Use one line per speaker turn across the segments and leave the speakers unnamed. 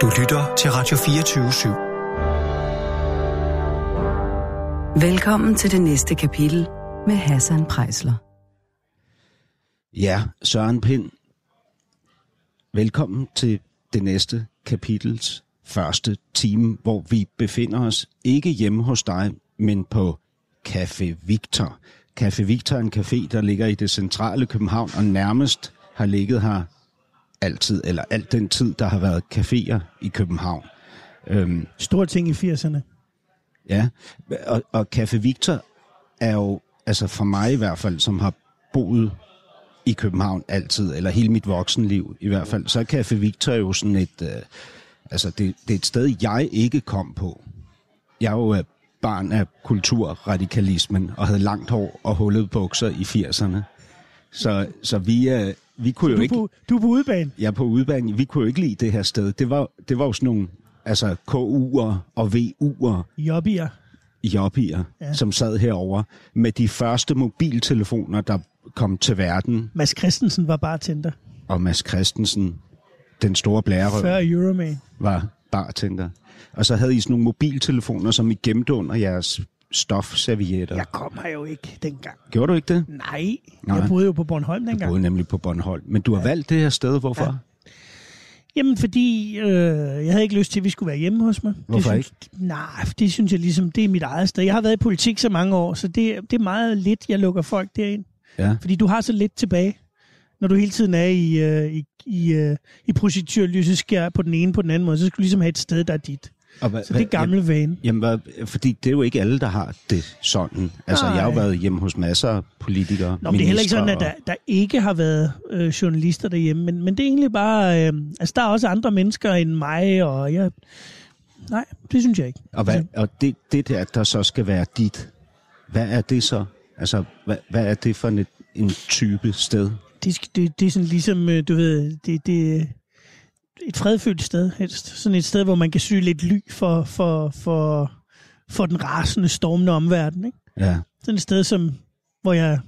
Du lytter til Radio 24
Velkommen til det næste kapitel med Hassan Prejsler.
Ja, Søren Pind. Velkommen til det næste kapitels første time, hvor vi befinder os ikke hjemme hos dig, men på Café Victor. Café Victor er en café, der ligger i det centrale København og nærmest har ligget her altid, eller alt den tid, der har været caféer i København.
Øhm, Stor ting i 80'erne.
Ja, og, og Café Victor er jo, altså for mig i hvert fald, som har boet i København altid, eller hele mit voksenliv i hvert fald, så er Café Victor jo sådan et, øh, altså det, det er et sted, jeg ikke kom på. Jeg er jo øh, barn af kulturradikalismen, og havde langt hår og hullet bukser i 80'erne. Så, så vi, øh, vi kunne
så
jo
du
ikke...
På, du er på udebane?
Jeg er på udebane. Vi kunne jo ikke lide det her sted. Det var, det var jo sådan nogle altså KU'er og VU'er.
Jobbier.
Jobbier, ja. som sad herover med de første mobiltelefoner, der kom til verden.
Mads Christensen var bartender.
Og Mads Christensen, den store blærerøv,
Før Euroman.
var bartender. Og så havde I sådan nogle mobiltelefoner, som I gemte under jeres stofservietter.
Jeg kom her jo ikke dengang.
Gjorde du ikke det?
Nej, Nej. jeg boede jo på Bornholm dengang.
Du boede nemlig på Bornholm. Men du har ja. valgt det her sted, hvorfor? Ja.
Jamen, fordi øh, jeg havde ikke lyst til, at vi skulle være hjemme hos mig.
Hvorfor
det synes,
ikke?
Nej, det synes jeg ligesom, det er mit eget sted. Jeg har været i politik så mange år, så det, det er meget lidt, jeg lukker folk derind.
Ja.
Fordi du har så lidt tilbage, når du hele tiden er i, øh, i, i, øh, i projektørlyseskær på den ene på den anden måde. Så skal du ligesom have et sted, der er dit.
Og hvad,
så det gamle
jamen,
vane.
Jamen, hvad, fordi det er jo ikke alle, der har det sådan. Altså, Nej. jeg har jo været hjemme hos masser af politikere,
Nå, men det er heller ikke sådan, at der, der ikke har været øh, journalister derhjemme. Men, men det er egentlig bare... Øh, altså, der er også andre mennesker end mig, og jeg... Nej, det synes jeg ikke.
Og, hvad, og det, det der, der så skal være dit, hvad er det så? Altså, hvad, hvad er det for en, en type sted?
Det, det, det er sådan ligesom, øh, du ved, det, det, et fredfyldt sted helst. Sådan et sted, hvor man kan sy lidt ly for, for, for, for den rasende, stormende omverden. Ikke?
Ja.
Sådan et sted, som, hvor jeg,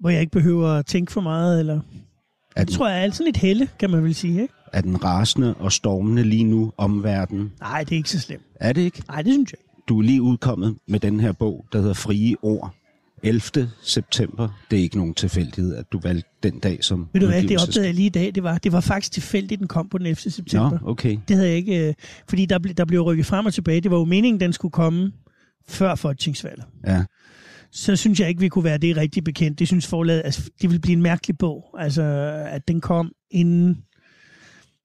hvor jeg ikke behøver at tænke for meget. Eller, er det tror jeg er sådan et helle, kan man vel sige. Ikke?
Er den rasende og stormende lige nu omverden?
Nej, det er ikke så slemt.
Er det ikke?
Nej, det synes jeg ikke.
Du er lige udkommet med den her bog, der hedder Frie Ord. 11. september. Det er ikke nogen tilfældighed, at du valgte den dag som
Ved du hvad, det opdagede jeg lige i dag. Det var, det var faktisk tilfældigt, den kom på den 11. september.
Nå, okay.
Det havde jeg ikke, øh, fordi der, der blev rykket frem og tilbage. Det var jo meningen, den skulle komme før folketingsvalget.
Ja.
Så synes jeg ikke, vi kunne være det rigtig bekendt. Det synes forlaget, altså, det ville blive en mærkelig bog. Altså, at den kom inden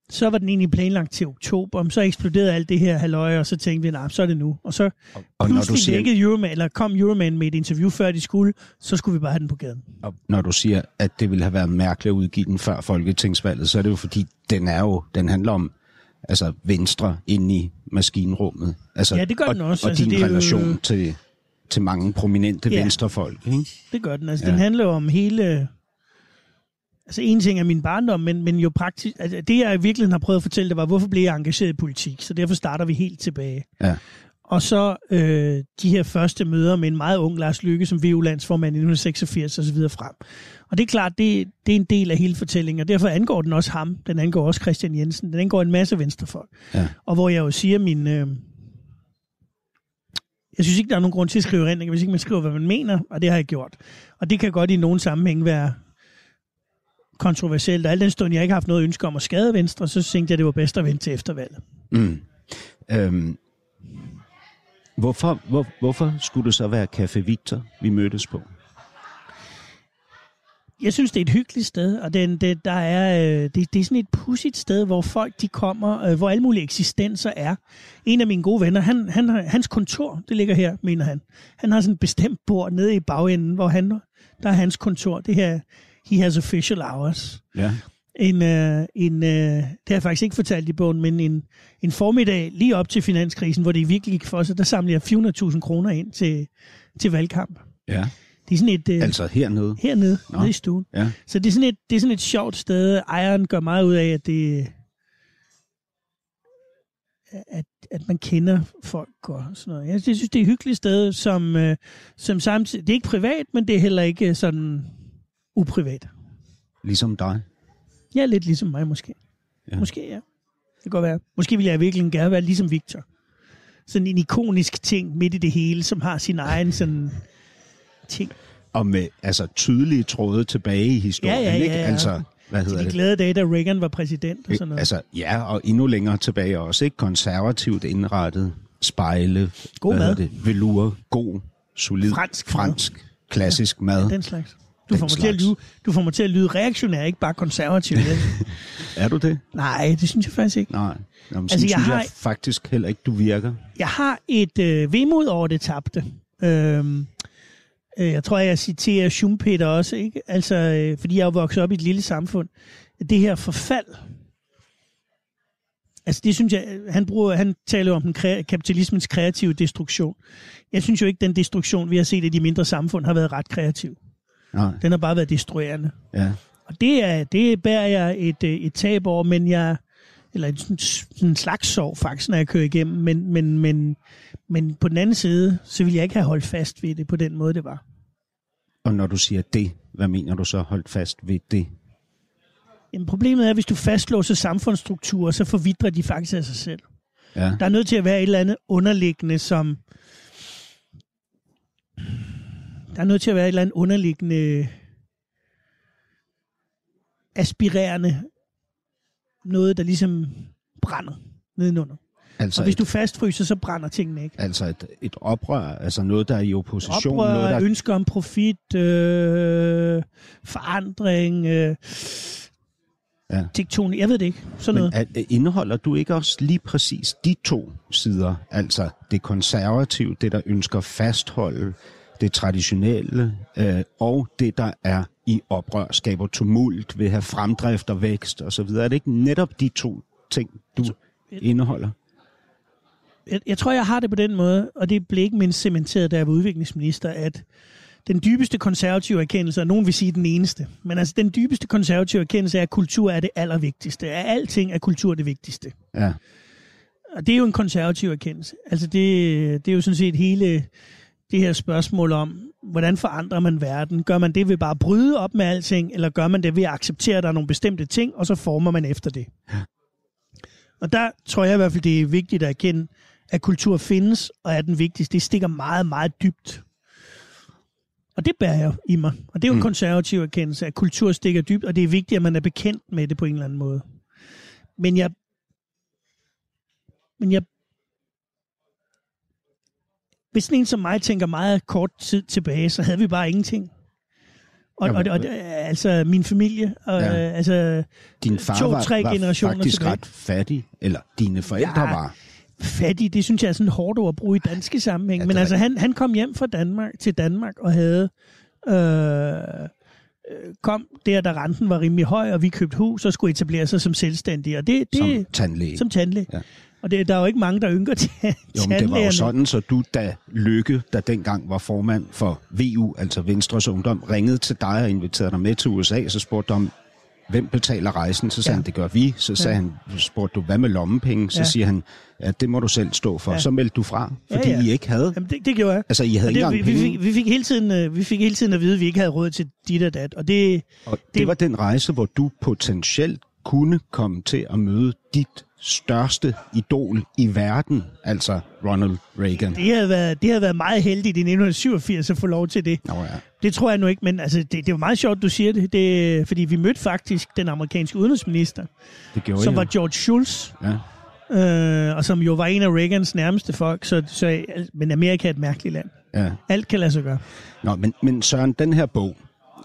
så var den egentlig planlagt til oktober, så eksploderede alt det her halvøje, og så tænkte vi, nej, så er det nu. Og så og, og pludselig når du siger, Euroman, eller kom Euroman med et interview, før de skulle, så skulle vi bare have den på gaden.
Og når du siger, at det ville have været mærkeligt at udgive den før folketingsvalget, så er det jo fordi, den er jo, den handler om altså venstre inde i maskinrummet. Altså,
ja, det gør den også.
Og, og
altså,
din
det
relation jo... til, til mange prominente ja, venstrefolk, ikke?
det gør den. Altså, ja. den handler jo om hele Altså en ting er min barndom, men, men jo praktisk, altså det jeg i virkeligheden har prøvet at fortælle, det var, hvorfor blev jeg engageret i politik? Så derfor starter vi helt tilbage.
Ja.
Og så øh, de her første møder med en meget ung Lars Lykke som VU-landsformand i 1986 og så videre frem. Og det er klart, det, det er en del af hele fortællingen, og derfor angår den også ham. Den angår også Christian Jensen. Den angår en masse venstrefolk.
Ja.
Og hvor jeg jo siger min... Øh, jeg synes ikke, der er nogen grund til at skrive rending, hvis ikke man skriver, hvad man mener, og det har jeg gjort. Og det kan godt i nogen sammenhæng være kontroversielt, og al den stund, jeg ikke har haft noget ønske om at skade Venstre, så tænkte jeg, det var bedst at vente til eftervalget.
Mm. Øhm. Hvorfor, hvor, hvorfor skulle det så være Café Victor, vi mødtes på?
Jeg synes, det er et hyggeligt sted, og det, det, der er, øh, det, det er sådan et pudsigt sted, hvor folk de kommer, øh, hvor alle mulige eksistenser er. En af mine gode venner, han, han, hans kontor, det ligger her, mener han. Han har sådan et bestemt bord nede i bagenden, hvor han, der er hans kontor. Det her He Has Official Hours.
Ja.
En, uh, en, uh, det har jeg faktisk ikke fortalt i bogen, men en, en formiddag lige op til finanskrisen, hvor det virkelig gik for sig, der samlede jeg 400.000 kroner ind til, til valgkamp.
Ja.
Det er sådan et... Uh,
altså hernede?
Hernede, Nå. nede i stuen.
Ja.
Så det er, sådan et, det er sådan et sjovt sted. Ejeren gør meget ud af, at det at, at man kender folk og sådan noget. Jeg synes, det er et hyggeligt sted, som, uh, som samtidig... Det er ikke privat, men det er heller ikke sådan uprivat.
Ligesom dig?
Ja, lidt ligesom mig måske.
Ja.
Måske, ja. Det kan godt være. Måske ville jeg virkelig gerne være ligesom Victor. Sådan en ikonisk ting midt i det hele, som har sin egen sådan ting.
Og med altså, tydelige tråde tilbage i historien,
Ja, ja, ja,
ikke?
ja.
Altså, hvad hedder
de
det?
glade dage, da Reagan var præsident og sådan noget.
Altså, ja, og endnu længere tilbage også, ikke? Konservativt indrettet, spejle,
God mad.
det? Velure, god, solid,
Fransk mad.
fransk klassisk mad.
Den slags. Du får, mig til at lyde, du får mig til at lyde reaktionær, ikke bare konservativ.
Er du det?
Nej, det synes jeg faktisk ikke.
Nej. Jamen,
Altså, jeg
synes
har-
jeg faktisk heller ikke, du virker.
Jeg har et øh, vemod over det tabte. Øhm, øh, jeg tror, jeg citerer Schumpeter også, ikke? Altså, øh, fordi jeg er vokset op i et lille samfund. Det her forfald, altså det synes jeg, han, bruger, han taler om den kre- kapitalismens kreative destruktion. Jeg synes jo ikke, den destruktion, vi har set i de mindre samfund, har været ret kreativ.
Nej,
Den har bare været destruerende.
ja.
Og det, er, det bærer jeg et, øh, et tab over, men jeg, eller en, sådan- sådan en slags sorg faktisk, når jeg kører igennem, men, men, men, men på den anden side, så vil jeg ikke have holdt fast ved det på den måde, det var.
Og når du siger det, hvad mener du så holdt fast ved det?
Jamen, problemet er, at hvis du fastlåser samfundsstrukturer, så forvidrer de faktisk af sig selv.
Ja,
Der er nødt til at være et eller andet underliggende, som... Der er nødt til at være et eller andet underliggende aspirerende noget, der ligesom brænder nedenunder.
altså,
Og hvis
et,
du fastfryser, så brænder tingene ikke.
altså et, et oprør, altså noget, der er i opposition, noget,
Oprør,
der
ønsker om profit, øh, forandring, øh,
Ja.
tektonik, jeg ved det ikke. Sådan noget.
Men at, indeholder du ikke også lige præcis de to sider? Altså det konservative, det der ønsker fastholde det traditionelle, øh, og det der er i oprør, skaber tumult, vil have fremdrift og vækst osv. Er det ikke netop de to ting, du indeholder?
jeg, jeg tror, jeg har det på den måde, og det blev ikke mindst cementeret, da jeg var udviklingsminister, at den dybeste konservative erkendelse, og nogen vil sige den eneste, men altså den dybeste konservative erkendelse er, at kultur er det allervigtigste. Af alting er kultur det vigtigste.
Ja,
Og det er jo en konservativ erkendelse. Altså det, det er jo sådan set hele det her spørgsmål om, hvordan forandrer man verden? Gør man det ved bare at bryde op med alting, eller gør man det ved at acceptere, at der er nogle bestemte ting, og så former man efter det? Og der tror jeg i hvert fald, det er vigtigt at erkende, at kultur findes, og er den vigtigste. Det stikker meget, meget dybt. Og det bærer jeg i mig. Og det er jo en
Mm.
konservativ erkendelse, at kultur stikker dybt, og det er vigtigt, at man er bekendt med det på en eller anden måde. Men jeg men jeg... Hvis sådan en som mig tænker meget kort tid tilbage, så havde vi bare ingenting. Og,
Jamen,
og, og, og altså min familie, og,
Ja.
ja. altså
din far
To,
var,
tre
var
generationer
faktisk
tilbage.
ret fattig, eller dine forældre
Ja,
var.
fattig, det synes jeg er sådan hårdt ord at bruge i danske sammenhæng.
Ja,
Men altså han, han kom hjem fra Danmark til Danmark og havde... Øh, øh, kom der, da renten var rimelig høj, og vi købte hus og skulle etablere sig som selvstændige. Og det, det,
Som tandlæge.
som tandlæge.
Ja.
Og det, der er jo ikke mange, der ynker til
Jo, men det var jo sådan, så du, da Lykke, der dengang var formand for VU, altså Venstres Ungdom, ringede til dig og inviterede dig med til USA, så spurgte du om, hvem betaler rejsen? Så sagde
Ja.
ja. han, det gør vi. Så sagde
Ja.
ja. han, spurgte du, hvad med lommepenge? Så
Ja.
ja. siger han, ja, det må du selv stå for.
Ja.
Ja. Så meldte du fra,
Ja,
fordi
ja.
I ikke havde.
Jamen, det, det gjorde jeg.
Altså, I havde ikke
vi,
engang
vi,
penge.
fik, vi, fik hele tiden, øh, vi fik hele tiden at vide, at vi ikke havde råd til dit og dat. Og det,
Og det-
det
var den rejse, hvor du potentielt kunne komme til at møde dit største idol i verden, altså Ronald Reagan.
det, havde været, det havde været meget heldigt i 1987 at få lov til det.
Nå ja.
Det tror jeg nu ikke, men altså, det, det er jo meget sjovt, du siger det, det fordi vi mødte faktisk den amerikanske udenrigsminister,
Det gjorde
som
I
var
jo.
George Shultz,
Ja,
øh, og som jo var en af Reagans nærmeste folk, så, så, men Amerika er et mærkeligt land.
ja.
Alt kan lade sig gøre.
Nå, men, men Søren, den her bog,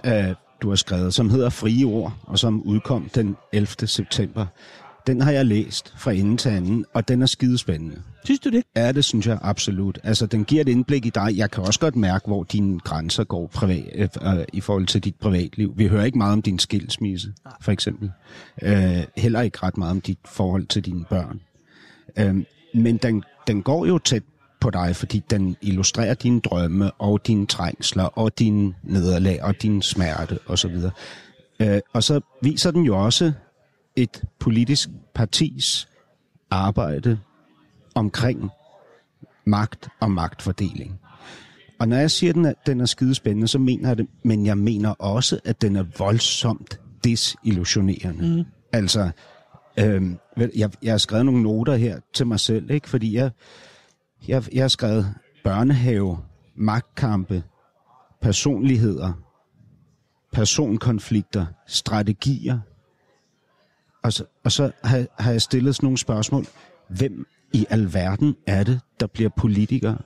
øh, du har skrevet, som hedder Frie Ord, og som udkom den 11. september, den har jeg læst fra ende til anden, og den er skidespændende.
Synes du det?
Ja, det synes jeg absolut. Altså, den giver et indblik i dig. Jeg kan også godt mærke, hvor dine grænser går privat, øh, i forhold til dit privatliv. Vi hører ikke meget om din skilsmisse, for eksempel. Øh, heller ikke ret meget om dit forhold til dine børn. Øh, men den, den går jo tæt på dig, fordi den illustrerer dine drømme og dine trængsler og dine nederlag og din smerte osv. Øh, og så viser den jo også et politisk partis arbejde omkring magt og magtfordeling. Og når jeg siger, at den er, den er skidespændende, så mener jeg det, men jeg mener også, at den er voldsomt desillusionerende. Mm. Altså, Øhm, jeg, jeg har skrevet nogle noter her til mig selv, ikke? fordi jeg, jeg, jeg har skrevet børnehave, magtkampe, personligheder, personkonflikter, strategier. Og så, og så har, har jeg stillet sådan nogle spørgsmål. Hvem i alverden er det, der bliver politikere?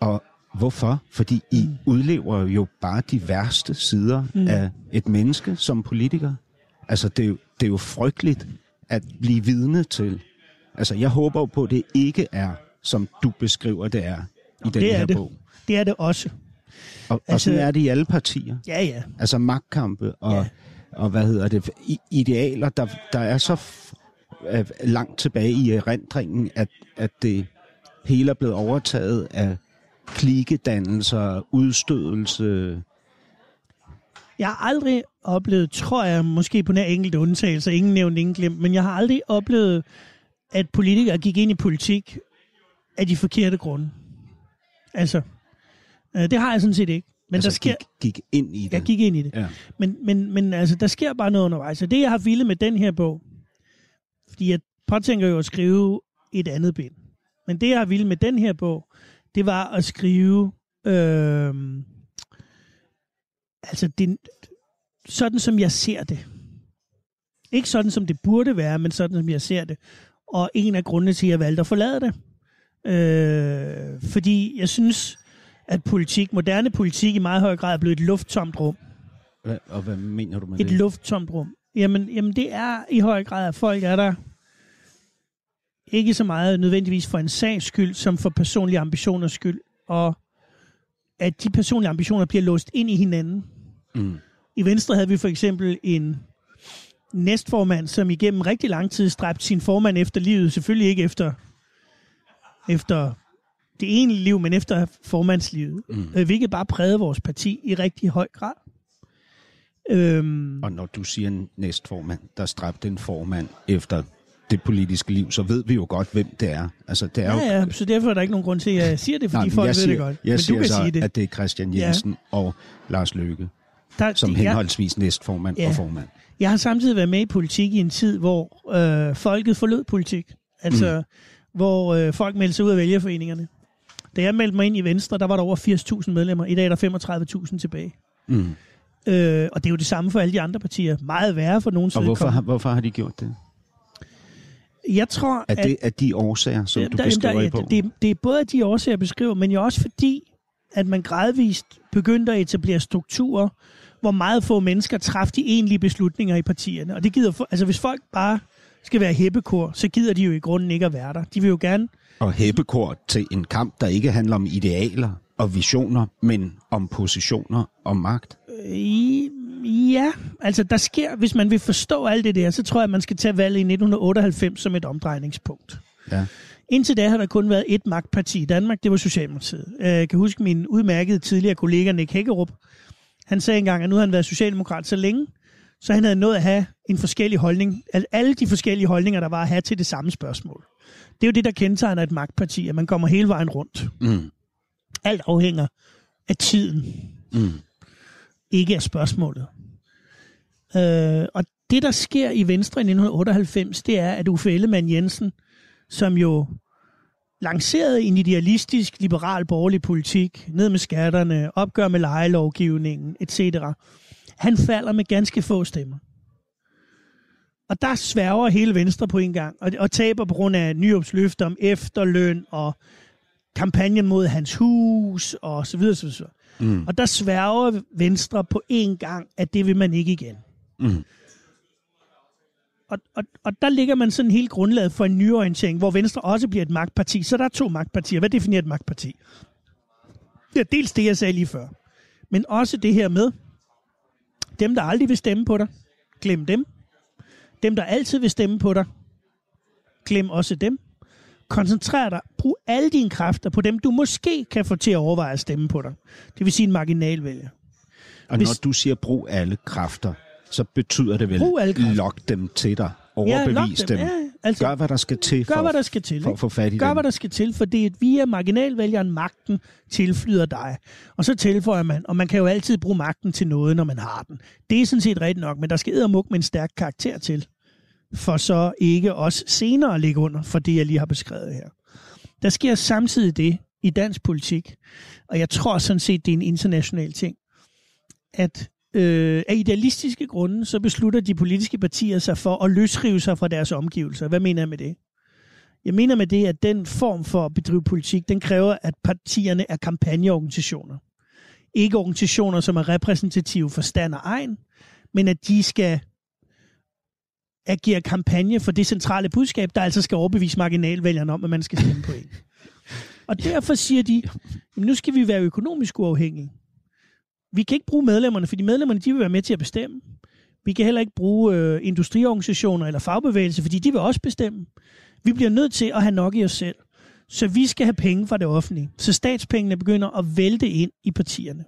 Og hvorfor? Fordi I udlever jo bare de værste sider mm. af et menneske som politiker. Altså, det er, jo, det er jo frygteligt at blive vidne til. Altså, jeg håber jo på, at det ikke er, som du beskriver, det er i den
det er
her
det.
bog.
Det er det også.
Og, altså,
Altså-
og sådan er det i alle partier.
Ja, ja.
Altså magtkampe og,
Ja
og hvad hedder det, idealer, der, der er så f- øh, langt tilbage i erindringen, at, at det hele er blevet overtaget af klikedannelser, udstødelse.
Jeg har aldrig oplevet, tror jeg, måske på nær enkelte undtagelser, ingen nævnt, ingen glemt, men jeg har aldrig oplevet, at politikere gik ind i politik af de forkerte grunde. Altså, øh, det har jeg sådan set ikke. Men
altså,
der sker,
gik, gik ind i det.
jeg gik ind i det.
Ja.
Men, men, men altså, der sker bare noget undervejs. Og det, jeg har ville med den her bog, fordi jeg påtænker jo at skrive et andet bind. Men det, jeg har ville med den her bog, det var at skrive, øh, altså, det, sådan som jeg ser det. Ikke sådan, som det burde være, men sådan, som jeg ser det. Og en af grundene til, at jeg valgte at forlade det. Øh, fordi jeg synes, at politik, moderne politik i meget høj grad er blevet et lufttomt rum.
Hvad, og hvad mener du med
Et
det?
lufttomt rum. Jamen, jamen, det er i høj grad, at folk er der ikke så meget nødvendigvis for en sags skyld, som for personlige ambitioners skyld. Og at de personlige ambitioner bliver låst ind i hinanden.
Mm.
I Venstre havde vi for eksempel en næstformand, som igennem rigtig lang tid stræbte sin formand efter livet. Selvfølgelig ikke efter, efter det egentlige liv, men efter formandslivet. Mm. Hvilket bare prægede vores parti i rigtig høj grad. Øhm,
Og når du siger næstformand, der stræbte en formand efter det politiske liv, så ved vi jo godt, hvem det er. Altså, det er jo,
ja, ja, så derfor er der ikke nogen grund til, at jeg siger det, fordi
men
folk
jeg
ved
siger,
det godt.
Jeg
men
siger
du kan
så,
sige det.
at det er Christian
Ja.
Jensen ja. og Lars Løkke,
Der,
som
det-
henholdsvis næstformand
Ja.
og formand.
Jeg har samtidig været med i politik i en tid, hvor øh, folket forlod politik. Altså, mm. hvor øh, folk meldte sig ud af vælgerforeningerne. Da jeg meldte mig ind i Venstre, der var der over 80.000 medlemmer. I dag er der 35.000 tilbage.
Mm.
Øh, og det er jo det samme for alle de andre partier. Meget værre for nogen
Og hvorfor, har- hvorfor har de gjort det?
Jeg tror,
Er det af de årsager, som
Jamen,
du
der-
beskriver
der,
i bogen?
det, det er både af de årsager, jeg beskriver, men jo også fordi, at man gradvist begyndte at etablere strukturer, hvor meget få mennesker træffede de egentlige beslutninger i partierne. Og det gider, for, altså hvis folk bare skal være hæppekor, så gider de jo i grunden ikke at være der. De vil jo gerne,
Og hæppekort til en kamp, der ikke handler om idealer og visioner, men om positioner og magt.
øh, ja, altså der sker, hvis man vil forstå alt det der, så tror jeg, at man skal tage valget i 1998 som et omdrejningspunkt.
Ja.
Indtil da har der kun været et magtparti i Danmark, det var Socialdemokratiet. Øh, Jeg kan huske min udmærkede tidligere kollega Nick Hækkerup. Han sagde engang, at nu har han været socialdemokrat så længe, så han havde nået at have en forskellig holdning, al- alle de forskellige holdninger, der var at have til det samme spørgsmål. Det er jo det, der kendetegner et magtparti, at man kommer hele vejen rundt.
Mm.
Alt afhænger af tiden,
Mm.
ikke af spørgsmålet. Øh, og det, der sker i Venstre i 1998, det er, at Uffe Ellemann Jensen, som jo lancerede en idealistisk, liberal, borgerlig politik, ned med skatterne, opgør med lejelovgivningen, etc., han falder med ganske få stemmer. Og der sværger hele Venstre på en gang, og, og taber på grund af Nyrups løfter om efterløn og kampagnen mod hans hus og så videre, så videre.
Mm.
Og der sværger Venstre på en gang, at det vil man ikke igen.
Mm.
Og, og, og der ligger man sådan helt grundlaget for en nyorientering, hvor Venstre også bliver et magtparti. Så der er to magtpartier. Hvad definerer et magtparti? Det er dels det, jeg sagde lige før. Men også det her med, dem, der aldrig vil stemme på dig, glem dem. Dem, der altid vil stemme på dig, glem også dem. Koncentrer dig, brug alle dine kræfter på dem, du måske kan få til at overveje at stemme på dig. Det vil sige en marginalvælger.
Og
Hvis-
når du siger brug alle kræfter, så betyder det vel,
Brug alle kræfter.
lok dem til dig, overbevis
dem.
dem,
Ja, altså-
gør hvad der skal til
Gør,
for,
hvad der skal til.
for at få fat i
Gør,
dem.
hvad der skal til, for det er via marginalvælgeren magten tilflyder dig. Og så tilføjer man, og man kan jo altid bruge magten til noget, når man har den. Det er sådan set rigtigt nok, men der skal eddermuk med en stærk karakter til. for så ikke også senere at ligge under for det, jeg lige har beskrevet her. Der sker samtidig det i dansk politik, og jeg tror sådan set, det er en international ting, at øh, af idealistiske grunde, så beslutter de politiske partier sig for at løsrive sig fra deres omgivelser. Hvad mener jeg med det? Jeg mener med det, at den form for at bedrive politik, den kræver, at partierne er kampagneorganisationer. Ikke organisationer, som er repræsentative for stand og egen, men at de skal agere kampagne for det centrale budskab, der altså skal overbevise marginalvælgerne om, at man skal stemme på en. Og derfor siger de, nu skal vi være økonomisk uafhængige. Vi kan ikke bruge medlemmerne, fordi medlemmerne de vil være med til at bestemme. Vi kan heller ikke bruge øh, industriorganisationer eller fagbevægelser, fordi de vil også bestemme. Vi bliver nødt til at have nok i os selv. Så vi skal have penge fra det offentlige. Så statspengene begynder at vælte ind i partierne.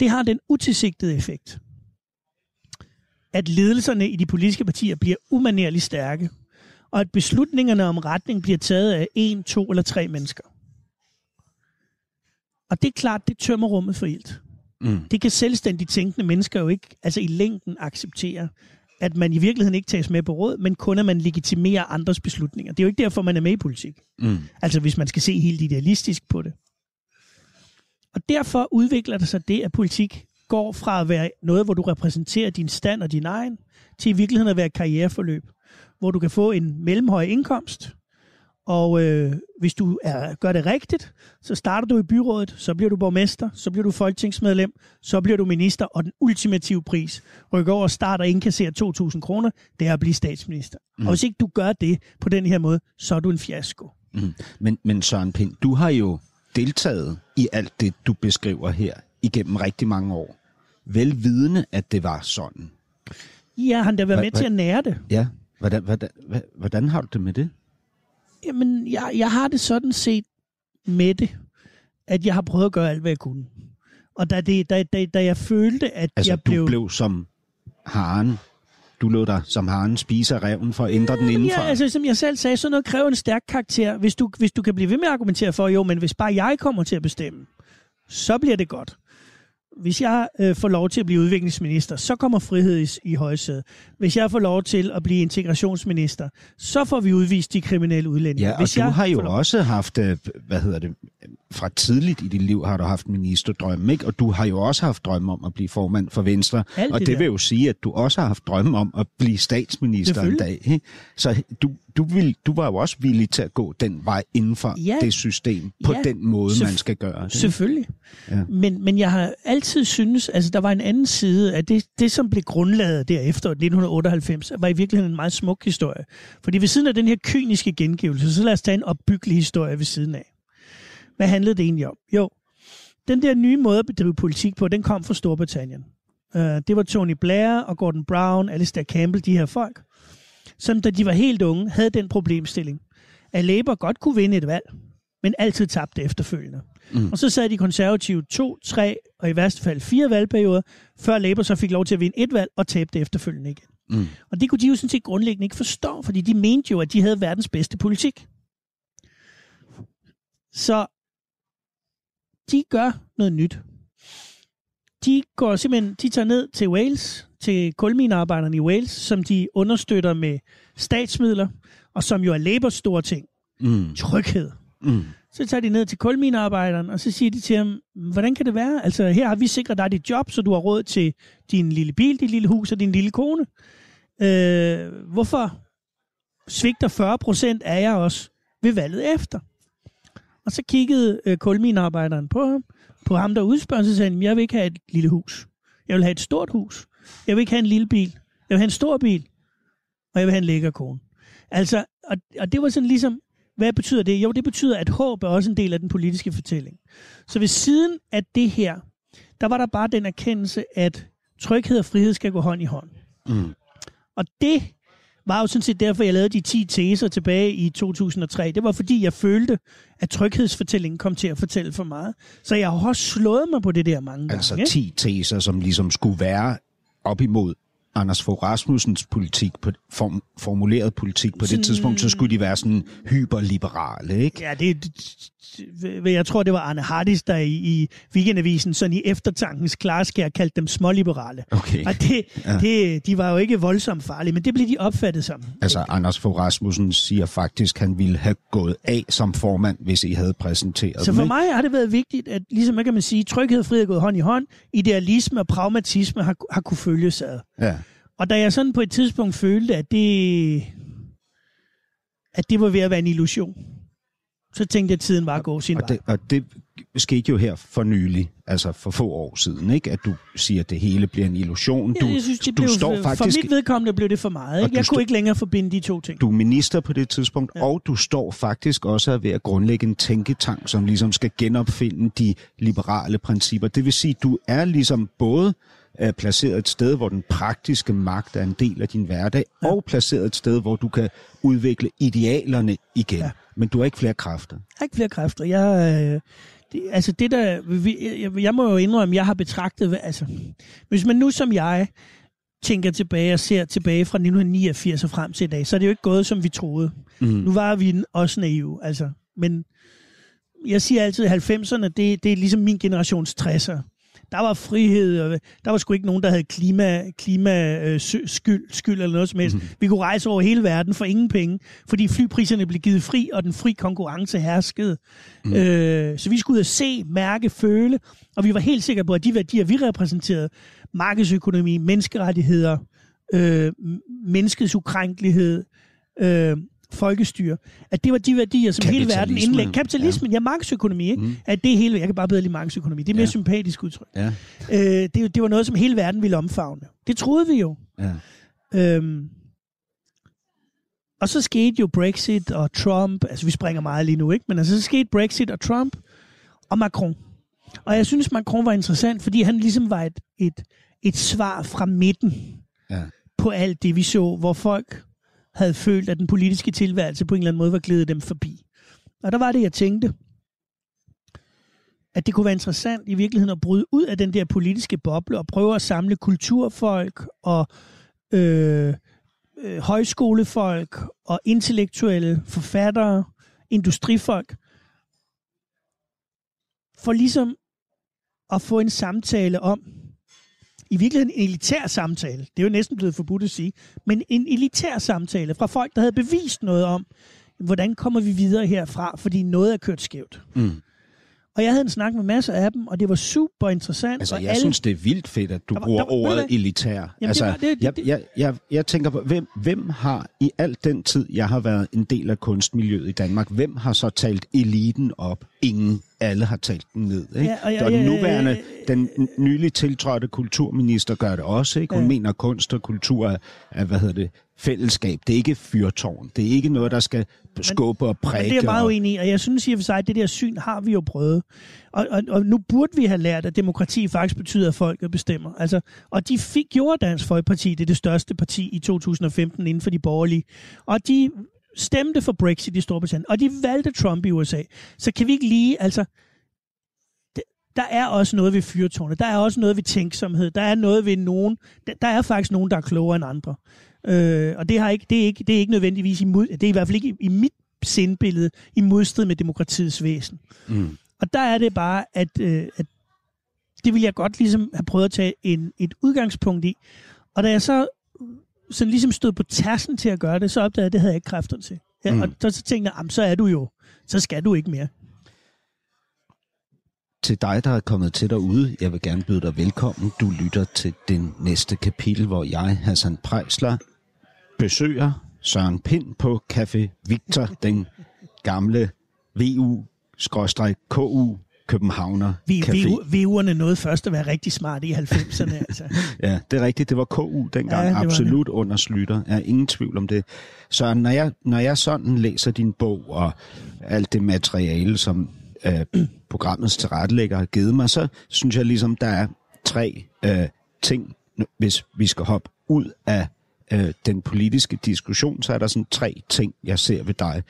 Det har den utilsigtede effekt, at ledelserne i de politiske partier bliver umanerligt stærke, og at beslutningerne om retning bliver taget af en, to eller tre mennesker. Og det er klart, det tømmer rummet for ilt. Mm. Det kan selvstændigt tænkende mennesker jo ikke altså i længden acceptere, at man i virkeligheden ikke tages med på råd, men kun at man legitimerer andres beslutninger. Det er jo ikke derfor, man er med i politik. Mm. Altså hvis man skal se helt idealistisk på det. Og derfor udvikler det sig det, at politik går fra at være noget, hvor du repræsenterer din stand og din egen, til i virkeligheden at være et karriereforløb, hvor du kan få en mellemhøj indkomst, og øh, hvis du er, gør det rigtigt, så starter du i byrådet, så bliver du borgmester, så bliver du folketingsmedlem, så bliver du minister, og den ultimative pris rykker over og starter og indkasserer 2.000 kroner, det er at blive statsminister. Mm. Og hvis ikke du gør det på den her måde, så er du en fiasko.
Mm. Men, men Søren Pind, du har jo deltaget i alt det, du beskriver her igennem rigtig mange år. Velvidende, at det var sådan.
Ja, han da været med til at nære det.
Ja, hvordan, hvordan, hvordan har du det med det?
Jamen, jeg, jeg har det sådan set med det, at jeg har prøvet at gøre alt, hvad jeg kunne. Og da, det, da, da, da jeg følte, at
altså,
jeg blev...
du blev som haren du lå der som haren spiser reven for at ændre den indenfor.
Ja, altså som jeg selv sagde, så noget kræver en stærk karakter. Hvis du, hvis du kan blive ved med at argumentere for, jo, men hvis bare jeg kommer til at bestemme, så bliver det godt hvis jeg øh, får lov til at blive udviklingsminister, så kommer frihed i, i højsædet. Hvis jeg får lov til at blive integrationsminister, så får vi udvist de kriminelle udlændinge.
Ja, og
hvis
du jeg har jo også haft, øh, hvad hedder det, fra tidligt i dit liv har du haft ministerdrømme, ikke? Og du har jo også haft drømme om at blive formand for Venstre. Alt og det, det vil jo sige, at du også har haft drømme om at blive statsminister en dag. Ikke? Så du, du, vil, du var jo også villig til at gå den vej inden for ja, det system, på ja, den måde, man skal gøre det.
Selvfølgelig. Ja. Men, men jeg har altid synes, altså der var en anden side af det, det som blev grundlaget derefter 1998, var i virkeligheden en meget smuk historie. Fordi ved siden af den her kyniske gengivelse, så lad os tage en opbyggelig historie ved siden af. Hvad handlede det egentlig om? Jo, den der nye måde at bedrive politik på, den kom fra Storbritannien. Uh, det var Tony Blair og Gordon Brown, Alistair Campbell, de her folk, som da de var helt unge, havde den problemstilling, at Labour godt kunne vinde et valg, men altid tabte efterfølgende. Mm. Og så sad de konservative to, tre og i værste fald fire valgperioder, før Labour så fik lov til at vinde et valg og tabte efterfølgende igen. Mm. Og det kunne de jo sådan set grundlæggende ikke forstå, fordi de mente jo, at de havde verdens bedste politik. Så de gør noget nyt. De går simpelthen, de tager ned til Wales, til kulminearbejderne i Wales, som de understøtter med statsmidler, og som jo er Labours store ting. Mm. Tryghed. Mm. Så tager de ned til kulminearbejderen, og så siger de til ham, hvordan kan det være? Altså, her har vi sikret dig dit job, så du har råd til din lille bil, dit lille hus og din lille kone. Øh, hvorfor svigter 40 procent af jer også ved valget efter? Og så kiggede øh, kulminearbejderen på ham, på ham, der udspørger sig, sagde jeg vil ikke have et lille hus. Jeg vil have et stort hus. Jeg vil ikke have en lille bil. Jeg vil have en stor bil. Og jeg vil have en lækker kone. Altså, og, og det var sådan ligesom, hvad betyder det? Jo, det betyder, at håb er også en del af den politiske fortælling. Så ved siden af det her, der var der bare den erkendelse, at tryghed og frihed skal gå hånd i hånd. Mm. Og det var jo sådan set derfor, jeg lavede de 10 teser tilbage i 2003. Det var fordi, jeg følte, at tryghedsfortællingen kom til at fortælle for meget. Så jeg har også slået mig på det der mange
altså
gange.
Altså 10 teser, som ligesom skulle være op imod Anders Fogh Rasmussens politik, på, form, formuleret politik på det tidspunkt, så skulle de være sådan hyperliberale, ikke?
Ja, det, det, jeg tror, det var Arne Hardis, der i, i Weekendavisen, sådan i eftertankens klarskær, kaldte dem småliberale.
Okay.
Og det, ja. det, de var jo ikke voldsomt farlige, men det blev de opfattet som.
Altså, Anders Fogh Rasmussen siger faktisk, at han ville have gået af som formand, hvis I havde præsenteret
Så for
dem,
mig har det været vigtigt, at ligesom kan man sige, tryghed og frihed er gået hånd i hånd, idealisme og pragmatisme har, har kunne følges ad.
Ja.
Og da jeg sådan på et tidspunkt følte, at det, at det var ved at være en illusion, så tænkte jeg, at tiden var at gå sin
og
vej.
det, og det skete jo her for nylig, altså for få år siden, ikke? At du siger, at det hele bliver en illusion. Du,
jeg synes, det
du
blev,
står
For
faktisk,
mit vedkommende blev det for meget. Ikke? Jeg kunne ikke længere forbinde de to ting.
du er minister på det tidspunkt, ja. og du står faktisk også ved at grundlægge en tænketank, som ligesom skal genopfinde de liberale principper. Det vil sige, du er ligesom både er placeret et sted, hvor den praktiske magt er en del af din hverdag, ja. og placeret et sted, hvor du kan udvikle idealerne igen. Ja. Men du har ikke flere kræfter.
Jeg har ikke flere kræfter. Jeg, øh, det, altså det der, vi- jeg, jeg må jo indrømme, jeg har betragtet, altså, hvis man nu som jeg tænker tilbage og ser tilbage fra 1989 og frem til i dag, så er det jo ikke gået, som vi troede.
Mm.
Nu var vi også naive, altså. Men jeg siger altid, at 90'erne, det, det er ligesom min generations 60'er. Der var frihed, og der var sgu ikke nogen, der havde klima, klima øh, skyld, skyld eller noget som helst. Mm-hmm. Vi kunne rejse over hele verden for ingen penge, fordi flypriserne blev givet fri, og den fri konkurrence herskede. Mm. Øh, så vi skulle ud og se, mærke, føle, og vi var helt sikre på, at de værdier, vi repræsenterede, markedsøkonomi, menneskerettigheder, øh, menneskets ukrænkelighed, øh, folkestyre, at det var de værdier, som hele verden indlægger. Kapitalismen, ja, ja markedsøkonomi, ikke? Mm. At det hele, jeg kan bare bedre lide markedsøkonomi. Det er mere
ja.
sympatisk udtryk.
Ja.
Øh, det, det var noget, som hele verden ville omfavne. Det troede vi jo.
Ja.
Øhm, og så skete jo Brexit og Trump. Altså, vi springer meget lige nu, ikke? Men altså, så skete Brexit og Trump og Macron. Og jeg synes, Macron var interessant, fordi han ligesom var et, et, et svar fra midten
Ja.
på alt det, vi så, hvor folk havde følt, at den politiske tilværelse på en eller anden måde var glædet dem forbi. Og der var det, jeg tænkte, at det kunne være interessant i virkeligheden at bryde ud af den der politiske boble og prøve at samle kulturfolk og øh, øh, højskolefolk og intellektuelle forfattere, industrifolk, for ligesom at få en samtale om, i virkeligheden en elitær samtale, det er jo næsten blevet forbudt at sige, men en elitær samtale fra folk, der havde bevist noget om, hvordan kommer vi videre herfra, fordi noget er kørt skævt.
Mm.
Og jeg havde en snak med masser af dem, og det var super interessant.
Altså, jeg alle... synes, det er vildt fedt, at du
Der var-
bruger
der var-
ordet
du
elitær.
det
altså,
var- det-
jeg,
det-
jeg, jeg, jeg tænker på, hvem, hvem har i al den tid, jeg har været en del af kunstmiljøet i Danmark, hvem har så talt eliten op? Ingen. Alle har talt den ned. Ikke?
Ja, og
og den nuværende, den nylig tiltrådte kulturminister gør det også. Ikke? Hun
Ja.
mener, at kunst og kultur er, er, hvad hedder det, fællesskab. Det er ikke fyrtårn. Det er ikke noget, der skal skubbe og præge.
Men det er jeg meget
og-
uenig i, og jeg synes i og for sig, at det der syn har vi jo prøvet. Og, og, og nu burde vi have lært, at demokrati faktisk betyder, at folket bestemmer. Altså, og de fik, gjorde Dansk Folkeparti, det er det største parti i 2015 inden for de borgerlige. Og de stemte for Brexit i Storbritannien, og de valgte Trump i USA. Så kan vi ikke lige, altså, der er også noget ved fyrtårnet, der er også noget ved tænksomhed, der er noget ved nogen, der, der er faktisk nogen, der er klogere end andre. Øh, og det, har ikke, det, er ikke, det er ikke nødvendigvis imod, det er i hvert fald ikke i, i mit sindbillede i modstrid med demokratiets væsen.
Mm.
Og der er det bare, at, øh, at det vil jeg godt ligesom have prøvet at tage en, et udgangspunkt i. Og da jeg så sådan ligesom stod på tærsen til at gøre det, så opdagede jeg, at det havde jeg ikke kræfterne til. Ja,
Mm.
Og så, så tænkte jeg, "Jamen, så er du jo, så skal du ikke mere.
Til dig, der er kommet til derude, jeg vil gerne byde dig velkommen. Du lytter til den næste kapitel, hvor jeg, Hassan Prejsler, besøger Søren Pind på Café Victor, den gamle VU-KU Københavner
Vi,
Café.
vi, VU'erne nåede først at være rigtig smarte i 90'erne. altså.
Ja, det er rigtigt. Det var KU dengang.
Ja,
Ja,
det
Absolut under Slytter. Jeg er ingen tvivl om det. Så når jeg, når jeg sådan læser din bog og alt det materiale, som øh, programmets tilrettelægger har givet mig, så synes jeg ligesom, der er tre øh, ting, hvis vi skal hoppe ud af øh, den politiske diskussion, så er der sådan tre ting, jeg ser ved dig.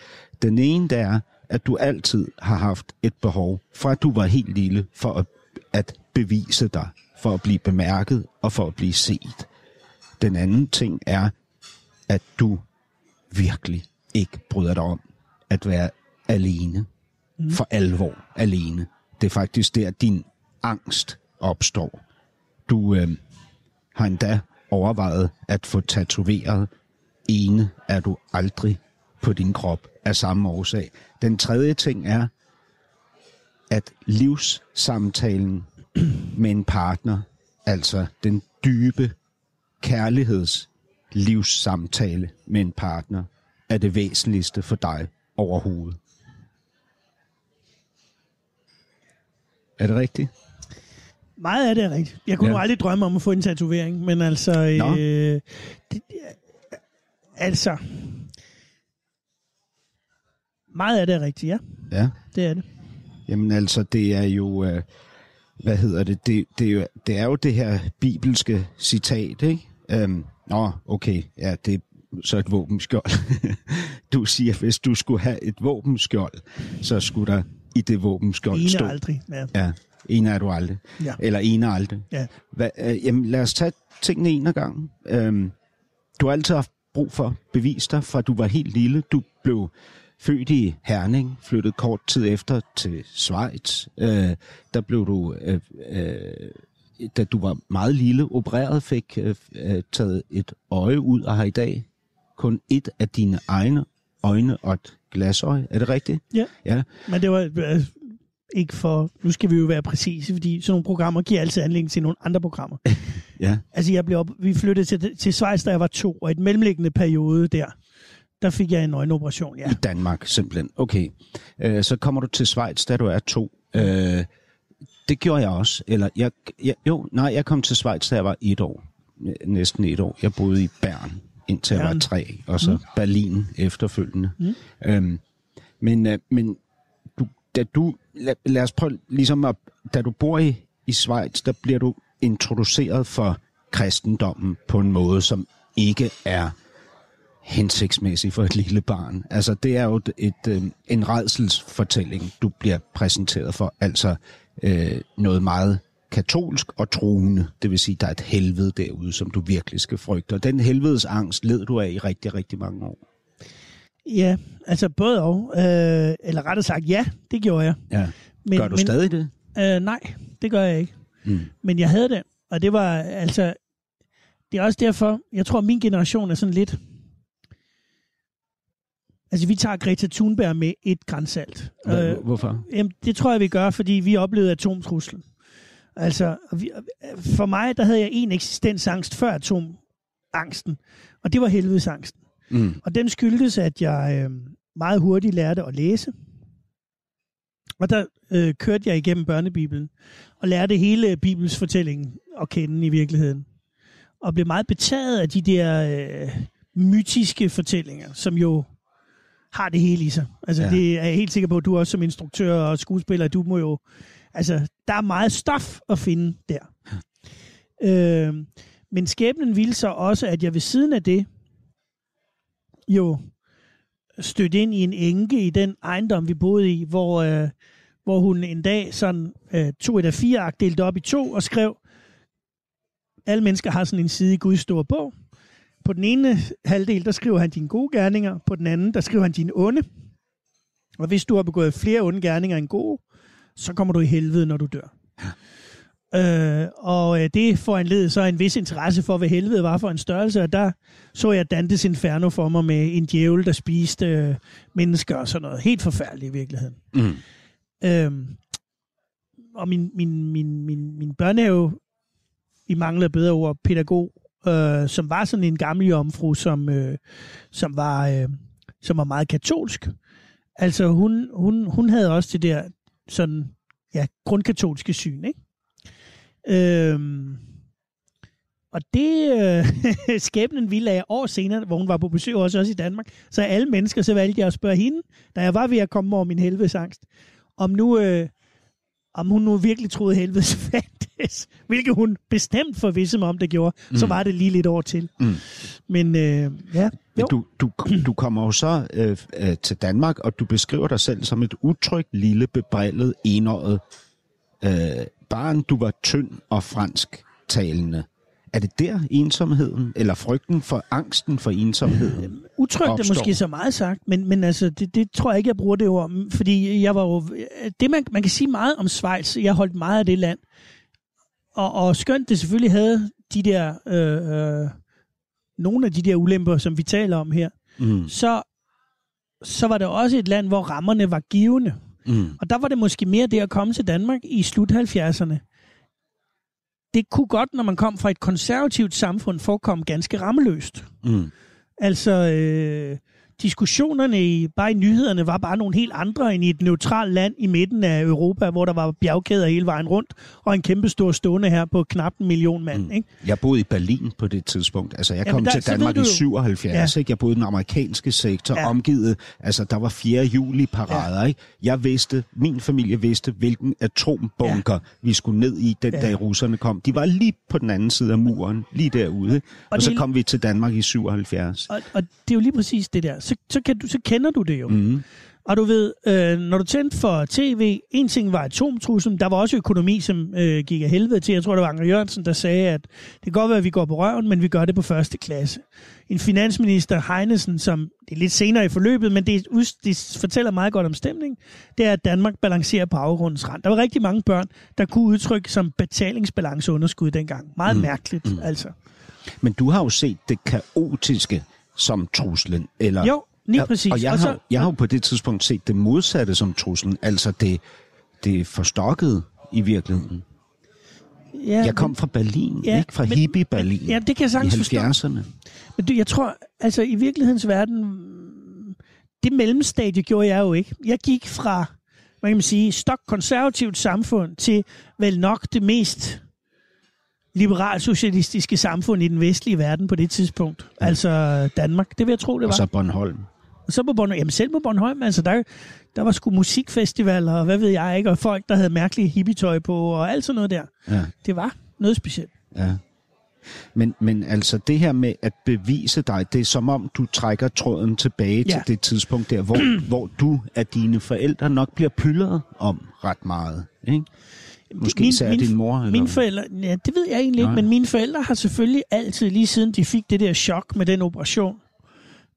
Den ene, det er, at du altid har haft et behov, fra at du var helt lille, for at, at bevise dig, for at blive bemærket og for at blive set. Den anden ting er, at du virkelig ikke bryder dig om at være alene. Mm. For alvor alene. Det er faktisk der, din angst opstår. Du øh, har endda overvejet at få tatoveret. Ene er du aldrig på din krop af samme årsag. Den tredje ting er, at livssamtalen med en partner, altså den dybe kærligheds livssamtale med en partner, er det væsentligste for dig overhovedet. Er det rigtigt?
Meget af det er rigtigt. Jeg kunne ja. Aldrig drømme om at få en tatovering, men altså...
Nå.
Øh, det, altså... Meget af det er rigtigt, ja.
Ja.
Det er det.
Jamen altså, det er jo, øh, hvad hedder det, det, det, er jo, det er jo det her bibelske citat, ikke? Øhm, nå, okay, ja, det er så et våbenskjold. du siger, hvis du skulle have et våbenskjold, så skulle der i det våbenskjold
Ene
stå.
aldrig. Ja.
Ja, en er du aldrig.
Ja.
Eller en er aldrig.
Ja.
Hva, øh, jamen, lad os tage tingene en af gangen. Øhm, du har altid haft brug for bevis dig, fra du var helt lille. Du blev født i Herning, flyttede kort tid efter til Schweiz. Øh, der blev du, øh, øh, da du var meget lille, opereret, fik øh, øh, taget et øje ud og har i dag kun et af dine egne øjne og et glasøje. Er det rigtigt?
Ja.
Ja.
Men det var øh, ikke for... Nu skal vi jo være præcise, fordi sådan nogle programmer giver altid anledning til nogle andre programmer.
Ja.
Altså, jeg blev op, vi flyttede til, til Schweiz, da jeg var to, og i et mellemliggende periode der, der fik jeg en øjenoperation, ja.
I Danmark, simpelthen. Okay. Øh, så kommer du til Schweiz, da du er to. Øh, det gjorde jeg også. Eller, jeg, jeg, jo, nej, jeg kom til Schweiz, da jeg var et år. Næsten et år. Jeg boede i Bern, indtil jeg var
Bern.
tre. Og så mm. Berlin efterfølgende. Mm. Øhm, men, øh, men du, da du, lad, lad os prøve ligesom at, da du bor i, i Schweiz, der bliver du introduceret for kristendommen på en måde, som ikke er hensigtsmæssig for et lille barn. Altså, det er jo et, øh, en redselsfortælling, du bliver præsenteret for. Altså, øh, noget meget katolsk og troende. Det vil sige, der er et helvede derude, som du virkelig skal frygte. Og den helvedes angst led du af i rigtig, rigtig mange år.
Ja, altså både og. Øh, eller rettere sagt, ja, det gjorde jeg.
Ja.
Men,
Gør du
men,
stadig det?
Øh, nej, det gør jeg ikke.
Mm.
Men jeg havde det, og det var altså... Det er også derfor, jeg tror, min generation er sådan lidt... Altså, vi tager Greta Thunberg med et grænsalt.
Hvad,
Øh,
hvorfor?
Jamen, det tror jeg, vi gør, fordi vi oplevede atomtruslen. Altså, vi, for mig, der havde jeg en eksistensangst før atomangsten, og det var helvedesangsten.
Mm.
Og den skyldtes, at jeg øh, meget hurtigt lærte at læse. Og der øh, kørte jeg igennem børnebibelen og lærte hele Bibels fortælling at kende i virkeligheden. Og blev meget betaget af de der øh, mytiske fortællinger, som jo har det hele i sig. Altså,
Ja.
ja. det er jeg helt sikker på, at du også som instruktør og skuespiller, du må jo... Altså, der er meget stof at finde der. Øh, men skæbnen ville så også, at jeg ved siden af det jo stødte ind i en enke i den ejendom, vi boede i, hvor, øh, hvor hun en dag sådan øh, tog et af fire ark, delte op i to og skrev, alle mennesker har sådan en side i Guds store bog. På den ene halvdel, der skriver han dine gode gerninger. På den anden, der skriver han dine onde. Og hvis du har begået flere onde gerninger end gode, så kommer du i helvede, når du dør. Øh, og øh, det får en så en vis interesse for, hvad helvede var for en størrelse, og der så jeg Dantes Inferno for mig med en djævel, der spiste øh, mennesker og sådan noget. Helt forfærdeligt i virkeligheden.
Mm.
Øhm, og min, min, min, min, min børnehave, i mangler bedre ord, pædagog, øh, som var sådan en gammel jomfru, som, øh, som, var, øh, som var meget katolsk. Altså hun, hun, hun havde også det der sådan, ja, grundkatolske syn, ikke? Øhm, og det øh, skæbnen ville af år senere, hvor hun var på besøg også, også i Danmark, så alle mennesker, så valgte jeg at spørge hende, da jeg var ved at komme over min helvedesangst, om nu, øh, om hun nu virkelig troede helvedes fandtes, hvilket hun bestemt forvisse mig om, det gjorde, mm. så var det lige lidt over til.
Mm.
Men øh, ja,
Men du, du, du kommer jo så øh, øh, til Danmark, og du beskriver dig selv som et utrygt, lille, bebrillet, enåret øh, barn. Du var tynd og fransk talende. Er det der ensomheden, eller frygten for angsten for ensomhed?
Utrygt er måske så meget sagt, men, men altså, det, det tror jeg ikke, jeg bruger det ord. Fordi jeg var jo... Det, man, man kan sige meget om Schweiz. Jeg holdt meget af det land. Og, og skønt det selvfølgelig havde de der... Øh, øh, nogle af de der ulemper, som vi taler om her,
Mm,
så, så var det også et land, hvor rammerne var givende.
mm,
Og der var det måske mere det at komme til Danmark i slut 70'erne. Det kunne godt, når man kom fra et konservativt samfund, forekomme ganske rammeløst.
mm.
Altså, øh, diskussionerne i, bare i nyhederne var bare nogle helt andre end i et neutralt land i midten af Europa, hvor der var bjergkæder hele vejen rundt, og en kæmpe stor stående her på knap en million mand.
Mm.
Ikke?
Jeg boede i Berlin på det tidspunkt. Altså, jeg
Jamen,
kom
der-
til Danmark i
jo-
77, ikke? Jeg boede i den amerikanske sektor,
Ja.
ja. omgivet, altså der var 4. juli parader, ja. ikke? Jeg vidste, min familie vidste, hvilken atombunker ja. vi skulle ned i, den
Ja.
ja. dag russerne kom. De var lige på den anden side af muren, lige derude. Og, og så kom vi til Danmark i 77.
Og, og det er jo lige præcis det der. Så, så, kan du, så kender du det jo.
Mm.
Og du ved, øh, når du tændte for tv, en ting var atomtruslen, der var også økonomi, som øh, gik af helvede til. Jeg tror, det var Anker Jørgensen, der sagde, at det kan godt være, at vi går på røven, men vi gør det på første klasse. En finansminister, Heinesen, som det er lidt senere i forløbet, men det, det fortæller meget godt om stemning, det er, at Danmark balancerer på afgrundens rand. Der var rigtig mange børn, der kunne udtrykke som betalingsbalanceunderskud dengang. Meget mm. mærkeligt, mm. altså.
Men du har jo set det kaotiske som truslen, eller...
Jo, lige præcis.
Og jeg,
Og så-
har, jeg har jo på det tidspunkt set det modsatte som truslen, altså det, det forstokkede i virkeligheden.
Ja,
Jeg kom fra Berlin,
Ja,
ikke fra
men-
hippie-Berlin
Ja, det kan jeg
i
sagtens forstå.
70'erne.
Men du, jeg tror, altså i virkelighedens verden, det mellemstadie gjorde jeg jo ikke. Jeg gik fra, hvad kan man sige, stok konservativt samfund til vel nok det mest liberalsocialistiske samfund i den vestlige verden på det tidspunkt. Altså Danmark, det vil jeg tro, det var.
Og så Bornholm.
Og så på Bornholm, jamen selv på Bornholm, altså der, der var sgu musikfestivaler, og hvad ved jeg ikke, og folk, der havde mærkelige hippietøj på, og alt sådan noget der.
Ja,
Det var noget specielt.
ja. Men, men altså det her med at bevise dig, det er som om du trækker tråden tilbage
Ja.
til det tidspunkt der, hvor, hvor du af dine forældre nok bliver pyldret om ret meget. Ikke? Måske min, især din mor. Eller?
Mine forældre, ja, det ved jeg egentlig ikke, men mine forældre har selvfølgelig altid, lige siden de fik det der chok med den operation,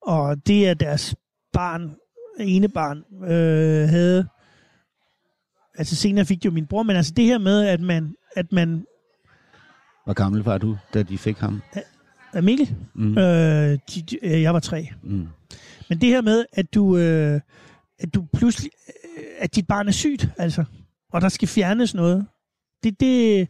og det at deres barn, ene barn, øh, havde, altså senere fik de jo min bror, men altså det her med, at man, at man
Hvor gammel var du, da de fik ham?
er Mikkel,
Mm.
øh, de, de, øh, jeg var tre,
Mm.
men det her med, at du, øh, at du pludselig, øh, at dit barn er sygt, altså, og der skal fjernes noget, det, det,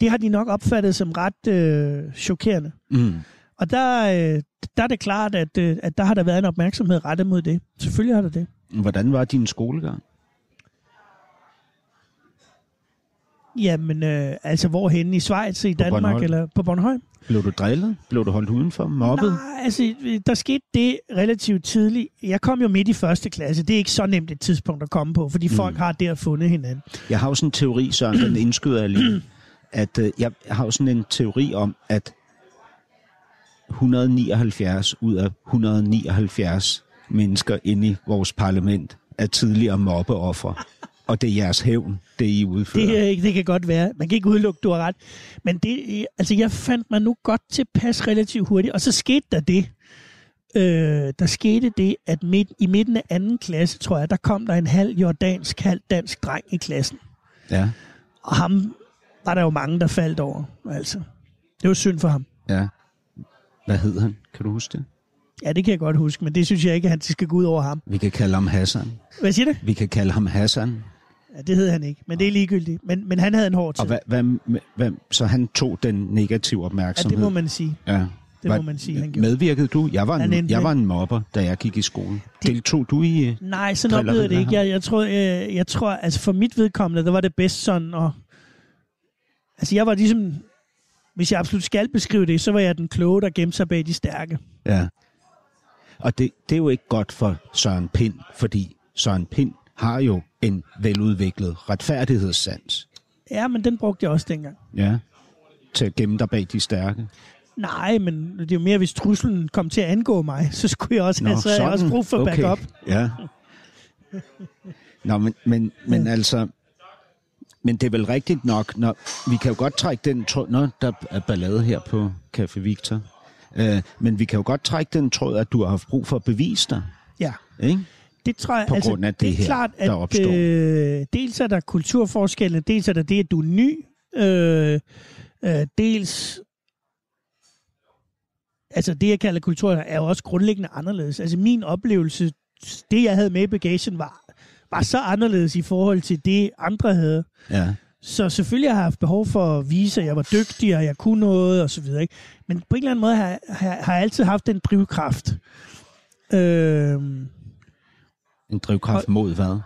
det har de nok opfattet som ret øh, chokerende.
Mm.
Og der, øh, der er det klart, at, øh, at der har der været en opmærksomhed rettet mod det. Selvfølgelig har der det.
Hvordan var din skolegang?
Jamen, øh, altså hvorhenne? I Schweiz, i Danmark
Bornholm.
eller på Bornholm?
Blev du drillet? Blev du holdt udenfor? Mobbet?
Nej, altså der skete det relativt tidligt. Jeg kom jo midt i første klasse. Det er ikke så nemt et tidspunkt at komme på, fordi mm. folk har der fundet hinanden.
Jeg har jo sådan en teori, Søren, den indskyder jeg lige, at øh, jeg har jo sådan en teori om, at 179 ud af 179 mennesker inde i vores parlament er tidligere mobbeoffer. Og det er jeres hævn, det I udfører.
Det, det kan godt være. Man kan ikke udelukke, du har ret. Men det, altså, jeg fandt mig nu godt tilpas relativt hurtigt. Og så skete der det. Øh, der skete det, at midt, i midten af anden klasse, tror jeg, der kom der en halv jordansk, halv dansk dreng i klassen.
Ja,
Og ham var der jo mange, der faldt over. Altså. Det var synd for ham.
ja. Hvad hed han? Kan du huske det?
Ja, det kan jeg godt huske, men det synes jeg ikke, at han skal gå ud over ham.
Vi kan kalde ham Hassan.
Hvad siger du?
Vi kan kalde ham Hassan.
Ja, det hed han ikke, men det er ligegyldigt. Men, men han havde en hård tid.
Og hvad, hvad, hvad, så han tog den negative
Ja,
opmærksomhed.
det må man sige.
Ja.
Det
Var-
må man sige, han gjorde.
Medvirkede du? Jeg var en,
endte
jeg var en mobber, da jeg gik i skole. Deltog du i... øh,
Nej, sådan oplevede det ikke. Jeg, jeg, tror, jeg, jeg tror, altså for mit vedkommende, der var det bedst sådan, og altså jeg var ligesom, hvis jeg absolut skal beskrive det, så var jeg den kloge, der gemte sig bag de stærke.
Ja. Og det, det er jo ikke godt for Søren Pind, fordi Søren Pind har jo en veludviklet retfærdighedssans.
Ja, men den brugte jeg også dengang.
Ja. Til at gemme dig bag de stærke.
Nej, men det er jo mere, hvis truslen kom til at angå mig, så skulle jeg også have, så havde jeg også brug for backup.
Ja. Nå, men, men, men altså... men det er vel rigtigt nok, når vi kan jo godt trække den tråd, når der er ballade her på Café Victor, øh, men vi kan jo godt trække den tråd, at du har haft brug for at bevise dig,
Ja,
ikke?
Det tror jeg,
På
altså,
grund af
det
det
er
her,
klart,
der
at
opstår.
øh, dels er der kulturforskelle, dels er der det, at du er ny, øh, øh, dels altså det, jeg kalder kultur, er jo også grundlæggende anderledes. Altså min oplevelse, det jeg havde med i bagagen, var, var så anderledes i forhold til det, andre havde.
Ja.
Så selvfølgelig har jeg haft behov for at vise, at jeg var dygtig, og jeg kunne noget, og så videre. Ikke? Men på en eller anden måde har, har, har jeg altid haft den drivkraft. Øh,
En drivkraft mod hvad?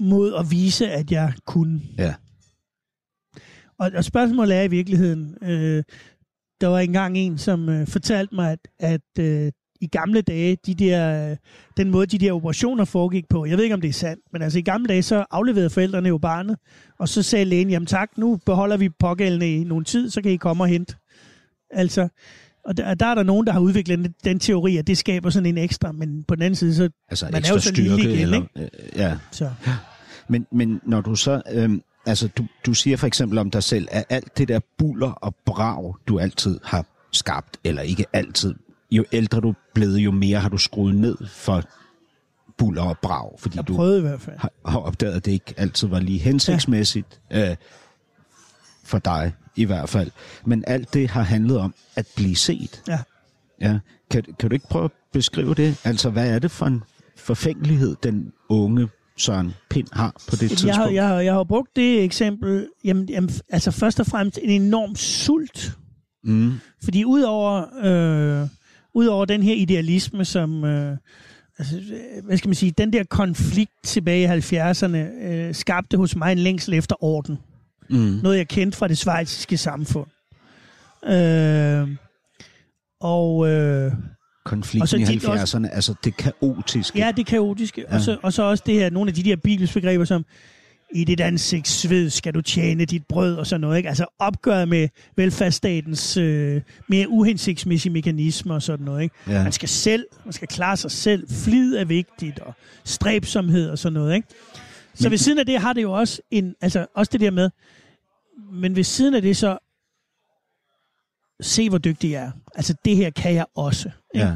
mod at vise, at jeg kunne.
Ja.
Og, og spørgsmålet er i virkeligheden, øh, der var engang en, som øh, fortalte mig, at, at øh, i gamle dage, de der, øh, den måde, de der operationer foregik på, jeg ved ikke, om det er sandt, men altså i gamle dage, så afleverede forældrene jo barnet, og så sagde lægen, jamen tak, nu beholder vi pågældende i nogen tid, så kan I komme og hente. Altså, og der, der er der nogen, der har udviklet den, den teori, at det skaber sådan en ekstra, men på den anden side, så...
Altså
Man er jo så lille
styrke?
igen,
eller, øh, ja.
så
Men, men når du så, øhm, altså du, du siger for eksempel om dig selv, at alt det der buller og brag, du altid har skabt, eller ikke altid, jo ældre du er blevet, jo mere har du skruet ned for buller og brag, fordi
jeg
du
i hvert fald.
har, har opdaget, at det ikke altid var lige hensigtsmæssigt ja. øh, for dig i hvert fald. Men alt det har handlet om at blive set.
Ja.
Ja. Kan, kan du ikke prøve at beskrive det? Altså, hvad er det for en forfængelighed, den unge Søren Pind har på det
Jeg
tidspunkt?
har, jeg, har, jeg har brugt det eksempel, jamen, jamen, altså først og fremmest en enorm sult.
Mm.
Fordi udover, øh, udover den her idealisme, som, øh, altså, hvad skal man sige, den der konflikt tilbage i 70'erne, øh, skabte hos mig en længsel efter orden.
Mm.
Noget, jeg kendte fra det svejsiske samfund. Øh, og øh,
Konflikten
Og så
i
tit
70'erne, altså det kaotiske.
ja, det kaotiske. Ja. Og, så, og så også det her, nogle af de der bibelsbegreber, som i dit ansigts sved skal du tjene dit brød og sådan noget. Ikke? Altså opgøret med velfærdsstatens øh, mere uhensigtsmæssige mekanismer og sådan noget. Ikke?
Ja.
Man skal selv, man skal klare sig selv. Flid er vigtigt, og stræbsomhed og sådan noget. Ikke? Så
Men-
ved siden af det har det jo også en, altså også det der med, men ved siden af det så, se hvor dygtig jeg er. Altså det her kan jeg også. Ikke?
Ja.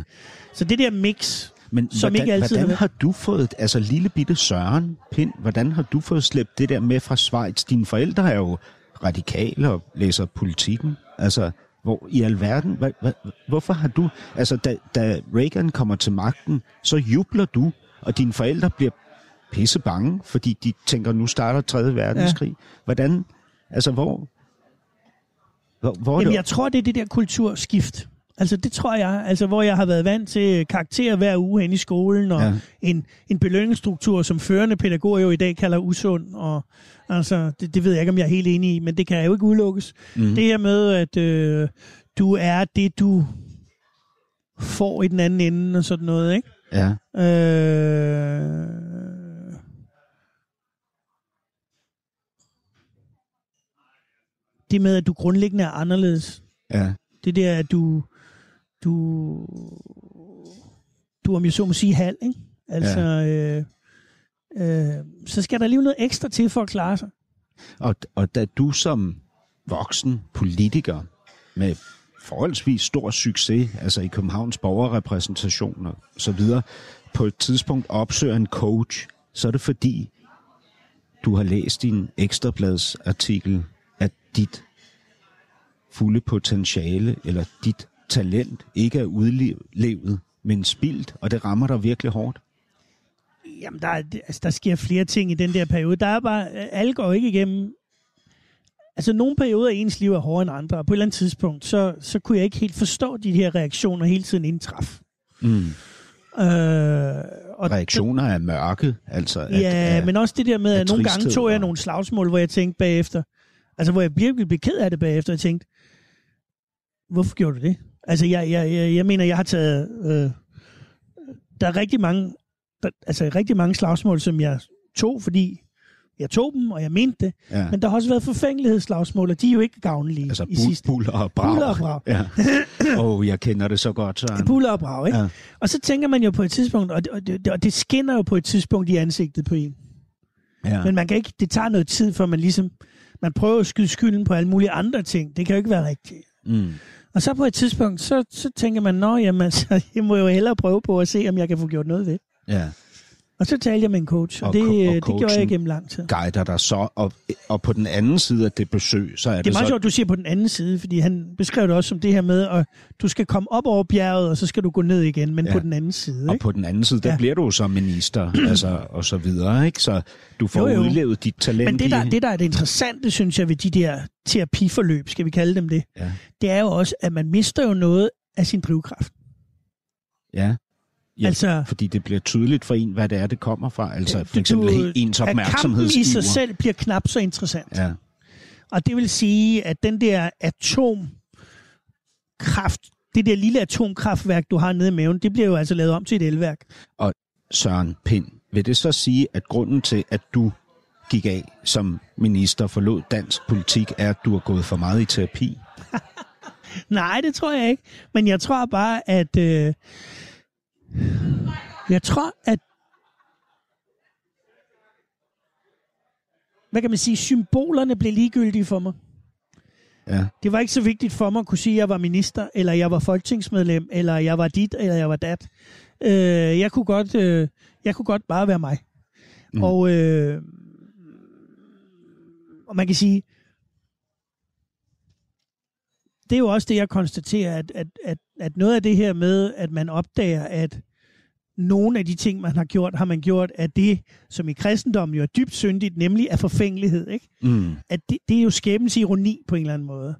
Så det der mix,
Men
Som
hvordan,
ikke altid
hvordan har du fået, altså lille bitte Søren Pind, hvordan har du fået slæbt det der med fra Schweiz? Dine forældre er jo radikale og læser politikken. Altså, hvor i alverden, hvad, hvad, hvorfor har du, altså da, da Reagan kommer til magten, så jubler du, og dine forældre bliver pisse bange, fordi de tænker, nu starter 3. verdenskrig. Ja. Hvordan, altså hvor, hvor, hvor
Jamen,
det,
jeg tror, det er det der kulturskift. Altså, det tror jeg. Altså, hvor jeg har været vant til karakterer hver uge hen i skolen, og
Ja.
en, en belønningsstruktur, som førende pædagoger jo i dag kalder usund. Og, altså, det, det ved jeg ikke, om jeg er helt enig i, men det kan jo ikke udelukkes. Mm. Det her med, at øh, du er det, du får i den anden ende, og sådan noget, ikke?
ja,
Øh... Det med, at du grundlæggende er anderledes.
ja,
Det der, at du, du, du om jeg så må sige halv, ikke? Altså, ja. øh, øh, så skal der lige noget ekstra til for at klare sig.
Og, og da du som voksen politiker med forholdsvis stor succes, altså i Københavns borgerrepræsentation og så videre, på et tidspunkt opsøger en coach, så er det fordi, du har læst din ekstrablads artikel, dit fulde potentiale eller dit talent ikke er udlevet, men spildt, og det rammer dig virkelig hårdt.
Jamen, der, er- altså, der sker flere ting i den der periode. Der er bare, alle går ikke igennem... Altså, nogle perioder i ens liv er hårdere end andre, og på et eller andet tidspunkt, så, så kunne jeg ikke helt forstå de her reaktioner hele tiden indtræf.
Mm.
Øh, og
Reaktioner er mørke, altså. At,
Ja,
at,
men også det der med,
af
at nogle gange tog jeg
og-
nogle slagsmål, hvor jeg tænkte bagefter, altså hvor jeg virkelig blev ked af det bagefter, jeg tænkte, hvorfor gjorde du det? Altså jeg, jeg, jeg, jeg mener, jeg har taget, øh, der er rigtig mange, der, altså rigtig mange slagsmål, som jeg tog, fordi jeg tog dem, og jeg mente det,
ja.
men der har også været forfængelighedsslagsmål, og de er jo ikke gavnlige
Altså
i sidste.
buller og brag.
Buller og brag.
Ja. oh, jeg kender det så godt, Søren.
Buller og brag, ikke?
Ja.
Og så tænker man jo på et tidspunkt, og det, og, det, og det skinner jo på et tidspunkt i ansigtet på en.
Ja.
Men man kan ikke, det tager noget tid, før man ligesom, man prøver at skyde skylden på alle mulige andre ting. Det kan jo ikke være rigtigt.
Mm.
Og så på et tidspunkt, så, så tænker man, nå jamen, altså, jeg må jo hellere prøve på at se, om jeg kan få gjort noget ved.
Ja.
Og så talte jeg med en coach, og,
Og
det,
og
øh, det gjorde jeg gennem lang tid.
Guider dig så, og, og på den anden side af det besøg, så er det,
Det er meget
så...
sjovt, du siger på den anden side, fordi han beskrev det også som det her med, at du skal komme op over bjerget, og så skal du gå ned igen, men
Ja.
på den anden side.
Og
Ikke?
på den anden side, der
Ja.
bliver du så minister, altså, og så videre, ikke? Så du får
Jo,
jo, udlevet dit talent
Men det der, det, der er det interessante, synes jeg, ved de der terapiforløb, skal vi kalde dem det,
Ja.
det er jo også, at man mister jo noget af sin drivkraft.
Ja. Ja,
Altså-
fordi det bliver tydeligt for en, hvad det er, det kommer fra. Altså for eksempel
du-
ens
At kampen i sig selv bliver knap så interessant.
Ja,
Og det vil sige, at den der atomkraft, det der lille atomkraftværk, du har nede i maven, det bliver jo altså lavet om til et elværk.
Søren Pind, vil det så sige, at grunden til, at du gik af som minister, forlod dansk politik, er, at du har gået for meget i terapi?
Nej, det tror jeg ikke. Men jeg tror bare, at... Øh, jeg tror, at... Hvad kan man sige? Symbolerne blev ligegyldige for mig.
Ja,
Det var ikke så vigtigt for mig at kunne sige, at jeg var minister, eller jeg var folketingsmedlem, eller jeg var dit, eller jeg var dat. Øh, jeg, kunne godt, øh, jeg kunne godt bare være mig. Mm. Og, øh, og man kan sige, det er jo også det, jeg konstaterer, at, at, at, at noget af det her med, at man opdager, at nogle af de ting, man har gjort, har man gjort af det, som i kristendommen jo er dybt syndigt, nemlig af forfængelighed. Ikke?
mm.
at det, det er jo skæbens ironi på en eller anden måde.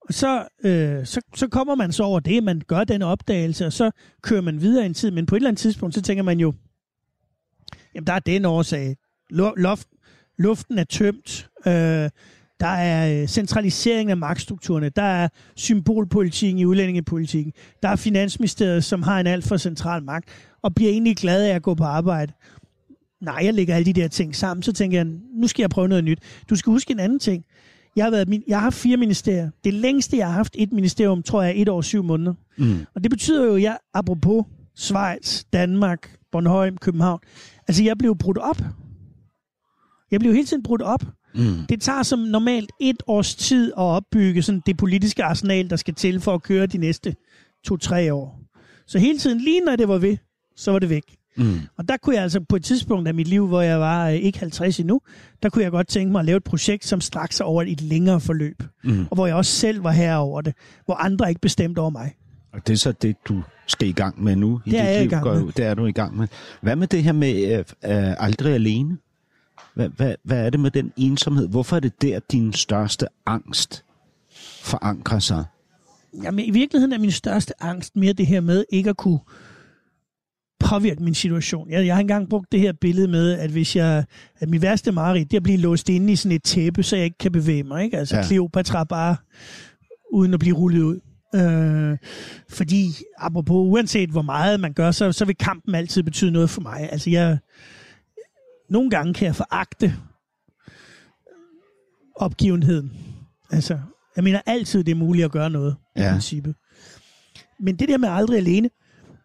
Og så, øh, så, så kommer man så over det, man gør den opdagelse, og så kører man videre en tid, men på et eller andet tidspunkt, så tænker man jo, jamen der er den årsag. Lu- Luft, luften er tømt. Øh, der er øh, centralisering af magtstrukturerne. Der er symbolpolitikken i udlændingepolitikken. Der er finansministeriet, som har en alt for central magt, og bliver egentlig glad af at gå på arbejde. Nej, jeg lægger alle de der ting sammen, så tænker jeg, nu skal jeg prøve noget nyt. Du skal huske en anden ting. Jeg har, været, min- jeg har haft fire ministerier. Det længste, jeg har haft et ministerium, tror jeg er et år og syv måneder.
Mm.
Og det betyder jo, at jeg, apropos Schweiz, Danmark, Bornholm, København, altså jeg blev brudt op. Jeg blev hele tiden brudt op.
Mm.
Det tager som normalt et års tid at opbygge sådan det politiske arsenal, der skal til for at køre de næste to-tre år. Så hele tiden, lige når det var ved, så var det væk.
Mm.
Og der kunne jeg altså på et tidspunkt af mit liv, hvor jeg var øh, ikke 50 endnu, der kunne jeg godt tænke mig at lave et projekt, som straks sig over et længere forløb.
Mm.
Og hvor jeg også selv var her over det, hvor andre ikke bestemte over mig.
Og det er så det, du skal i gang med nu i
Det er
dit
jeg i
liv.
gang
går
med.
Det er du i gang med. Hvad med det her med øh, øh, aldrig alene? Hvad, hvad, hvad er det med den ensomhed? Hvorfor er det der, din største angst forankrer sig?
Jamen, i virkeligheden er min største angst mere det her med ikke at kunne påvirke min situation. Jeg, jeg har engang brugt det her billede med, at hvis jeg, at min værste mareridt, det er at blive låst inde i sådan et tæppe, så jeg ikke kan bevæge mig. Ikke? Altså ja. Cleopatra bare uden at blive rullet ud. Øh, fordi, apropos, uanset hvor meget man gør, så, så vil kampen altid betyde noget for mig. Altså, jeg, nogle gange kan jeg foragte opgivenheden. Altså, jeg mener altid, det er muligt at gøre noget, i
Ja.
princippet. Men det der med aldrig alene,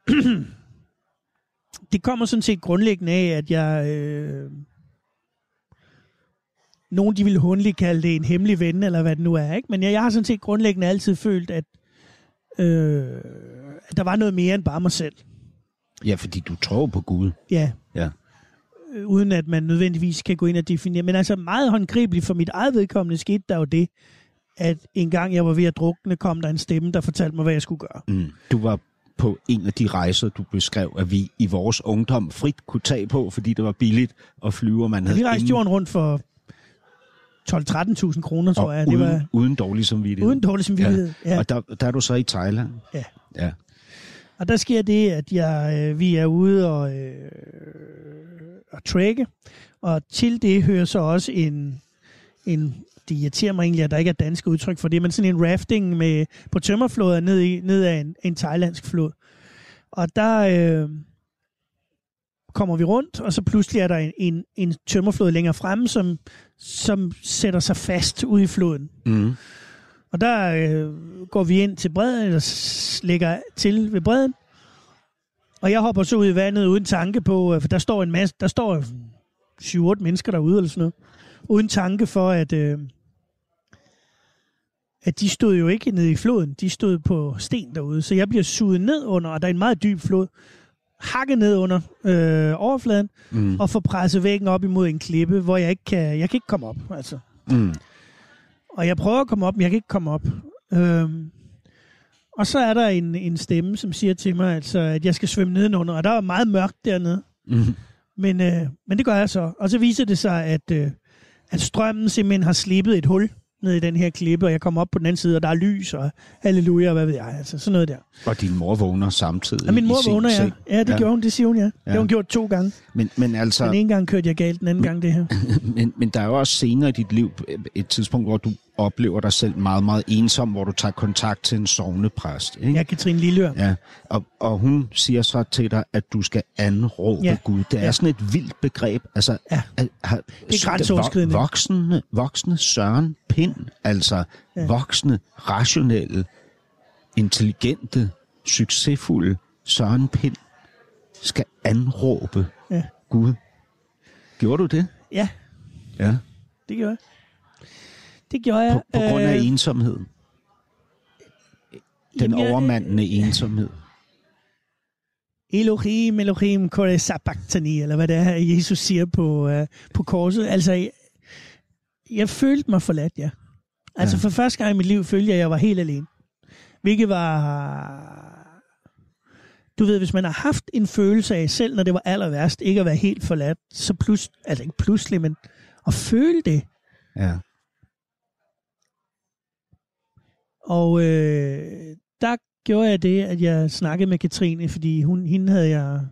det kommer sådan set grundlæggende af, at jeg... Øh, nogen de vil hundligt kalde det en hemmelig ven, eller hvad det nu er. Ikke? Men jeg, jeg har sådan set grundlæggende altid følt, at, øh, at der var noget mere end bare mig selv.
Ja, fordi du tror på Gud.
Ja.
Ja.
Øh, uden at man nødvendigvis kan gå ind og definere. Men altså meget håndgribeligt for mit eget vedkommende skete der jo det, at en gang jeg var ved at drukne, kom der en stemme, der fortalte mig, hvad jeg skulle gøre.
Mm. Du var på en af de rejser, du beskrev, at vi i vores ungdom frit kunne tage på, fordi det var billigt at flyve, og man havde
Vi rejste
ingen-
jorden rundt for 12-13.000 kroner, tror
og
jeg.
uden,
Det var
uden dårlig samvittighed.
uden dårlig samvittighed. Ja.
Og der, der er du så i Thailand.
Ja.
Ja.
Og der sker det, at jeg, øh, vi er ude og, øh, og trække, og til det hører så også en, en det irriterer mig egentlig, at der ikke er dansk udtryk for det, men sådan en rafting med, på tømmerfloder ned, i, ned ad en, en thailandsk flod. Og der øh, kommer vi rundt, og så pludselig er der en, en, en tømmerflod længere fremme, som, som sætter sig fast ude i floden.
Mm.
Og der øh, går vi ind til bredden, eller lægger til ved bredden. Og jeg hopper så ud i vandet uden tanke på, øh, for der står en masse, der står 7-8 mennesker derude eller sådan noget. Uden tanke for, at, øh, at de stod jo ikke nede i floden. De stod på sten derude. Så jeg bliver suget ned under, og der er en meget dyb flod, hakket ned under øh, overfladen, mm. og får presset væggen op imod en klippe, hvor jeg ikke kan, jeg kan ikke komme op. Altså.
Mm.
Og jeg prøver at komme op, men jeg kan ikke komme op. Øhm, og så er der en, en stemme, som siger til mig, altså, at jeg skal svømme nedenunder. Og der er meget mørkt dernede.
Mm.
Men, øh, men det gør jeg så. Og så viser det sig, at, øh, at strømmen simpelthen har slippet et hul ned i den her klippe, og jeg kommer op på den anden side, og der er lys, og halleluja, og hvad ved jeg, altså sådan noget der.
Og din mor vågner samtidig
Ja, min mor vågner, ja. Ja, det ja. gjorde hun, det siger hun, ja. Det
Ja.
har hun gjort to gange.
Men, men altså,
Den ene gang kørte jeg galt, den anden gang det her.
men, men der er jo også senere i dit liv et tidspunkt, hvor du oplever dig selv meget, meget ensom, hvor du tager kontakt til en sovnepræst. Ikke?
Ja, Katrine Lillør.
Ja, og, og hun siger så til dig, at du skal anråbe
Ja.
Gud. Det er
Ja.
sådan et vildt begreb. Altså,
Ja.
at, har,
Det er grænseoverskridende.
Voksne, voksne Søren Pind, altså
ja.
voksne, rationelle, intelligente, succesfulde Søren Pind, skal anråbe
Ja.
Gud. Gjorde du det?
Ja,
Ja.
det gjorde jeg. Det gjorde jeg.
På, på grund af
Øh,
ensomheden. Den
jamen, jeg-
overmandende ensomhed.
Elohim, Elohim, kore sabachthani, eller hvad det er, Jesus siger på, uh, på korset. Altså, jeg, jeg følte mig forladt, ja. Altså,
Ja.
for første gang i mit liv følte jeg, at jeg var helt alene. Hvilket var... Du ved, hvis man har haft en følelse af, selv når det var aller værst, ikke at være helt forladt, så plus, altså ikke pludselig, men at føle det.
Ja.
Og øh, der gjorde jeg det, at jeg snakkede med Katrine, fordi hun, hende havde jeg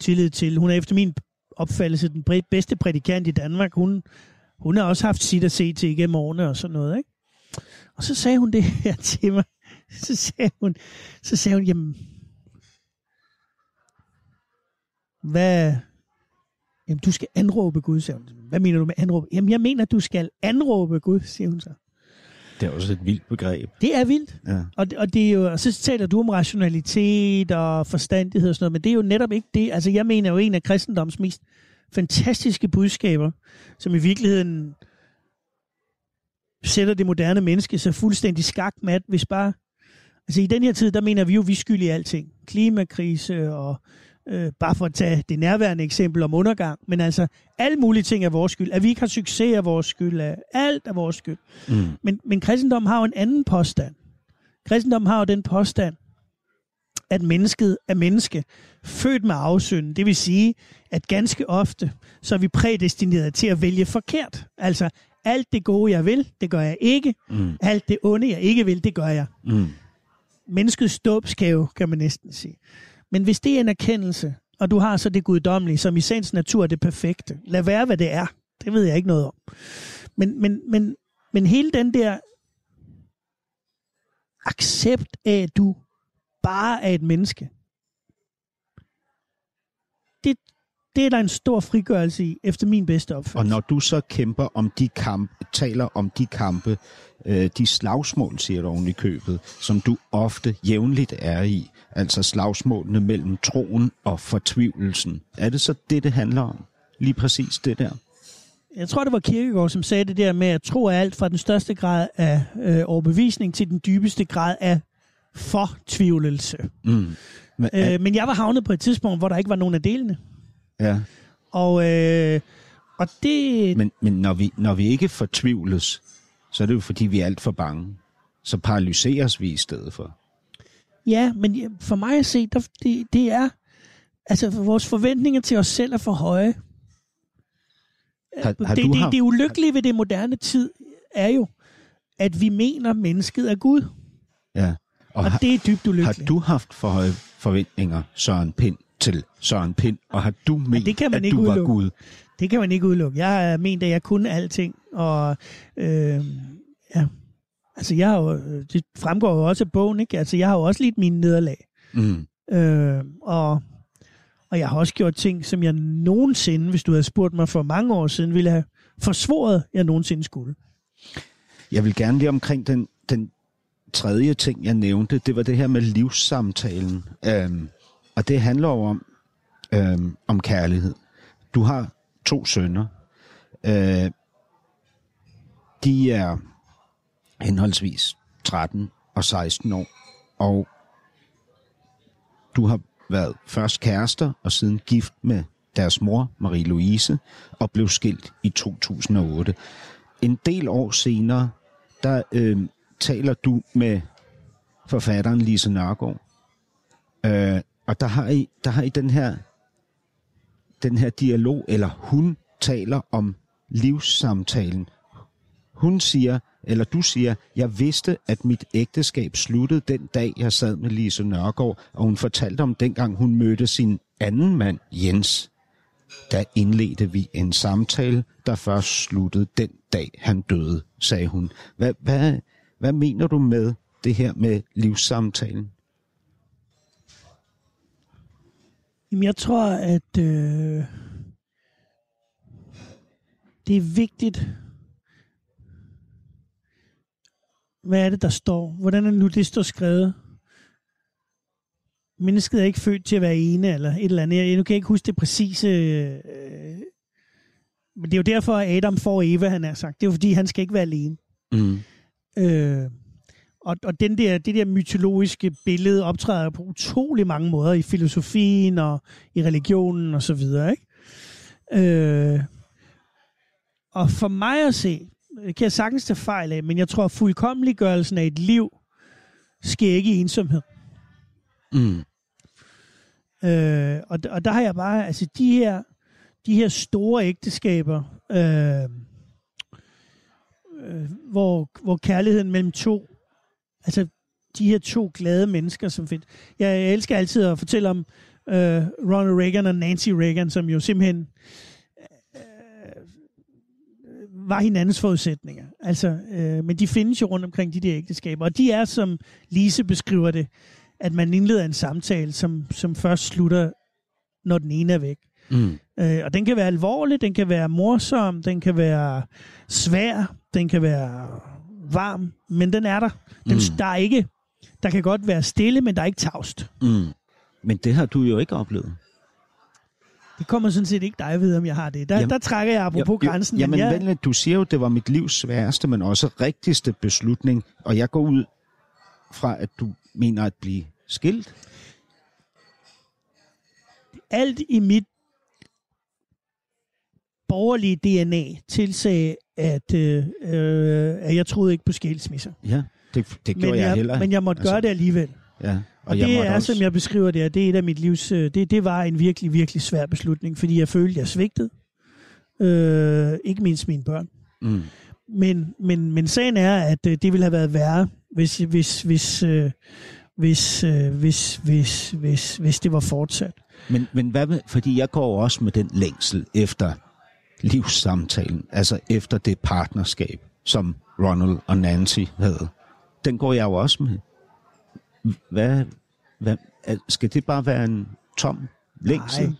tillid til. Hun er efter min opfattelse den bedste prædikant i Danmark. Hun, hun har også haft sit at se til igennem årene og sådan noget. Ikke? Og så sagde hun det her til mig. Så sagde hun, så sagde hun jamen, hvad, jamen, du skal anråbe Gud, sagde hun. Hvad mener du med anråbe? Jamen, jeg mener, du skal anråbe Gud, siger hun så.
Det er også et vildt begreb.
Det er vildt.
Ja.
Og, det- og, det er jo, og så taler du om rationalitet og forstandighed og sådan noget, men det er jo netop ikke det. Altså, jeg mener jo en af kristendoms mest fantastiske budskaber, som i virkeligheden sætter det moderne menneske så fuldstændig skakmat, hvis bare... Altså, i den her tid, der mener vi jo, vi er skyld i alting. Klimakrise og øh, bare for at tage det nærværende eksempel om undergang, men altså, alle mulige ting er vores skyld. At vi ikke har succes er vores skyld. At alt er vores skyld.
Mm.
Men, men kristendommen har jo en anden påstand. Kristendommen har jo den påstand, at mennesket er menneske, født med afsynden. Det vil sige, at ganske ofte, så er vi prædestineret til at vælge forkert. Altså, alt det gode, jeg vil, det gør jeg ikke.
Mm.
Alt det onde, jeg ikke vil, det gør jeg.
Mm.
Menneskets dåbsgave, kan man næsten sige. Men hvis det er en erkendelse, og du har så det guddommelige, som i sagens natur er det perfekte, lad være, hvad det er. Det ved jeg ikke noget om. Men, men, men, men hele den der accept af, at du bare er et menneske, det, det er der en stor frigørelse i, efter min bedste
Og
opfattelse.
når du så kæmper om de kampe, taler om de kampe, øh, de slagsmål, siger du oven i købet, som du ofte jævnligt er i, altså slagsmålene mellem troen og fortvivlelsen. Er det så det, det handler om? Lige præcis det der?
Jeg tror, det var Kierkegaard, som sagde det der med, at tro er alt fra den største grad af øh, overbevisning til den dybeste grad af fortvivlelse.
Mm. Men,
Øh, men jeg var havnet på et tidspunkt, hvor der ikke var nogen af delene.
Ja.
Og, øh, og det...
men, men når, vi, når vi ikke fortvivles, så er det jo fordi, vi er alt for bange. Så paralyseres vi i stedet for.
Ja, men for mig at se, der, det, det er... Altså, vores forventninger til os selv er for høje.
Har, har
det, det,
haft,
det ulykkelige ved det moderne tid er jo, at vi mener, at mennesket er Gud.
ja. og
Og
har,
det er dybt
har
ulykkeligt.
du haft for høje forventninger, Søren Pind, til Søren Pind, og har du ment,
det kan man
at
ikke
du var
udelukke.
Gud?
Det kan man ikke udelukke. Jeg har ment, at jeg kunne alting, og øh, ja, altså jeg har jo, det fremgår jo også af bogen, ikke? Altså jeg har jo også lidt mine nederlag,
Mm.
øh, og, og jeg har også gjort ting, som jeg nogensinde, hvis du havde spurgt mig for mange år siden, ville have forsvoret, jeg nogensinde skulle.
Jeg vil gerne lige omkring den, den tredje ting, jeg nævnte, det var det her med livssamtalen. Øhm, og det handler jo om, øh, om kærlighed. Du har to sønner. Øh, de er henholdsvis 13 og 16 år, og du har været først kærester og siden gift med deres mor, Marie-Louise, og blev skilt i 2008. En del år senere, der øh, taler du med forfatteren Lise Nørgaard. Øh, og der har, I, der har I den her, den her dialog, eller hun taler om livssamtalen. Hun siger, eller du siger, jeg vidste, at mit ægteskab sluttede den dag, jeg sad med Lise Nørgaard, og hun fortalte om dengang, hun mødte sin anden mand, Jens. Der indledte vi en samtale, der først sluttede den dag, han døde, sagde hun. Hvad, hvad, hvad mener du med det her med livssamtalen?
Jamen, jeg tror, at øh, det er vigtigt. Hvad er det, der står? Hvordan er det nu, det står skrevet? Mennesket er ikke født til at være ene, eller et eller andet. Jeg, nu kan jeg ikke huske det præcise... Øh, men det er jo derfor, at Adam får Eva, han har sagt. Det er jo fordi, han skal ikke være alene.
Mm.
Øh, og, og den der, det der mytologiske billede optræder på utrolig mange måder i filosofien og i religionen og så videre, ikke? Øh, og for mig at se, det kan jeg sagtens tage fejl af, men jeg tror, at fuldkommeliggørelsen af et liv sker ikke i ensomhed.
Mm.
Øh, og, og der har jeg bare, altså de her, de her store ægteskaber, øh, øh, hvor, hvor kærligheden mellem to, altså de her to glade mennesker, som. Jeg, jeg elsker altid at fortælle om øh, Ronald Reagan og Nancy Reagan, som jo simpelthen øh, var hinandens forudsætninger. Altså, øh, men de findes jo rundt omkring de der ægteskaber, og de er, som Lise beskriver det, at man indleder en samtale, som, som først slutter, når den ene er væk.
Mm.
Øh, og den kan være alvorlig, den kan være morsom, den kan være svær, den kan være varm, men den er der. Den,
Mm.
Der er ikke, der kan godt være stille, men der er ikke tavst.
Mm. Men det har du jo ikke oplevet.
Det kommer sådan set ikke dig ved, om jeg har det. Der,
Jamen,
der trækker jeg apropos
Jo, jo,
grænsen.
Jamen,
men jeg,
vel, du siger jo, at det var mit livs sværeste, men også rigtigste beslutning. Og jeg går ud fra, at du mener at blive skilt.
alt i mit borgerlige DNA tilsagde, at, øh, øh, at jeg troede ikke på skilsmisser.
Ja, det, det gjorde
Men
jeg,
jeg,
heller.
men jeg måtte
Altså,
gøre det alligevel.
Ja, og,
Og det er,
også,
som jeg beskriver det, her, det er et af mit livs... øh, Det, det var en virkelig, virkelig svær beslutning, fordi jeg følte, jeg svigtede. Øh, ikke mindst mine børn.
Mm,
Men, men, men sagen er, at øh, det ville have været værre, hvis, hvis, hvis, øh, hvis, øh, hvis, hvis, hvis, hvis det var fortsat.
men, men hvad med, fordi jeg går også med den længsel efter livssamtalen, altså efter det partnerskab, som Ronald og Nancy havde. Den går jeg jo også med. Hvad, hvad, skal det bare være en tom længsel?
Nej,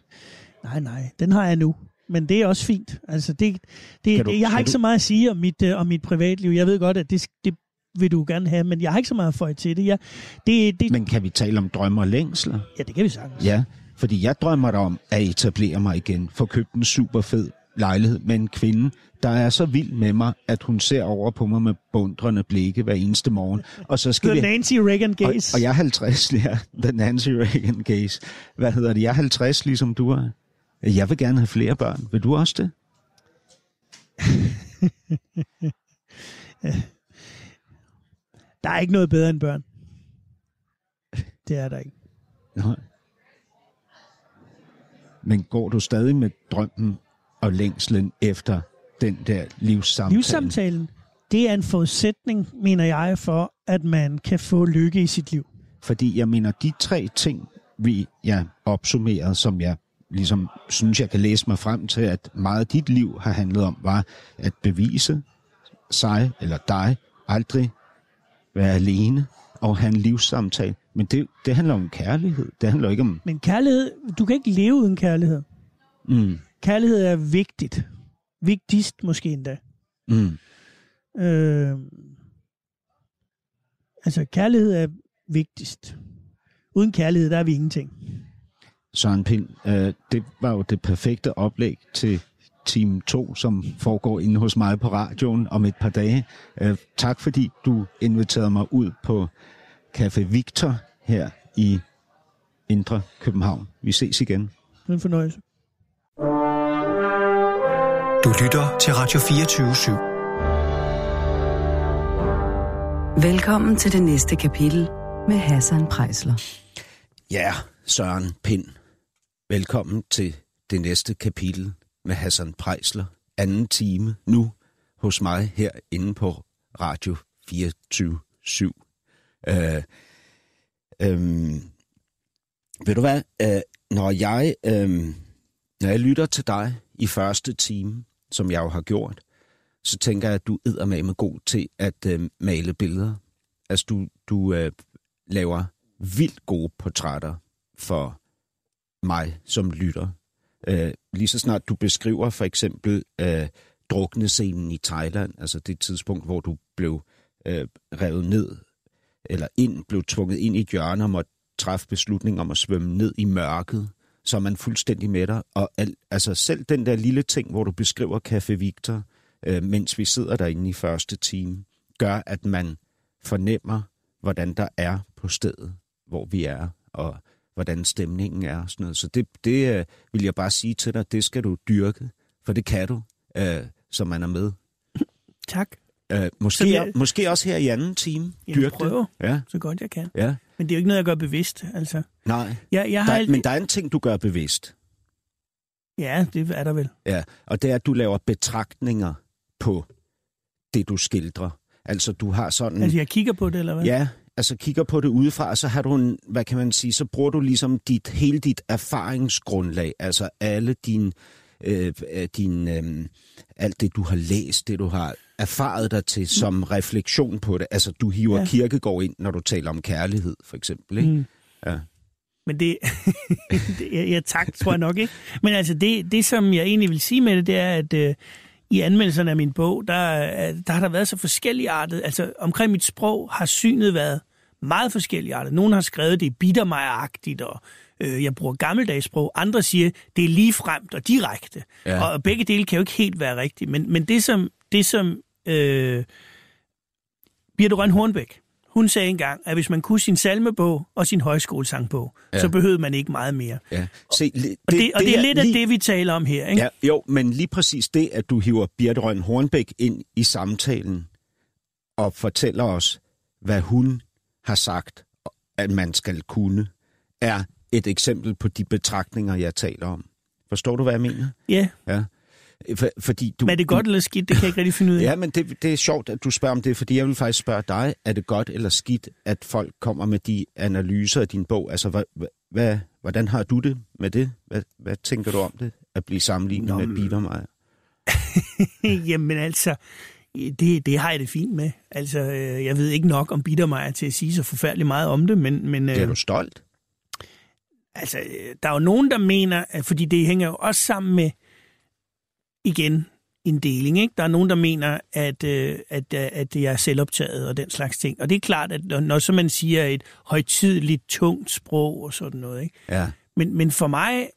nej, nej. Den har jeg nu. Men det er også fint. Altså, det, det,
Kan du-
det, jeg har ikke
du-
så meget at sige om mit, øh, om mit privatliv. Jeg ved godt, at det, det vil du gerne have, men jeg har ikke så meget at føje til det. Jeg, det, det
Men kan vi tale om drømme og længsler?
ja, det kan vi sagtens.
Ja, fordi jeg drømmer da om at etablere mig igen, få købt en super fed lejlighed med en kvinde, der er så vild med mig, at hun ser over på mig med bundrende blikke hver eneste morgen. Og så skal
The
vi...
Nancy Reagan
Og,
gaze.
og jeg er 50, ja. The Nancy Reagan case. Hvad hedder det? Jeg er 50, ligesom du er. Jeg vil gerne have flere børn. Vil du også det?
Der er ikke noget bedre end børn. Det er der ikke.
Nej. Men går du stadig med drømmen og længslen efter den der livssamtale?
Livssamtalen, det er en forudsætning, mener jeg, for at man kan få lykke i sit liv.
Fordi jeg mener, de tre ting, vi jeg opsummerede, som jeg ligesom synes, jeg kan læse mig frem til, at meget af dit liv har handlet om, var at bevise sig eller dig aldrig være alene og have en livssamtale. Men det, det handler om kærlighed. Det handler ikke om...
Men kærlighed, du kan ikke leve uden kærlighed.
Mm,
Kærlighed er vigtigt. Vigtigst måske endda.
mm,
Øh, altså, kærlighed er vigtigst. Uden kærlighed, der er vi ingenting.
Søren Pind, øh, det var jo det perfekte oplæg til time 2, som foregår inde hos mig på radioen om et par dage. Øh, tak fordi du inviterede mig ud på Café Victor her i Indre København. Vi ses igen.
En fornøjelse.
Du lytter til Radio 24 /7.
Velkommen til det næste kapitel med Hassan Prejsler.
Ja, Søren Pind. Velkommen til det næste kapitel med Hassan Prejsler. Anden time nu hos mig her inde på Radio 24 7. Øh, øh, ved du hvad? Øh, når jeg øh, når jeg lytter til dig i første time, som jeg jo har gjort, så tænker jeg, at du er med god til at øh, male billeder. Altså, du, du øh, laver vildt gode portrætter for mig som lytter. Øh, lige så snart du beskriver for eksempel øh, druknescenen i Thailand, altså det tidspunkt, hvor du blev øh, revet ned, eller ind, blev tvunget ind i et hjørne og måtte træffe beslutning om at svømme ned i mørket, så er man fuldstændig med dig. Og al, altså selv den der lille ting, hvor du beskriver Café Victor, øh, mens vi sidder derinde i første time, gør, at man fornemmer, hvordan der er på stedet, hvor vi er, og hvordan stemningen er og sådan noget. Så det, det øh, vil jeg bare sige til dig, det skal du dyrke, for det kan du, øh, så man er med.
Tak.
Øh, måske, jeg, måske også her i anden time.
Jeg vil prøve,
ja.
så godt jeg kan.
Ja.
Men det er jo ikke noget, jeg gør bevidst. Altså.
Nej,
jeg, jeg har
der,
aldrig...
men der er en ting, du gør bevidst.
Ja, det er der vel.
Ja, og det er, at du laver betragtninger på det, du skildrer. Altså, du har sådan...
Altså, jeg kigger på det, eller hvad?
Ja, altså kigger på det udefra, og så har du en, hvad kan man sige, så bruger du ligesom dit, hele dit erfaringsgrundlag, altså alle din, øh, din, øh, alt det, du har læst, det du har erfaret dig til som mm. refleksion på det. Altså, du hiver ja. kirkegård ind, når du taler om kærlighed, for eksempel, ikke? Mm. Ja.
Men det, det ja, tak, tror jeg nok ikke. Men altså, det, det som jeg egentlig vil sige med det, det er, at øh, i anmeldelserne af min bog, der, der har der været så forskellige artet. Altså, omkring mit sprog har synet været meget forskellige artet. Nogle har skrevet, det er bittermejeragtigt, og øh, jeg bruger gammeldags sprog. Andre siger, det er lige fremt og direkte. Ja. Og begge dele kan jo ikke helt være rigtigt. Men, men det som, det som øh, Birte Røn Hornbæk, hun sagde engang, at hvis man kunne sin salmebog og sin højskolesangbog, ja. så behøvede man ikke meget mere.
Ja. Se, det,
og det, og det, det er lidt lige... af det, vi taler om her. Ikke?
Ja, jo, men lige præcis det, at du hiver Birte Røn Hornbæk ind i samtalen og fortæller os, hvad hun har sagt, at man skal kunne, er et eksempel på de betragtninger, jeg taler om. Forstår du, hvad jeg mener?
Ja.
ja. For, fordi du,
men er det godt
du,
eller skidt? Det kan jeg ikke rigtig finde ud af.
Ja, men det, det er sjovt, at du spørger om det, fordi jeg vil faktisk spørge dig, er det godt eller skidt, at folk kommer med de analyser af din bog? Altså, hvad, hvad, hvordan har du det med det? Hvad, hvad tænker du om det, at blive sammenlignet Nå, med Biedermeier?
Jamen altså, det, det har jeg det fint med. Altså, øh, jeg ved ikke nok om Biedermeier til at sige så forfærdeligt meget om det, men... men
det er du stolt?
Altså, der er jo nogen, der mener, at, fordi det hænger jo også sammen med, igen, en deling. Ikke? Der er nogen, der mener, at, øh, at, at det er selvoptaget og den slags ting. Og det er klart, at når, når så man siger et højtidligt, tungt sprog og sådan noget. Ikke?
Ja.
Men, men for mig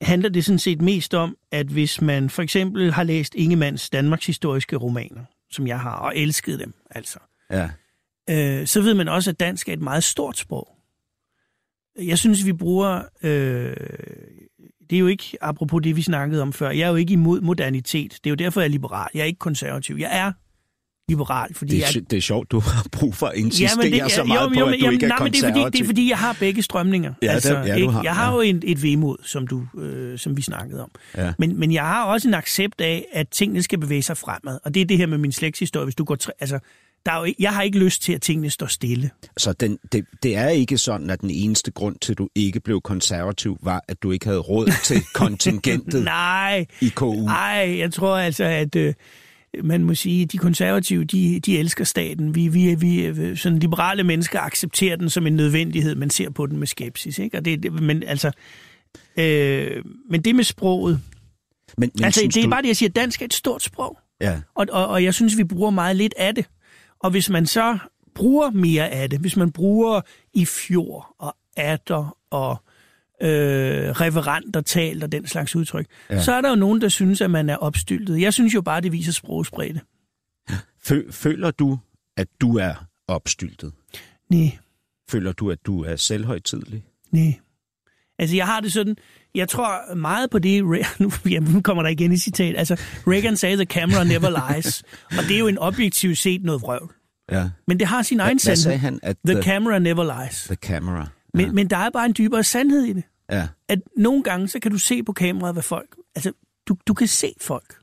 handler det sådan set mest om, at hvis man for eksempel har læst Ingemanns Danmarks historiske romaner, som jeg har, og elsket dem, altså,
ja.
øh, så ved man også, at dansk er et meget stort sprog. Jeg synes, vi bruger... Øh, det er jo ikke, apropos det, vi snakkede om før, jeg er jo ikke imod modernitet. Det er jo derfor, jeg er liberal. Jeg er ikke konservativ. Jeg er liberal. Fordi
det, er,
jeg,
det er sjovt, du har brug for at insistere ja, det, så meget jo, jo, på, at du
jamen,
ikke er
nej, men det er, fordi, det er fordi, jeg har begge strømninger.
Ja, altså, det, ja, du har,
jeg har
ja.
jo et, et vemod, som, du, øh, som vi snakkede om.
Ja.
Men, men jeg har også en accept af, at tingene skal bevæge sig fremad. Og det er det her med min slægtshistorie. Hvis du går... Altså, der er jo, jeg har ikke lyst til, at tingene står stille.
Så den, det, det er ikke sådan, at den eneste grund til, at du ikke blev konservativ, var, at du ikke havde råd til kontingentet
Nej.
i KU?
Nej, jeg tror altså, at... Øh, man må sige, de konservative, de, de elsker staten. Vi, vi, vi sådan liberale mennesker accepterer den som en nødvendighed, men ser på den med skepsis. Ikke? Og det, det, men altså, øh, men det med sproget,
men, men
altså, det er
du...
bare det, jeg siger, dansk er et stort sprog.
Ja.
Og, og, og jeg synes, vi bruger meget lidt af det. Og hvis man så bruger mere af det, hvis man bruger i fjor og atter og øh, reverent og talt og den slags udtryk,
Ja.
så er der jo nogen, der synes, at man er opstyltet. Jeg synes jo bare, det viser sprogsbredde.
Fø- føler du, at du er opstyltet?
Nej,
Føler du, at du er selvhøjtidlig?
nej. Altså, jeg har det sådan, jeg tror meget på det, nu, jamen, kommer der igen et citat, altså, Reagan sagde, the camera never lies, og det er jo en objektivt set noget vrøvl.
Ja.
Men det har sin egen
Hvad sagde
sandhed.
han? At
The
the,
camera never lies.
the camera.
Men,
ja.
men der er bare en dybere sandhed i det.
ja.
At nogle gange, så kan du se på kameraet, hvad folk... Altså, du, du kan se folk.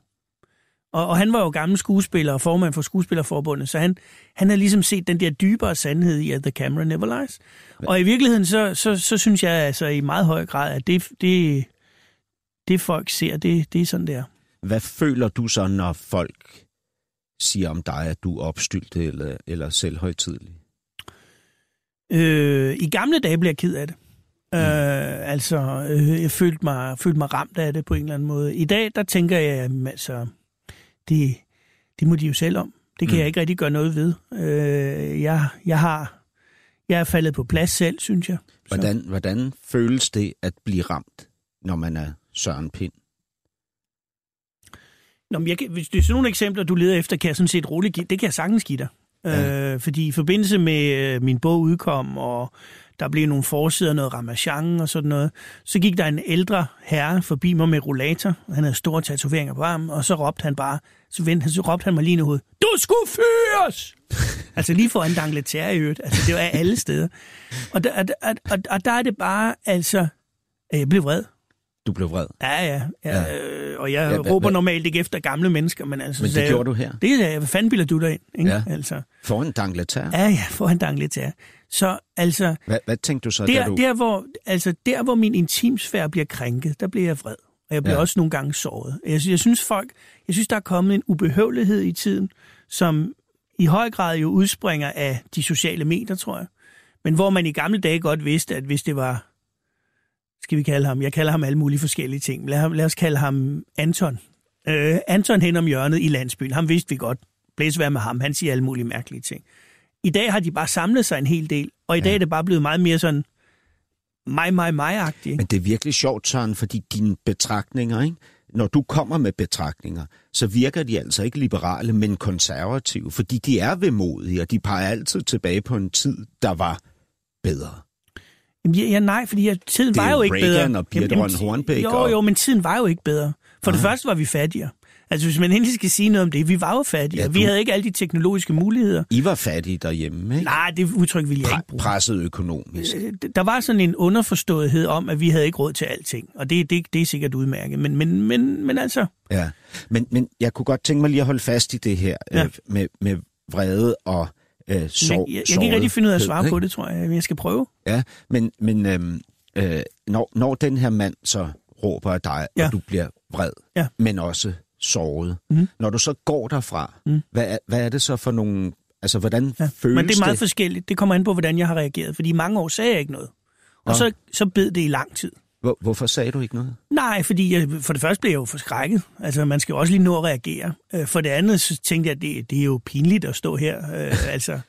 Og, og han var jo gammel skuespiller og formand for Skuespillerforbundet, så han, han har ligesom set den der dybere sandhed i, at the camera never lies. Og i virkeligheden, så, så, så synes jeg altså i meget høj grad, at det, det, det folk ser, det, det er sådan der.
Hvad føler du så, når folk siger om dig, at du er opstyltet eller, eller selvhøjtidlig?
Øh, I gamle dage blev jeg ked af det. Mm. Øh, altså, øh, jeg følte mig, følte mig ramt af det på en eller anden måde. I dag, der tænker jeg, altså, det, det må de jo selv om. Det kan
Mm.
jeg ikke rigtig gøre noget ved. Øh, jeg, jeg har, jeg er faldet på plads selv, synes jeg. Så-
Hvordan, hvordan føles det at blive ramt, når man er Søren Pind?
Nå, men jeg kan, hvis det er sådan nogle eksempler, du leder efter, kan jeg sådan set roligt give. Det kan jeg sagtens give dig.
Ja.
Øh, fordi i forbindelse med øh, min bog udkom, og der blev nogle forsider, noget ramachan og sådan noget, så gik der en ældre herre forbi mig med rollator. Han havde store tatoveringer på armen, og så råbte han bare, så, vendte, han, så råbte han mig lige i hovedet, du skulle fyres! altså lige foran D'Angleterre i øvrigt. Altså det var alle steder. Og der, og, og, og, der er det bare, altså, at jeg blev vred.
Du blev vred.
Ja, ja. ja, ja. Øh, og jeg
Ja, hva-
råber
hva-
normalt ikke efter gamle mennesker, men altså...
Men
sagde
det
jeg-
gjorde du her.
Det er hvad fanden bilder du dig ind? Ikke?
Ja.
Altså,
Foran D'Angleterre.
ja, ja, foran D'Angleterre. Så altså,
Hvad, hvad tænkte du så,
der,
du...
der, hvor, altså, der hvor min intimsfære bliver krænket, der bliver jeg vred. Og jeg bliver
Ja.
ja. også nogle gange såret. Jeg, jeg synes folk, jeg synes, der er kommet en ubehøvlighed i tiden, som i høj grad jo udspringer af de sociale medier, tror jeg. Men hvor man i gamle dage godt vidste, at hvis det var, skal vi kalde ham, jeg kalder ham alle mulige forskellige ting. Lad, ham- lad os kalde ham Anton. Øh, Anton hen om hjørnet i landsbyen, ham vidste vi godt. Blæs være med ham, han siger alle mulige mærkelige ting. I dag har de bare samlet sig en hel del, og i dag er det bare blevet meget mere sådan mig, mig, mig-agtigt.
Men det er virkelig sjovt, Søren, fordi dine betragtninger, ikke? når du kommer med betragtninger, så virker de altså ikke liberale, men konservative, fordi de er vemodige, og de peger altid tilbage på en tid, der var bedre.
Ja, ja, nej, fordi ja, tiden
Det er
var jo ikke
Reagan
bedre.
og Birthe
Jamen,
Rønn Hornbæk
Jo,
og-
jo, men tiden var jo ikke bedre. For det
Nej.
første var vi fattigere. Altså, hvis man endelig skal sige noget om det, vi var jo fattige.
Ja,
Ja, vi
du-
havde ikke alle de teknologiske muligheder.
I var fattige derhjemme, ikke?
Nej, det udtryk ville jeg ikke
Pre-
bruge.
presset økonomisk.
Øh, Der var sådan en underforståethed om, at vi havde ikke råd til alting. Og det, det, det er sikkert udmærket. Men, men, men, men altså,
Ja, men, men jeg kunne godt tænke mig lige at holde fast i det her ja. Øh, med, med vrede og øh, sov,
jeg, jeg, jeg kan ikke rigtig finde ud af at svare på det, tror jeg. Men jeg skal prøve.
Ja, men, men øhm, øh, når, når den her mand så råber af dig. Ja. og du bliver vred,
Ja.
men også såret,
Mhm.
når du så går derfra,
Mhm.
hvad, er, hvad er det så for nogle... Altså, hvordan
Ja.
føles
Men det er meget
det?
forskelligt. Det kommer an på, hvordan jeg har reageret. Fordi i mange år sagde jeg ikke noget. Og
Nå.
så, så bed det i lang tid.
Hvor, hvorfor sagde du ikke noget?
Nej, fordi jeg, for det første blev jeg jo forskrækket. Altså, man skal jo også lige nå at reagere. Øh, For det andet, så tænkte jeg, at det, det er jo pinligt at stå her. Øh, altså,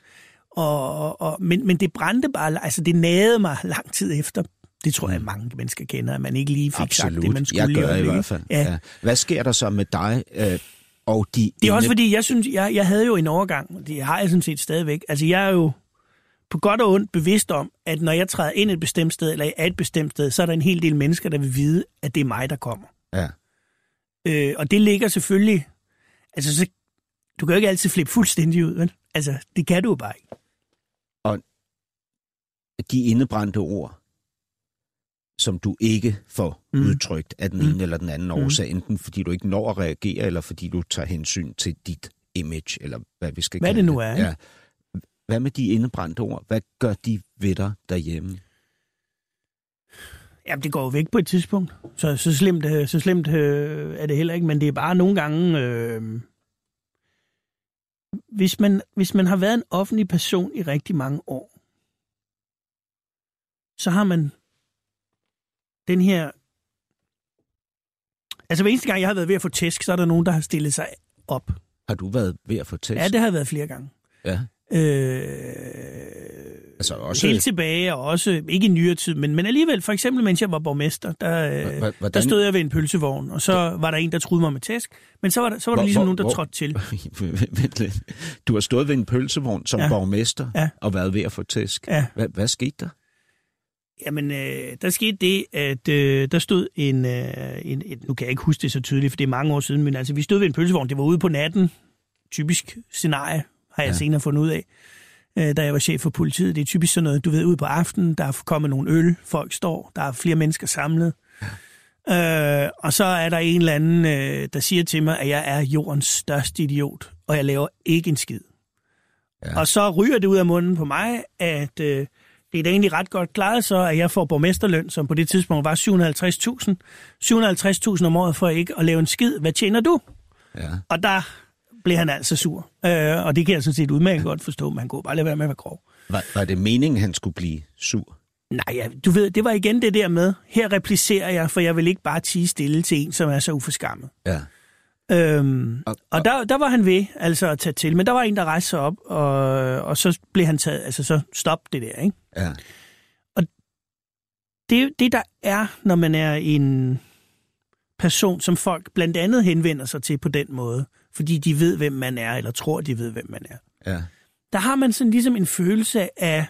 og, og, og, men, men det brændte bare, altså det nagede mig lang tid efter. Det tror jeg, mange mennesker kender, at man ikke lige fik sagt det, man skulle
jeg gør
i
hvert fald.
Ja.
Ja. Hvad sker der så med dig øh, og de...
Det er også
inde-
fordi, jeg synes, jeg, jeg havde jo en overgang, det har jeg sådan set stadigvæk. Altså, jeg er jo på godt og ondt bevidst om, at når jeg træder ind et bestemt sted, eller er et bestemt sted, så er der en hel del mennesker, der vil vide, at det er mig, der kommer.
Ja.
Øh, og det ligger selvfølgelig... Altså, så, du kan jo ikke altid flippe fuldstændig ud, vel? Altså, det kan du jo bare ikke.
de indebrændte ord, som du ikke får mm. Udtrykt af den
Mm.
ene eller den anden
Mm.
årsag, enten fordi du ikke når at reagere, eller fordi du tager hensyn til dit image, eller hvad vi skal
Hvad
kalde
det nu er?
Ja. Hvad med de indebrændte ord? Hvad gør de ved dig derhjemme?
Jamen, det går jo væk på et tidspunkt. Så, så slemt, øh, så slemt øh, er det heller ikke, men det er bare nogle gange... Øh, hvis, man, hvis man har været en offentlig person i rigtig mange år, så har man den her... Altså hver eneste gang, jeg har været ved at få tæsk, så er der nogen, der har stillet sig op.
Har du været ved at få test?
Ja, det har jeg været flere gange.
Ja.
Øh,
Altså også...
helt tilbage, og også, ikke i nyere tid, men, men alligevel, for eksempel, mens jeg var borgmester, der, øh,
Hvordan-
der stod jeg ved en pølsevogn, og så var der en, der truede mig med tæsk, men så var der, så var der
Hvor-
ligesom
hvor-
nogen, der
hvor-
trådte til.
Vent lidt. Du har stået ved en pølsevogn som
Ja.
borgmester
Ja.
og været ved at få tæsk.
Ja.
Hvad, hvad skete der?
Jamen, øh, der skete det, at øh, der stod en, øh, en, et, nu kan jeg ikke huske det så tydeligt, for det er mange år siden, men altså, vi stod ved en pølsevogn, det var ude på natten, typisk scenarie, har jeg
Ja.
ja. senere fundet ud af, øh, da jeg var chef for politiet. Det er typisk sådan noget, du ved, ude på aftenen, der er kommet nogle øl, folk står, der er flere mennesker samlet, øh, og så er der en eller anden, øh, der siger til mig, at jeg er jordens største idiot, og jeg laver ikke en skid.
Ja.
Ja. Og så ryger det ud af munden på mig, at øh, det er da egentlig ret godt klaret så, at jeg får borgmesterløn, som på det tidspunkt var 750.000. 750.000 om året for ikke at lave en skid. Hvad tjener du?
Ja.
Og der blev han altså sur. Øh, og det kan jeg sådan set udmærket godt forstå, men han kunne bare lade være med at være grov.
Var, var det meningen, han skulle blive sur?
Nej, ja, du ved, det var igen det der med, her replicerer jeg, for jeg vil ikke bare tige stille til en, som er så uforskammet.
Ja.
Øhm,
Og-
og der, der var han ved altså at tage til, men der var en, der rejste sig op, og, og så blev han taget, altså så stop det der, ikke?
Ja.
det, det der er, når man er en person, som folk blandt andet henvender sig til på den måde, fordi de ved, hvem man er, eller tror, de ved, hvem man er.
Ja.
Der har man sådan ligesom en følelse af,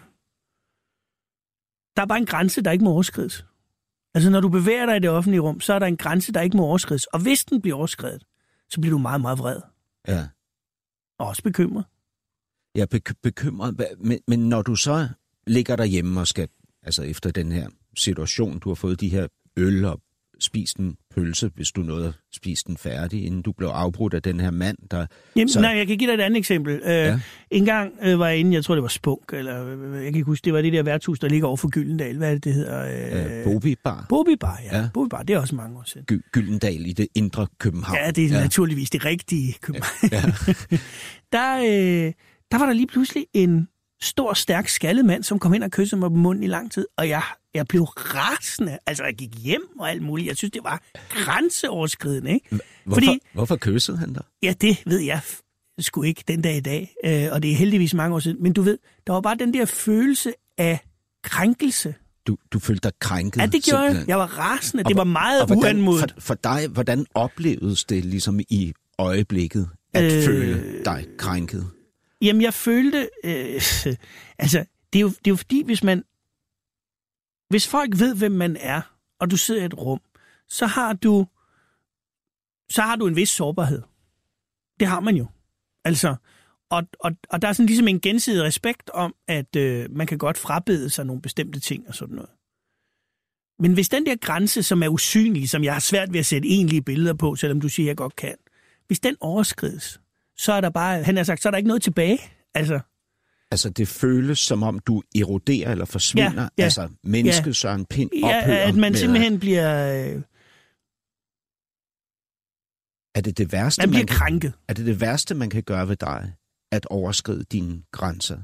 der er bare en grænse, der ikke må overskrides. Altså når du bevæger dig i det offentlige rum, så er der en grænse, der ikke må overskrides. Og hvis den bliver overskredet, så bliver du meget, meget vred.
Ja.
Og også bekymret.
Er bek- bekymret, men, men når du så ligger derhjemme og skal, altså efter den her situation, du har fået de her øl og spist en pølse, hvis du nåede at spise den færdig, inden du blev afbrudt af den her mand, der...
Jamen,
Så-
nej, jeg kan give dig et andet eksempel. Øh,
Ja.
ja. En gang øh, var jeg inde, jeg tror det var Spunk, eller øh, jeg kan ikke huske, det var det der værtshus, der ligger over for Gyldendal. Hvad er det, det hedder?
Øh, Bobi Bar,
Bobi Bar, ja.
Ja.
ja. Bobi Bar, det er også mange år siden.
Gy- Gyldendal i det indre København.
Ja, det er ja. naturligvis det rigtige København.
Ja.
der, øh, der var der lige pludselig en stor, stærk skaldet mand, som kom ind og kyssede mig på munden i lang tid, og jeg, jeg blev rasende. Altså, jeg gik hjem og alt muligt. Jeg synes, det var grænseoverskridende, ikke?
Hvorfor,
Fordi-
hvorfor kyssede han dig?
Ja, det ved jeg sgu ikke den dag i dag, øh, og det er heldigvis mange år siden. Men du ved, der var bare den der følelse af krænkelse.
Du, du følte dig krænket?
Ja, det gjorde jeg.
simpelthen.
Jeg var rasende.
Og
Det var meget
og hvordan,
uanmodet.
For, for dig, hvordan oplevedes det ligesom i øjeblikket, at. Øh. føle dig krænket?
Jamen, jeg følte... Øh, altså, det er, jo, det er jo fordi, hvis man... Hvis folk ved, hvem man er, og du sidder i et rum, så har du... Så har du en vis sårbarhed. Det har man jo. Altså, og, og, og der er sådan ligesom en gensidig respekt om, at øh, man kan godt frabede sig nogle bestemte ting og sådan noget. Men hvis den der grænse, som er usynlig, som jeg har svært ved at sætte egentlige billeder på, selvom du siger, at jeg godt kan, hvis den overskrides, så er der bare, han har sagt, så er der ikke noget tilbage. Altså,
Altså, det føles som om, du eroderer eller forsvinder.
Ja, ja.
Altså, mennesket
Ja.
Søren Pind
ja,
ophører
at man
med
simpelthen bliver, øh,
Er det det værste,
man bliver
man kan,
krænket.
er det det værste, man kan gøre ved dig? At overskride dine grænser?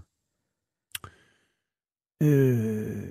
Øh,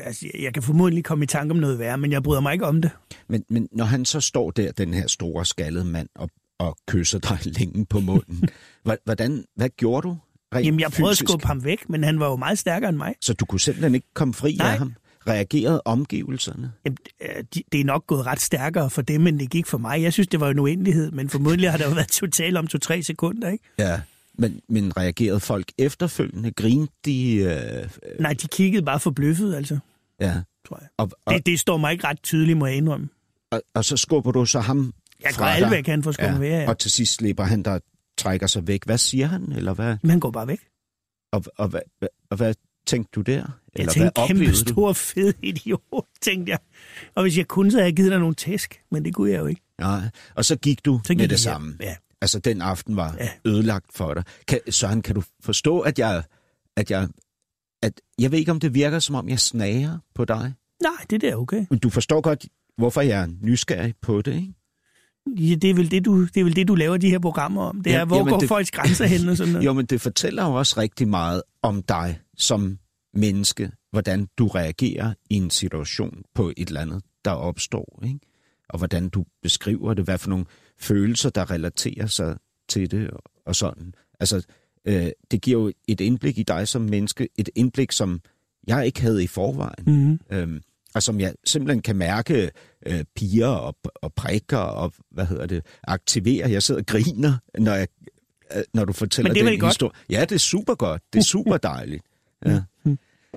altså, jeg- kan formodentlig komme i tanke om noget værre, men jeg bryder mig ikke om det.
Men, men når han så står der, den her store skaldede mand, og, og kysser dig længe på munden, hvordan, hvad gjorde du?
Jamen, jeg prøvede
fysisk?
at skubbe ham væk, men han var jo meget stærkere end mig.
Så du kunne simpelthen ikke komme fri
Nej.
af ham? Reagerede omgivelserne?
Jamen, øh, de- det er nok gået ret stærkere for dem, end det gik for mig. Jeg synes, det var en uendelighed, men formodentlig har der jo været totalt om to-tre sekunder, ikke?
Ja. Men, men reagerede folk efterfølgende? Grinte de? Øh,
Nej, de kiggede bare forbløffet, altså,
ja.
tror jeg.
Og, og,
Det, det står mig ikke ret tydeligt, må jeg indrømme.
og, og så skubber du så ham
Jeg går alle
dig?
væk, han får sgu ja. være. Ja.
Og til sidst slipper han der trækker sig væk. Hvad siger han? Eller hvad?
Men han går bare væk.
Og, og, hvad, hvad, og hvad tænkte du der?
Jeg
Eller
tænkte,
hvad
kæmpe
du?
stor, fed idiot, tænkte jeg. Og hvis jeg kunne, så havde jeg givet dig nogle tæsk, men det kunne jeg jo ikke.
Nej. Og så gik du
Så gik
med
jeg
det samme.
Ja.
Altså, den aften var
Ja.
ødelagt for dig. Kan, Søren, kan du forstå, at jeg, at jeg... At, jeg ved ikke, om det virker, som om jeg snager på dig.
Nej, det er okay.
Men du forstår godt, hvorfor jeg er nysgerrig på det, ikke?
Ja, det, er vel det, du, det er vel det, du laver de her programmer om. Det er,
Ja,
hvor
jamen,
går
det-
folks grænser hen og sådan noget.
Jo, men det fortæller jo også rigtig meget om dig som menneske, hvordan du reagerer i en situation på et eller andet, der opstår, ikke? Og hvordan du beskriver det, hvad for nogle følelser, der relaterer sig til det, og sådan. Altså, øh, det giver jo et indblik i dig som menneske, et indblik, som jeg ikke havde i forvejen.
Mm-hmm.
Øhm, og som jeg simpelthen kan mærke øh, piger og, og prikker og, hvad hedder det, aktiverer. Jeg sidder og griner, når, jeg, øh, når du fortæller
Men det er
den
vel godt?
historie. Ja, det er super godt. Det er super dejligt. Ja.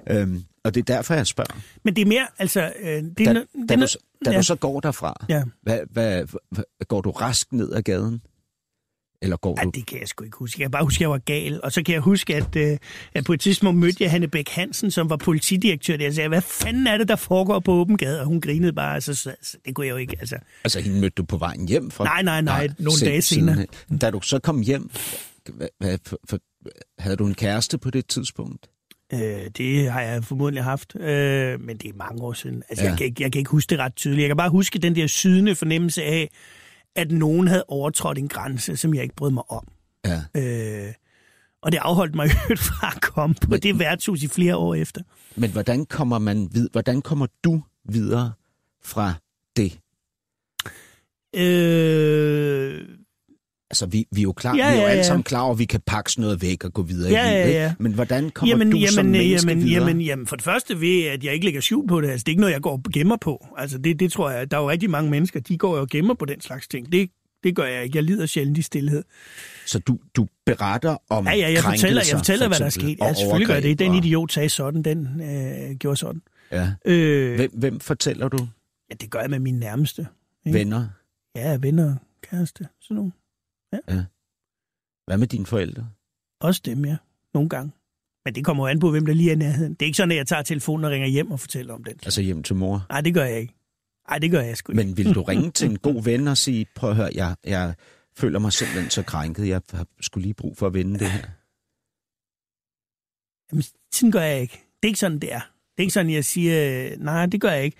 Øhm, og det er derfor, jeg spørger.
Men det er mere, altså... Øh, det
Da,
er,
da,
no- det
da,
er
du,
no-
da
ja.
du så går derfra,
Ja.
hvad, hvad, hvad, går du rask ned ad gaden? Eller går
Ej,
du...
det kan jeg sgu ikke huske. Jeg kan bare huske, at jeg var gal. Og så kan jeg huske, at, øh, at på et tidspunkt mødte jeg Hanne Bæk Hansen, som var politidirektør. Der. Jeg sagde, hvad fanden er det, der foregår på åben gade? Og hun grinede bare. Altså, så, så, det kunne jeg jo ikke. Altså,
Altså, hende mødte du på vejen hjem fra?
Nej, nej, nej, nogle
se-
dage senere.
sidenhen. Da du så kom hjem, hvad, hvad, for, for, havde du en kæreste på det tidspunkt?
øh, det har jeg formodentlig haft. Øh, men det er mange år siden. Altså,
Ja.
ja. jeg, kan ikke, jeg kan ikke huske det ret tydeligt. Jeg kan bare huske den der sydende fornemmelse af, at nogen havde overtrådt en grænse, som jeg ikke brød mig om.
Ja.
Øh, og det afholdt mig øvrigt fra at komme på
Men-
det værtshus i flere år efter.
Men hvordan kommer man vid, hvordan kommer du videre fra det?
Øh,
Altså, vi, vi er jo klar,
Ja,
vi er jo alle sammen klar over, at vi kan pakke sådan noget væk og gå videre
Ja,
i livet.
ja, ja.
Men hvordan kommer
jamen,
du
jamen,
som menneske
jamen,
videre?
jamen, jamen, for det første ved, at jeg ikke lægger skjul på det. Altså, det er ikke noget, jeg går og gemmer på. Altså, det, det tror jeg, der er jo rigtig mange mennesker, de går og gemmer på den slags ting. Det, det gør jeg ikke. Jeg lider sjældent i stillhed.
Så du, du beretter om
Ja, ja, jeg fortæller, jeg fortæller
for
hvad der er sket. Ja, selvfølgelig gør det. Den idiot sagde sådan, den øh, gjorde sådan.
Ja.
Øh,
Hvem, hvem fortæller du?
ja, det gør jeg med mine nærmeste. Ikke?
Venner?
Ja, venner, kæreste, sådan nogle.
Hvad med dine forældre?
Også dem, ja. Nogle gange. Men det kommer jo an på, hvem der lige er i nærheden. Det er ikke sådan, at jeg tager telefonen og ringer hjem og fortæller om den.
Altså hjem til mor?
Nej, det gør jeg ikke. Nej, det gør jeg sgu ikke.
Men vil du ringe til en god ven og sige, prøv at høre, jeg, jeg føler mig simpelthen så krænket, jeg har skulle lige brug for at vende det her.
Jamen, sådan gør jeg ikke. Det er ikke sådan, det er. Det er ikke sådan, jeg siger, nej, det gør jeg ikke.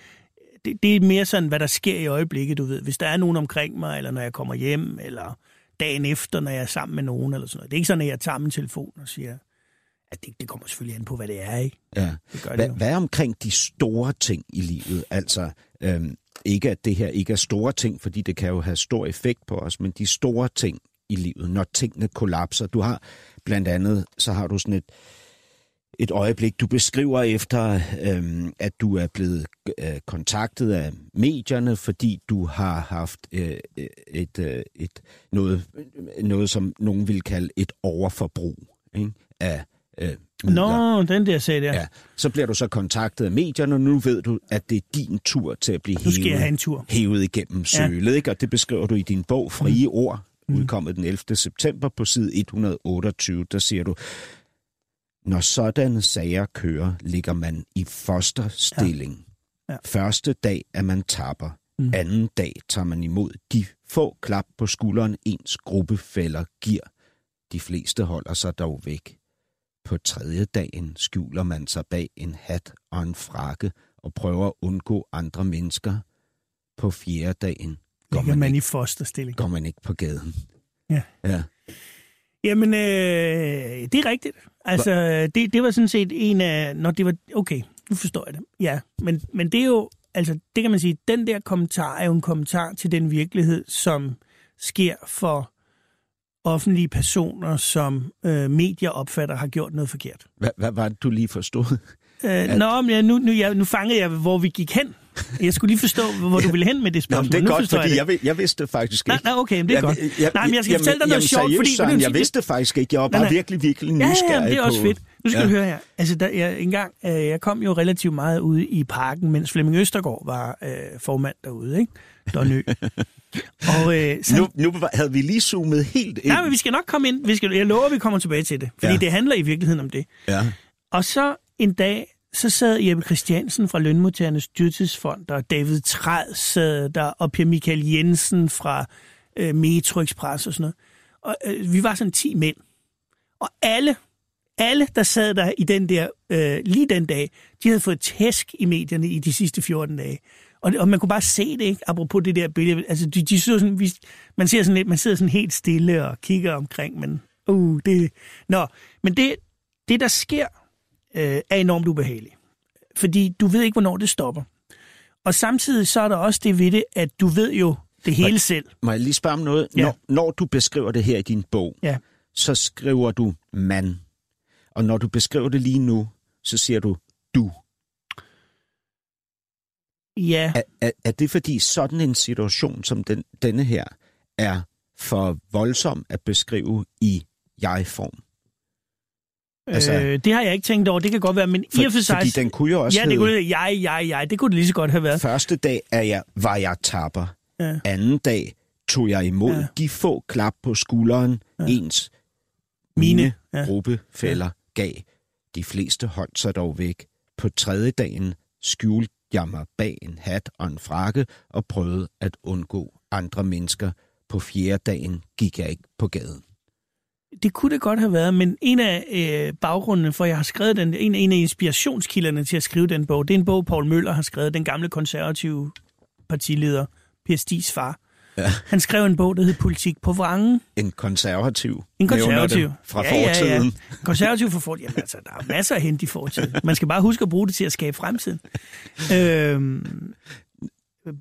Det, det er mere sådan, hvad der sker i øjeblikket, du ved. Hvis der er nogen omkring mig, eller når jeg kommer hjem, eller dagen efter, når jeg er sammen med nogen, eller sådan noget. Det er ikke sådan, at jeg tager min telefon og siger, at det, det kommer selvfølgelig an på, hvad det er, ikke?
Ja.
Det gør det
Hvad,
jo.
hvad er omkring de store ting i livet? Altså, øhm, ikke at det her ikke er store ting, fordi det kan jo have stor effekt på os, men de store ting i livet, når tingene kollapser. Du har blandt andet, så har du sådan et, et øjeblik, du beskriver efter, øhm, at du er blevet øh, kontaktet af medierne, fordi du har haft øh, et, øh, et noget, noget, som nogen vil kalde et overforbrug ikke? af øh, midler.
Nå, den der sag der.
Ja, så bliver du så kontaktet af medierne, og nu ved du, at det er din tur til at blive
Nu skal
hævet,
en tur.
hævet igennem
Ja.
sølet, ikke? og det beskriver du i din bog Frie Ord, udkommet den 11. september på side 128, der siger du, når sådanne sager kører, ligger man i fosterstilling.
Ja. Ja.
Første dag er man tapper.
Mm.
Anden dag tager man imod de få klap på skulderen, ens gruppefælder giver. De fleste holder sig dog væk. På tredje dagen skjuler man sig bag en hat og en frakke og prøver at undgå andre mennesker. På fjerde dagen går
Ligger
man,
man
ikke,
i fosterstilling.
går man ikke på gaden.
Ja.
ja.
Jamen, øh, det er rigtigt. Altså, det, det var sådan set en af... Når det var... Okay, nu forstår jeg det. Ja, men, men det er jo... Altså, det kan man sige, den der kommentar er jo en kommentar til den virkelighed, som sker for offentlige personer, som øh, medier opfatter har gjort noget forkert.
Hvad, hvad var det, du lige forstod?
Øh, Nå, men ja, nu, nu, ja, nu fangede jeg, hvor vi gik hen. Jeg skulle lige forstå, hvor du ville hen med det
Nå,
spørgsmål.
men det er
nu
godt, fordi jeg, jeg, jeg vidste faktisk ikke.
nej, okay, men det er
Jeg-
godt.
jeg-
Nej, men jeg skal
jamen-
fortælle dig noget
jamen,
sjovt,
seriøst,
fordi...
Søren, jeg
sige-
vidste det faktisk ikke. Jeg var bare
nej.
virkelig, virkelig
Ja,
nysgerrig
ja, det er også
på...
fedt. Nu skal
Ja.
du høre her. Altså, der, jeg, engang, øh, jeg kom jo relativt meget ude i parken, mens Flemming Østergaard var øh, formand derude, ikke? Donø. og øh, så,
Nu, nu havde vi lige zoomet helt ind.
nej, men vi skal nok komme ind. Vi skal, jeg lover, vi kommer tilbage til det. Fordi
ja.
det handler i virkeligheden om det.
Ja.
Og så en dag, så sad Jeppe Christiansen fra Lønmodtagernes Dyrtidsfond, og David Træd sad der, og Per Michael Jensen fra øh, Metro Express og sådan noget. Og øh, vi var sådan 10 mænd. Og alle, alle, der sad der i den der, øh, lige den dag, de havde fået tæsk i medierne i de sidste 14 dage. Og, og man kunne bare se det, ikke? Apropos det der billede. Altså, de, de så sådan, vi, man, ser sådan lidt, man sidder sådan helt stille og kigger omkring, men uh, det... Nå, men det, det der sker, øh, er enormt ubehageligt. Fordi du ved ikke, hvornår det stopper. Og samtidig så er der også det ved det, at du ved jo det hele selv.
Må jeg lige spørge om noget?
Ja.
Når, når du beskriver det her i din bog,
Ja.
så skriver du man. Og når du beskriver det lige nu, så siger du du.
Ja,
Er, er, er det fordi sådan en situation som den, denne her er for voldsom at beskrive i jeg-form? Altså-
øh, det har jeg ikke tænkt over. Det kan godt være, men i og for sig...
fordi den kunne jo også
ja, det
hedde,
kunne jeg, jeg, jeg. Det kunne det lige så godt have været.
første dag er jeg, var jeg tapper.
Ja.
Anden dag tog jeg imod
Ja.
de få klap på skulderen,
Ja.
ens
Mine.
mine
ja.
gruppefælder ja. gav. De fleste holdt sig dog væk. På tredje dagen skjulte jeg mig bag en hat og en frakke og prøvede at undgå andre mennesker. På fjerde dagen gik jeg ikke på gaden.
Det kunne det godt have været, men en af øh, baggrundene for, at jeg har skrevet den, en, en af inspirationskilderne til at skrive den bog, det er en bog, Paul Møller har skrevet, den gamle konservative partileder, Per Stis far.
Ja.
Han skrev en bog, der hed Politik på vrangen.
En konservativ.
En konservativ.
Fra
ja,
fortiden.
Ja, ja. En konservativ for fortiden. Jamen altså, der er masser at hente i fortiden. Man skal bare huske at bruge det til at skabe fremtiden. Øhm,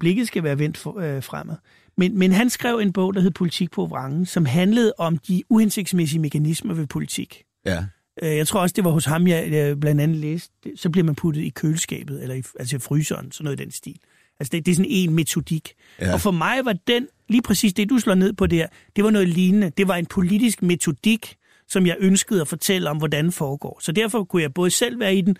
blikket skal være vendt for, øh, fremad. Men, men han skrev en bog, der hed Politik på vrangen, som handlede om de uhensigtsmæssige mekanismer ved politik.
Ja.
Øh, Jeg tror også, det var hos ham, jeg blandt andet læste. Så bliver man puttet i køleskabet, eller i, altså i fryseren, sådan noget i den stil. Altså det, det er sådan en metodik. Ja. Og for mig var den, lige præcis det, du slår ned på der, det var noget lignende. Det var en politisk metodik, som jeg ønskede at fortælle om, hvordan det foregår. Så derfor kunne jeg både selv være i den,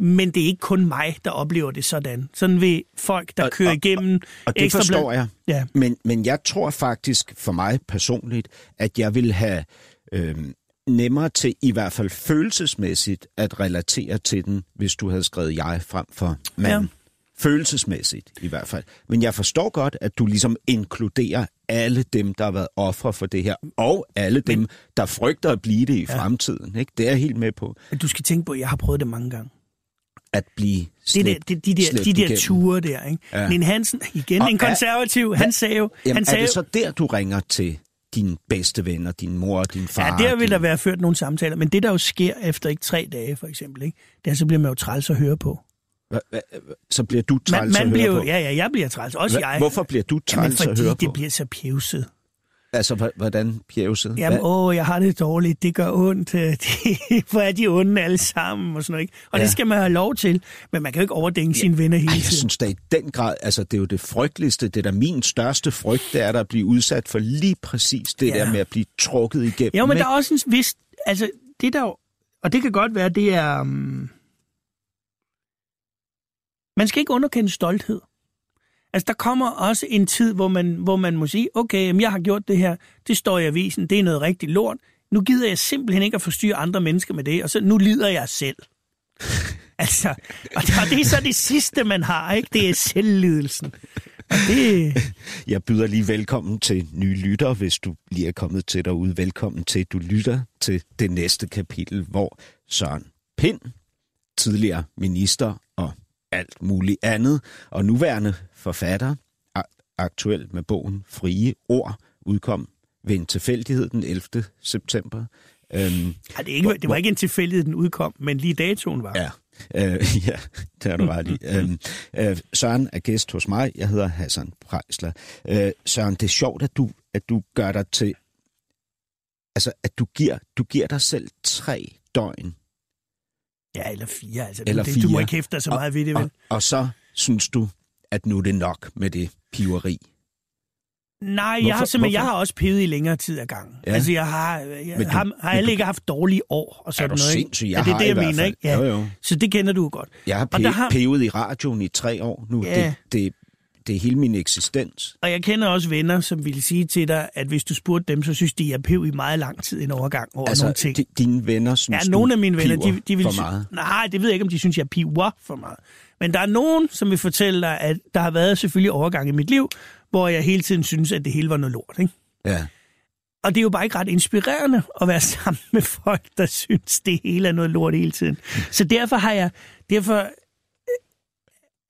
men det er ikke kun mig, der oplever det sådan. Sådan vil folk, der
Og-
kører
og-
igennem
Og det
Ekstrabladet-
forstår jeg.
Ja.
Men, men jeg tror faktisk for mig personligt, at jeg vil have øh, nemmere til, i hvert fald følelsesmæssigt, at relatere til den, hvis du havde skrevet jeg frem for mand.
Ja.
Følelsesmæssigt i hvert fald. Men jeg forstår godt, at du ligesom inkluderer alle dem, der har været ofre for det her, og alle dem, der frygter at blive det i
ja.
fremtiden. Ikke? Det er jeg helt med på,
Du skal tænke på, at jeg har prøvet det mange gange.
At blive
Det
slæbt,
der, det, de der, de der
igennem.
ture der, ikke? Ja. Nin Hansen, igen
Og
en
er-
konservativ, han sagde jo...
Jamen,
han
er
sagde
det så der, du ringer til dine bedste venner, din mor og din far?
Ja, der vil
din...
der være ført nogle samtaler, men det der jo sker efter ikke tre dage, for eksempel, ikke? det er, så bliver man jo træls at høre på.
Hva- hva- Så bliver du
Man,
træls at
man
høre
bliver jo,
på?
ja, ja, jeg bliver træls, også
Hva-
jeg.
Hvorfor bliver du
Jamen,
træls at
fordi
høre
det
på?
bliver så pjevset.
Altså, hvordan pjevset?
Jamen,
Hva-
åh, jeg har det dårligt, det gør ondt, de, hvor er de onde alle sammen, og sådan noget, ikke? Og ja.
Ja.
det skal man have lov til, men man kan jo ikke overdænge sine venner hele
Ej, jeg
tiden.
synes da i den grad, altså det er jo det frygteligste, det er da min største frygt, det er der at blive udsat for lige præcis det
Ja.
ja. der med at blive trukket igennem.
Jo, men
ikke?
der er også en vis... Altså, det der. Og det kan godt være, det er... Um... Man skal ikke underkende stolthed. Altså, der kommer også en tid, hvor man, hvor man må sige, okay, jamen, jeg har gjort det her, det står i avisen, det er noget rigtig lort. Nu gider jeg simpelthen ikke at forstyrre andre mennesker med det, og så nu lider jeg selv. altså, og det, og det er så det sidste, man har, ikke? Det er selvlidelsen. Og det,
Jeg byder lige velkommen til nye lytter, hvis du lige er kommet til derude. Velkommen til, du lytter til det næste kapitel, hvor Søren Pind, tidligere minister alt muligt andet, og nuværende forfatter, aktuel med bogen Frie Ord, udkom ved en tilfældighed den 11. september. Øhm,
ej, det, ikke, det var ikke en tilfældighed, den udkom, men lige datoen var.
Ja, øh, ja det har du ret i. øhm, øh, Søren er gæst hos mig. Jeg hedder Hassan Prejsler. Øh, Søren, det er sjovt, at du, at du gør dig til... Altså, at du giver, du giver dig selv tre døgn.
Ja, eller fire. Altså,
Eller
det, Du må
fire.
ikke hæfte dig så meget ved det, vel?
Og, og så synes du, at nu er det nok med det piveri.
Nej, jeg
Hvorfor-
har simpelthen, jeg
hvorfor?
har også pevet i længere tid af gangen. Ja. Altså, jeg har, jeg
du-
har, har alle
du-
ikke haft dårlige år og sådan
er du
noget. ikke?
Jeg
ja, det er det, jeg mener, ikke? Ja.
Jo, jo.
Så det kender du godt.
Jeg har,
Og der
pe-
har-
pevet i radioen i tre år nu.
Ja.
Det, det, det er hele min eksistens.
Og jeg kender også venner, som ville sige til dig, at hvis du spurgte dem, så synes de, at jeg pev i meget lang tid en overgang over nogle ting.
di- dine venner synes,
Ja, nogle af mine venner, de, de vil
for meget.
Nej, det ved jeg ikke, om de synes, jeg piver for meget. Men der er nogen, som vil fortælle dig, at der har været selvfølgelig overgang i mit liv, hvor jeg hele tiden synes, at det hele var noget lort. Ikke?
Ja.
Og det er jo bare ikke ret inspirerende at være sammen med folk, der synes, det hele er noget lort hele tiden. Så derfor har jeg... Derfor,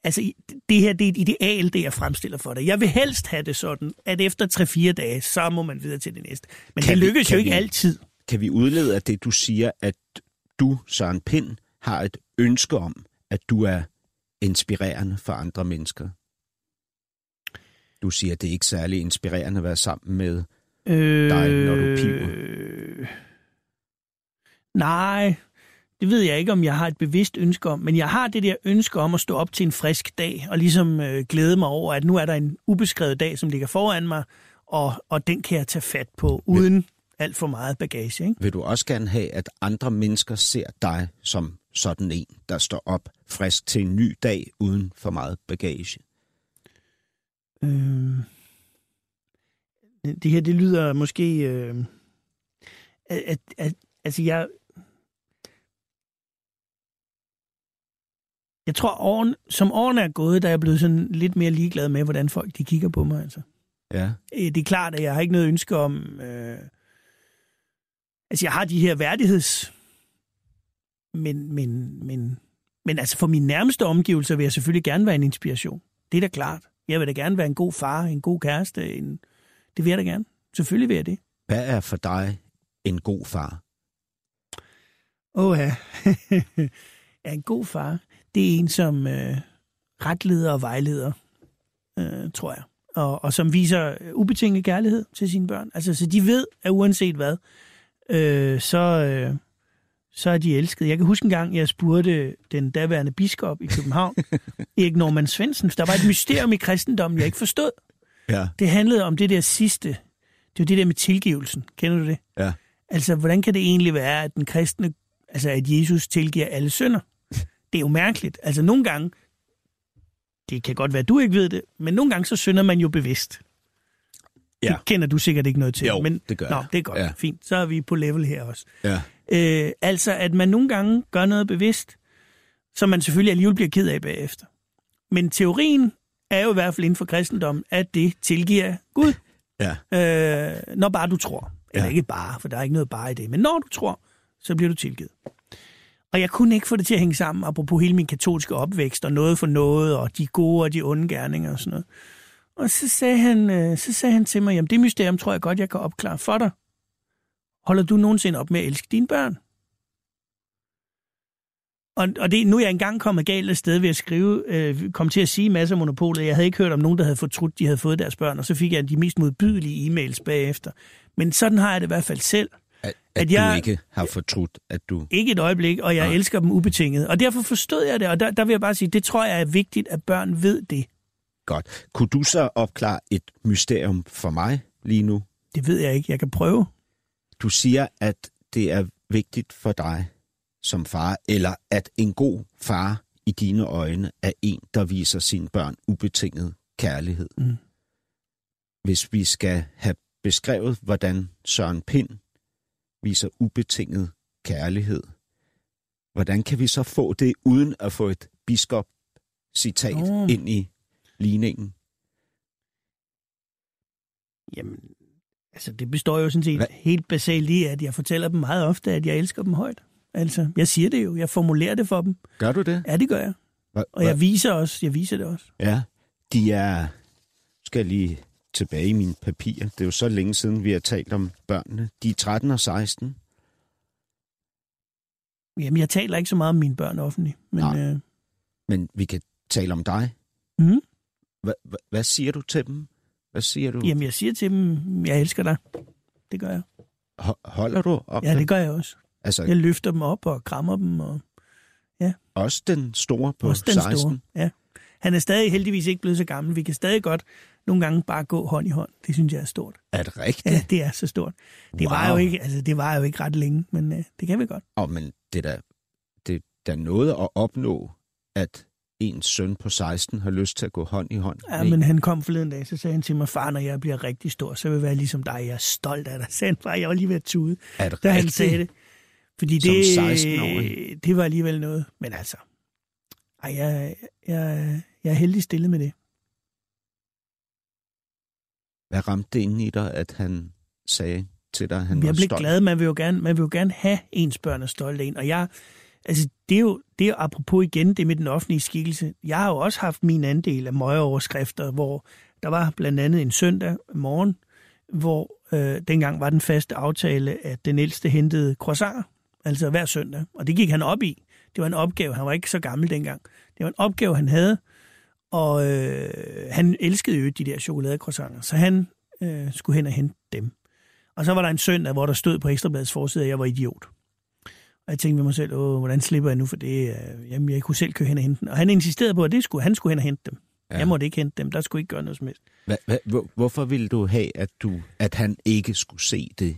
altså, det her det er et ideal, det jeg fremstiller for dig. Jeg vil helst have det sådan, at efter 3-4 dage, så må man videre til det næste. Men
Kan
det
vi-
lykkes
kan
jo ikke
vi-
altid.
Kan vi udlede af det, du siger, at du, Søren Pind, har et ønske om, at du er inspirerende for andre mennesker? Du siger, at det er ikke særlig inspirerende at være sammen med
Øh,
Dig, når du piver.
Nej, det ved jeg ikke, om jeg har et bevidst ønske om, men jeg har det der ønske om at stå op til en frisk dag, og ligesom øh, glæde mig over, at nu er der en ubeskrevet dag, som ligger foran mig, og, og den kan jeg tage fat på, uden alt for meget bagage. Ikke?
Vil du også gerne have, at andre mennesker ser dig som sådan en, der står op frisk til en ny dag, uden for meget bagage?
Øh, det her, det lyder måske... Øh, at, at, at, altså, jeg... Jeg tror, åren, som årene er gået, der er jeg blevet sådan lidt mere ligeglad med, hvordan folk de kigger på mig. Altså.
Ja.
Øh, Det er klart, at jeg har ikke noget ønske om... Øh, altså, jeg har de her værdigheds... Men, men, men, men altså, for mine nærmeste omgivelser vil jeg selvfølgelig gerne være en inspiration. Det er da klart. Jeg vil da gerne være en god far, en god kæreste. En... Det vil jeg da gerne. Selvfølgelig vil jeg det.
Hvad er for dig en god far?
Åh ja. ja, en god far. Det er en, som øh, retleder og vejleder, øh, tror jeg. Og, og som viser ubetinget kærlighed til sine børn. Altså, så de ved, at uanset hvad, øh, så, øh, så er de elsket. Jeg kan huske en gang, jeg spurgte den daværende biskop i København, Erik Norman Svendsen, der var et mysterium i kristendommen, jeg ikke forstod.
Ja.
Det handlede om det der sidste. Det var det der med tilgivelsen. Kender du det?
Ja.
Altså, hvordan kan det egentlig være, at den kristne, altså at Jesus tilgiver alle synder? Det er jo mærkeligt. Altså, nogle gange, det kan godt være, at du ikke ved det, men nogle gange så synder man jo bevidst.
Ja.
Det kender du sikkert ikke noget til.
Jo,
men,
det gør
Nå,
jeg.
det er godt.
Ja.
Fint. Så er vi på level her også.
Ja.
Øh, altså, at man nogle gange gør noget bevidst, som man selvfølgelig alligevel bliver ked af bagefter. Men teorien er jo i hvert fald inden for kristendommen, at det tilgiver Gud,
Ja.
øh, når bare du tror. Eller
Ja.
ikke bare, for der er ikke noget bare i det. Men når du tror, så bliver du tilgivet. Og jeg kunne ikke få det til at hænge sammen, apropos hele min katolske opvækst, og noget for noget, og de gode og de onde gerninger og sådan noget. Og så sagde han, øh, så sagde han til mig, jamen det mysterium tror jeg godt, jeg kan opklare for dig. Holder du nogensinde op med at elske dine børn? Og, og det, nu er jeg engang kommet galt af sted ved at skrive, øh, kom til at sige masser af monopolet. Jeg havde ikke hørt om nogen, der havde fortrudt, de havde fået deres børn, og så fik jeg de mest modbydelige e-mails bagefter. Men sådan har jeg det i hvert fald selv.
At, at,
At jeg-
du ikke har fortrudt, at du...
Ikke et øjeblik, og jeg
Nej.
elsker dem ubetinget. Og derfor forstod jeg det, og der, der vil jeg bare sige, det tror jeg er vigtigt, at børn ved det.
Godt. Kunne du så opklare et mysterium for mig lige nu?
Det ved jeg ikke, jeg kan prøve.
Du siger, at det er vigtigt for dig som far, eller at en god far i dine øjne er en, der viser sine børn ubetinget kærlighed.
Mm.
Hvis vi skal have beskrevet, hvordan Søren Pind viser ubetinget kærlighed, hvordan kan vi så få det, uden at få et biskop-citat
Nå.
ind i ligningen?
Jamen, altså det består jo sådan set
Hvad?
helt basalt i, at jeg fortæller dem meget ofte, at jeg elsker dem højt. Altså, jeg siger det jo, jeg formulerer det for dem.
Gør du det?
Ja, det gør jeg.
Hva,
Og jeg viser også, jeg viser det også.
Ja, de er... Skal lige tilbage i mine papirer. Det er jo så længe siden, vi har talt om børnene. De er 13 og 16.
Jamen, jeg taler ikke så meget om mine børn offentligt, men
Nej.
øh,
Men vi kan tale om dig.
mm,
Hva, hva, hvad siger du til dem? Hvad siger du?
jamen, jeg siger til dem, jeg elsker dig. Det gør jeg.
Ho- holder du op?
Ja, det gør jeg også.
Altså,
Jeg løfter dem op og krammer dem, og
også den store på
også den
16?
store. Ja. Han er stadig heldigvis ikke blevet så gammel. Vi kan stadig godt nogle gange bare gå hånd i hånd. Det synes jeg er stort.
Er det rigtigt?
Ja, det er så stort. Det wow. var jo ikke, altså, det var jo ikke ret længe, men øh, det kan vi godt.
Åh, men det er da, det er da noget at opnå, at ens søn på 16 har lyst til at gå hånd i hånd.
Ja, men han kom forleden dag, så sagde han til mig, far, når jeg bliver rigtig stor, så vil jeg være ligesom dig. Jeg er stolt af dig. Sagde han bare, jeg var lige ved at tude,
er det
da han
rigtigt?
sagde det. Fordi
Som
det,
16-årig?
det var alligevel noget. Men altså, ej, jeg, jeg, jeg er heldig stillet med det.
Hvad ramte det inde i dig, at han sagde til dig, at han
jeg
var
blev
stolt?
glad. Man vil, jo gerne, man vil jo gerne have ens børn er stolte af en. Og jeg, altså, det er, jo, det er jo apropos igen det med den offentlige skikkelse. Jeg har jo også haft min andel af møgeoverskrifter, hvor der var blandt andet en søndag morgen, hvor øh, dengang var den faste aftale, at den ældste hentede croissanter, altså hver søndag. Og det gik han op i. Det var en opgave. Han var ikke så gammel dengang. Det var en opgave, han havde. Og øh, han elskede jo de der chokoladecroissanter, så han øh, skulle hen og hente dem. Og så var der en søndag, hvor der stod på Ekstrabladets forside, at jeg var idiot. Og jeg tænkte ved mig selv, Åh, hvordan slipper jeg nu for det? Øh, Jamen, jeg kunne selv køre hen og hente den. Og han insisterede på, at det skulle, han skulle hen og hente dem. Ja. Jeg måtte ikke hente dem. Der skulle ikke gøre noget som helst.
Hva, hva, hvor, hvorfor ville du have, at, du, at han ikke skulle se det?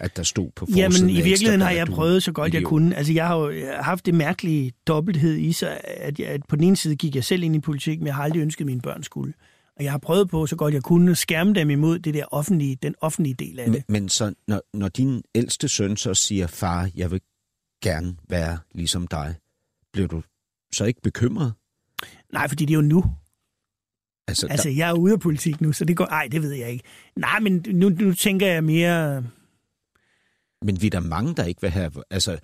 At der stod på
Jamen,
forsiden
i
af
virkeligheden har jeg prøvet så godt jeg kunne. Altså, jeg har jo har haft det mærkelige dobbelthed i sig, at, jeg, at på den ene side gik jeg selv ind i politik, men jeg har aldrig ønsket, at mine børn skulle. Og jeg har prøvet på så godt jeg kunne at skærme dem imod det der offentlige, den offentlige del af det.
Men, men så, når, når din ældste søn så siger, far, jeg vil gerne være ligesom dig, bliver du så ikke bekymret?
Nej, fordi det er jo nu.
Altså,
Altså, jeg er ude af politik nu, så det går... Ej, det ved jeg ikke. Nej, men nu, nu tænker jeg mere...
men vi er der mange, der ikke vil have... Altså,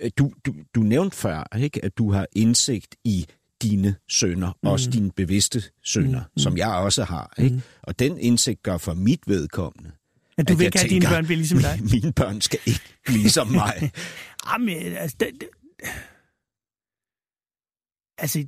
øh, du, du, du nævnte før, ikke, at du har indsigt i dine sønner, mm. også dine bevidste sønner, mm. som jeg også har. Ikke? Mm. Og den indsigt gør for mit vedkommende,
At du
at
vil ikke have, at dine børn bliver ligesom dig.
Mine, mine børn skal ikke blive som mig.
Jamen, altså... Det, det, altså,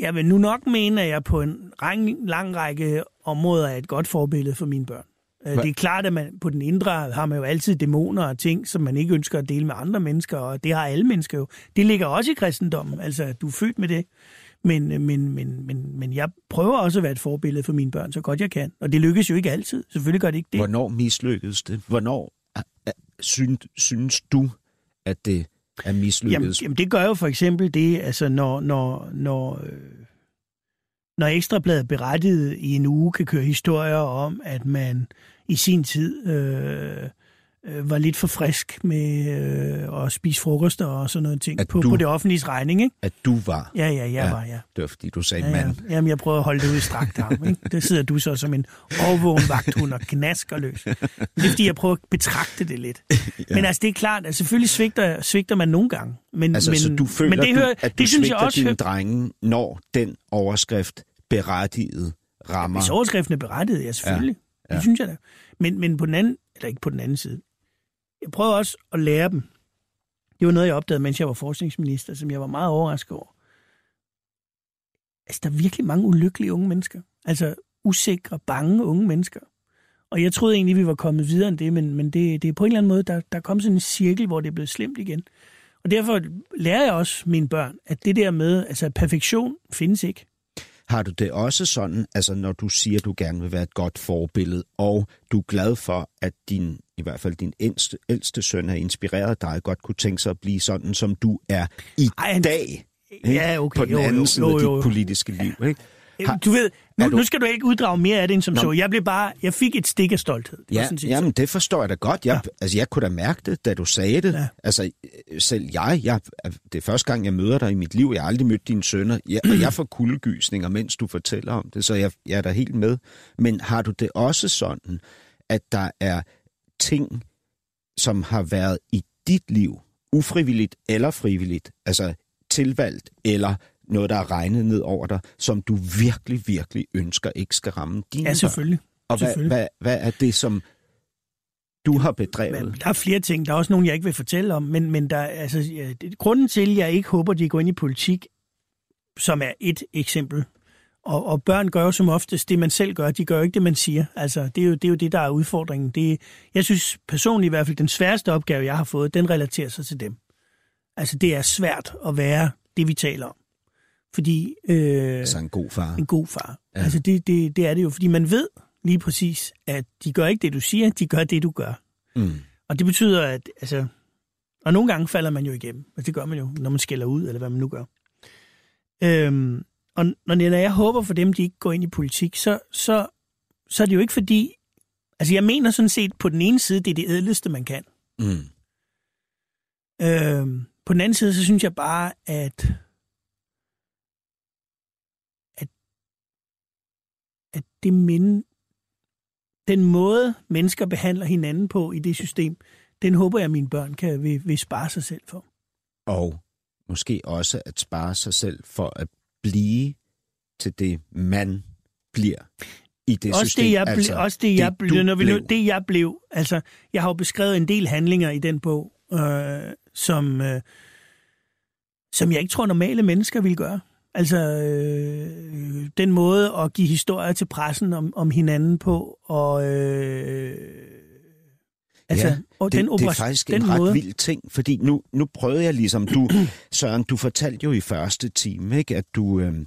jeg vil nu nok mene, at jeg på en lang, lang række områder er et godt forbillede for mine børn. Øh,
Hva?
Det er klart, at man på den indre har man jo altid dæmoner og ting, som man ikke ønsker at dele med andre mennesker, og det har alle mennesker jo. Det ligger også i kristendommen, altså du er født med det. Men, øh, men, men, men, men jeg prøver også at være et forbillede for mine børn, så godt jeg kan. Og det lykkes jo ikke altid. Selvfølgelig gør det ikke det.
Hvornår mislykkedes det? Hvornår synes, synes du, at det er
Jamen,
mislykkedes?
jamen, det gør jo for eksempel det, altså når, når, når, øh, når Ekstrabladet berettiget i en uge kan køre historier om, at man i sin tid øh, øh, var lidt for frisk med øh, at spise frokoster og sådan noget ting
At
på,
du-
på det offentlige regning, ikke?
At du var?
Ja, ja, jeg
Ja.
ja. var, ja.
Det var fordi, du sagde
Ja, ja.
mand.
Jamen, jeg prøver at holde det ud i strakt arm. Ikke? Der sidder du så som en overvågen vagthund og knasker løs. Men det er fordi, jeg prøver at betragte det lidt. ja. Men altså, det er klart, at selvfølgelig svigter, svigter man nogle gange. Men,
Altså,
men,
så du føler,
men det,
du,
hører,
at du
det synes jeg også
dine
hører,
drenge, når den overskrift berettiget rammer?
Hvis overskriften er berettiget, ja, selvfølgelig. Ja.
Ja.
Det synes jeg da. Men, men på den anden, eller ikke på den anden side. Jeg prøver også at lære dem. Det var noget, jeg opdagede, mens jeg var forskningsminister, som jeg var meget overrasket over. Altså, der er virkelig mange ulykkelige unge mennesker. Altså, usikre, bange unge mennesker. Og jeg troede egentlig, vi var kommet videre end det, men, men det, det er på en eller anden måde, der, der kom sådan en cirkel, hvor det er blevet slemt igen. Og derfor lærer jeg også mine børn, at det der med, altså perfektion findes ikke.
Har du det også sådan, altså når du siger, at du gerne vil være et godt forbillede, og du er glad for, at din, i hvert fald din ældste, ældste søn har inspireret dig, godt kunne tænke sig at blive sådan, som du er i
Ej,
dag, ikke?
Ja, okay.
på den
jo,
anden
jo,
side
jo,
af
jo, jo.
dit politiske liv. Ikke? Har-
Du ved, nu,
du-
nu skal du ikke uddrage mere af det end som
Nå.
så. Jeg blev bare, jeg fik et stik af stolthed. Det
Ja,
sådan
jamen det forstår jeg da godt. Jeg, ja. Altså jeg kunne da mærke det, da du sagde det.
Ja.
Altså selv jeg, jeg, det er første gang, jeg møder dig i mit liv. Jeg har aldrig mødt dine sønner, jeg, og jeg får kuldegysninger, mens du fortæller om det, så jeg, jeg er da helt med. Men har du det også sådan, at der er ting, som har været i dit liv, ufrivilligt eller frivilligt, altså tilvalgt eller noget, der er regnet ned over dig, som du virkelig, virkelig ønsker ikke skal ramme dine
Ja,
børn?
selvfølgelig.
Og hvad,
Selvfølgelig.
hvad, hvad er det, som du har bedrevet?
Der er flere ting. Der er også nogle, jeg ikke vil fortælle om. Men, men der, er- altså, ja, det, grunden til, at jeg ikke håber, de går ind i politik, som er et eksempel. Og, og børn gør jo som oftest det, man selv gør. De gør jo ikke det, man siger. Altså, det er jo det, er jo det der er udfordringen. Det, jeg synes personligt i hvert fald, den sværeste opgave, jeg har fået, den relaterer sig til dem. Altså, det er svært at være det, vi taler om. Fordi... Øh,
Altså en god far.
en god far.
Ja.
Altså det, det, det er det jo, fordi man ved lige præcis, at de gør ikke det, du siger, de gør det, du gør.
Mm.
Og det betyder, at altså, og nogle gange falder man jo igennem. Altså det gør man jo, når man skælder ud, eller hvad man nu gør. Øhm, og når, når jeg håber for dem, de ikke går ind i politik, så, så, så er det jo ikke fordi, altså jeg mener sådan set på den ene side, det er det ædleste, man kan.
Mm.
Øhm, på den anden side, så synes jeg bare, at, at det minde, den måde, mennesker behandler hinanden på i det system, den håber jeg, at mine børn kan vil, vil spare sig selv for.
Og måske også at spare sig selv for at blive til det, man bliver i det
også
system.
det, jeg ble,
altså,
også det, jeg
du
blev, når vi nu,
blev.
det, jeg blev. Altså, jeg har jo beskrevet en del handlinger i den bog, øh, som, øh, som jeg ikke tror, normale mennesker vil gøre. Altså, øh, den måde at give historier til pressen om, om hinanden på, og... Øh, Altså,
ja,
og
det,
den
det er
operation,
faktisk
den
en ret
måde,
vild ting, fordi nu, nu prøvede jeg ligesom, du, Søren, du fortalte jo i første time, ikke, at du, øhm,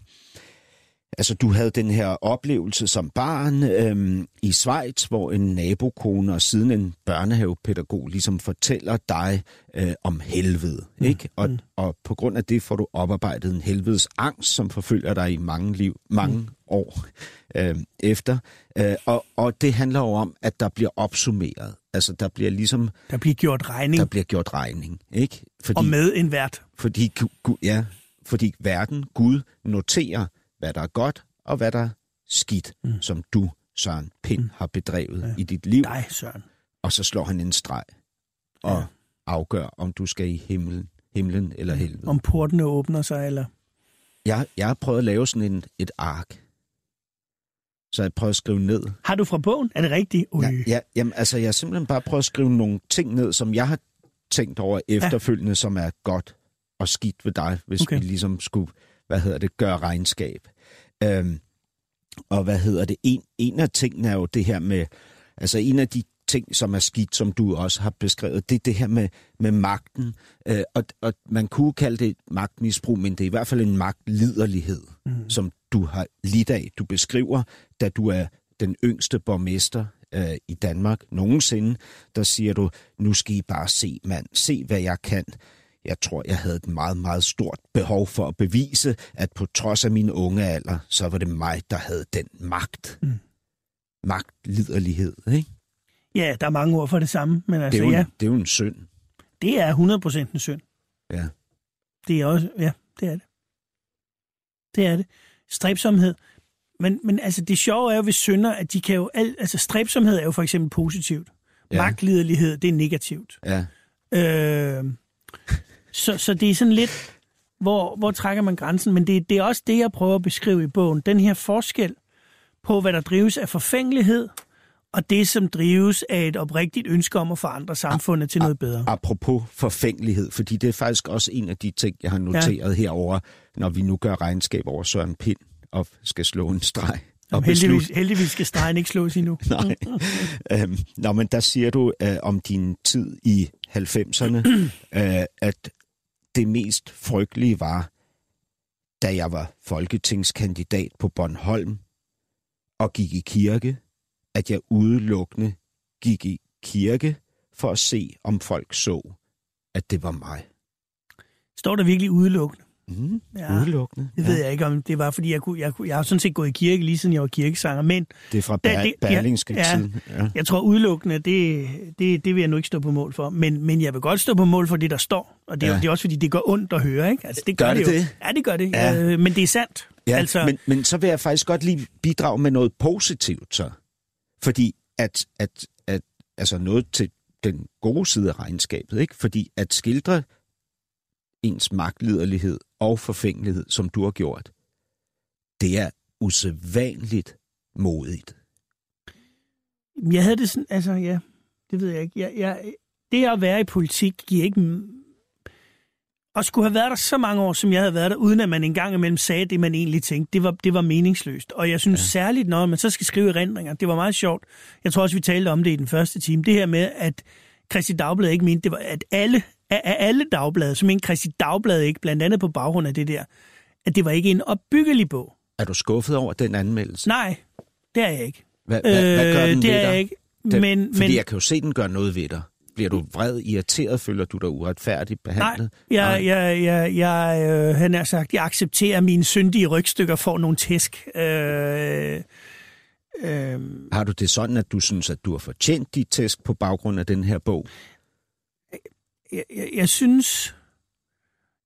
altså, du havde den her oplevelse som barn øhm, i Schweiz, hvor en nabokone og siden en børnehavepædagog ligesom fortæller dig øh, om helvede, ikke? Og, og på grund af det får du oparbejdet en helvedes angst, som forfølger dig i mange liv, mange år øh, efter. Øh, og, og det handler jo om, at der bliver opsummeret. Altså, der bliver ligesom,
der bliver gjort regning,
der bliver gjort regning, ikke? Fordi,
og med en vært.
fordi, ja, fordi verden, Gud, noterer, hvad der er godt og hvad der er skidt, mm. som du, Søren Pind, mm. har bedrevet ja. i dit liv.
Dig, Søren.
Og så slår han en streg og ja. afgør, om du skal i himlen, himlen eller helvede.
Om portene åbner sig, eller...
Jeg, jeg har prøvet at lave sådan en, et ark. Så jeg prøver at skrive ned.
Har du fra bogen? Er det rigtigt? Ui.
Ja, ja, jamen, altså, jeg har simpelthen bare prøvet at skrive nogle ting ned, som jeg har tænkt over efterfølgende, ja. som er godt og skidt ved dig, hvis
okay.
vi ligesom skulle, hvad hedder det, gøre regnskab. Øhm, og hvad hedder det, en, en af tingene er jo det her med, altså en af de ting, som er skidt, som du også har beskrevet, det er det her med, med magten. Øh, og, og man kunne kalde det et magtmisbrug, men det er i hvert fald en magtliderlighed, mm. som du har lidt af. Du beskriver, da du er den yngste borgmester øh, i Danmark nogensinde, der siger du, nu skal I bare se, mand, se hvad jeg kan. Jeg tror, jeg havde et meget, meget stort behov for at bevise, at på trods af min unge alder, så var det mig, der havde den magt.
Mm.
Magtliderlighed, ikke?
Ja, der er mange ord for det samme, men
Det
altså
er, jo,
ja,
en, det er jo en synd.
det er 100% en synd.
Ja.
Det er også, ja, det er det. Det er det. Stræbsomhed. Men, men altså, det sjove er jo ved synder, at de kan jo... Al, altså, stræbsomhed er jo for eksempel positivt.
Ja.
Magtliderlighed, det er negativt.
Ja.
Øh, så, så det er sådan lidt, hvor, hvor trækker man grænsen? Men det, det er også det, jeg prøver at beskrive i bogen. Den her forskel på, hvad der drives af forfængelighed, og det, som drives af et oprigtigt ønske om at forandre samfundet til noget bedre.
Apropos forfængelighed, fordi det er faktisk også en af de ting, jeg har noteret ja. herover, når vi nu gør regnskab over Søren Pind og skal slå en streg. Og
Jamen, heldigvis, heldigvis skal stregen ikke slås endnu.
Nej. øhm, nå, men der siger du øh, om din tid i 90'erne, øh, at det mest frygtelige var, da jeg var folketingskandidat på Bornholm og gik i kirke, at jeg udelukkende gik i kirke for at se, om folk så, at det var mig.
Står der virkelig udelukkende?
Mm,
Ja.
ja. Udelukkende.
Det ved jeg ikke, om det var, fordi jeg, kunne, jeg, kunne, jeg har sådan set gået i kirke, lige siden jeg var kirkesanger, men
Det er fra Ber-
det- ja,
Berlingske
ja.
tiden. Ja.
jeg tror udelukkende, det, det, det vil jeg nu ikke stå på mål for. Men, men jeg vil godt stå på mål for det, der står. Og det, er,
Ja.
det er også, fordi det gør ondt at høre, ikke? Altså, det gør,
Gør det
jo.
det?
Ja, det gør det.
Ja.
Øh, men det er sandt.
Ja,
altså...
men, men så vil jeg faktisk godt lige bidrage med noget positivt så. Fordi at, at, at altså noget til den gode side af regnskabet, ikke? Fordi at skildre ens magtliderlighed og forfængelighed, som du har gjort, det er usædvanligt modigt.
Jeg havde det sådan, altså ja, det ved jeg ikke. Jeg, jeg, det at være i politik giver ikke... At skulle have været der så mange år, som jeg havde været der, uden at man engang imellem sagde det, man egentlig tænkte, det var, det var meningsløst. Og jeg synes ja. særligt, når man så skal skrive erindringer, det var meget sjovt. Jeg tror også, vi talte om det i den første time. Det her med, at Christi Dagblad ikke mente, det var, at alle, af, af alle dagblade, som mente Christi Dagblad ikke, blandt andet på baggrund af det der, at det var ikke en opbyggelig bog.
Er du skuffet over den anmeldelse?
Nej, det er jeg ikke.
Hvad, hvad, hvad gør den
det
ved
er
dig?
jeg ikke.
Den,
men,
fordi
men,
jeg kan jo se, den gør noget ved dig. Bliver du vred, irriteret, føler du dig uretfærdigt
Nej,
behandlet?
jeg, jeg, jeg, jeg, øh, han har sagt, jeg accepterer, at mine syndige rygstykker får nogle tæsk. Øh, øh,
Har du det sådan, at du synes, at du har fortjent dit tæsk på baggrund af den her bog?
Jeg, jeg, jeg synes,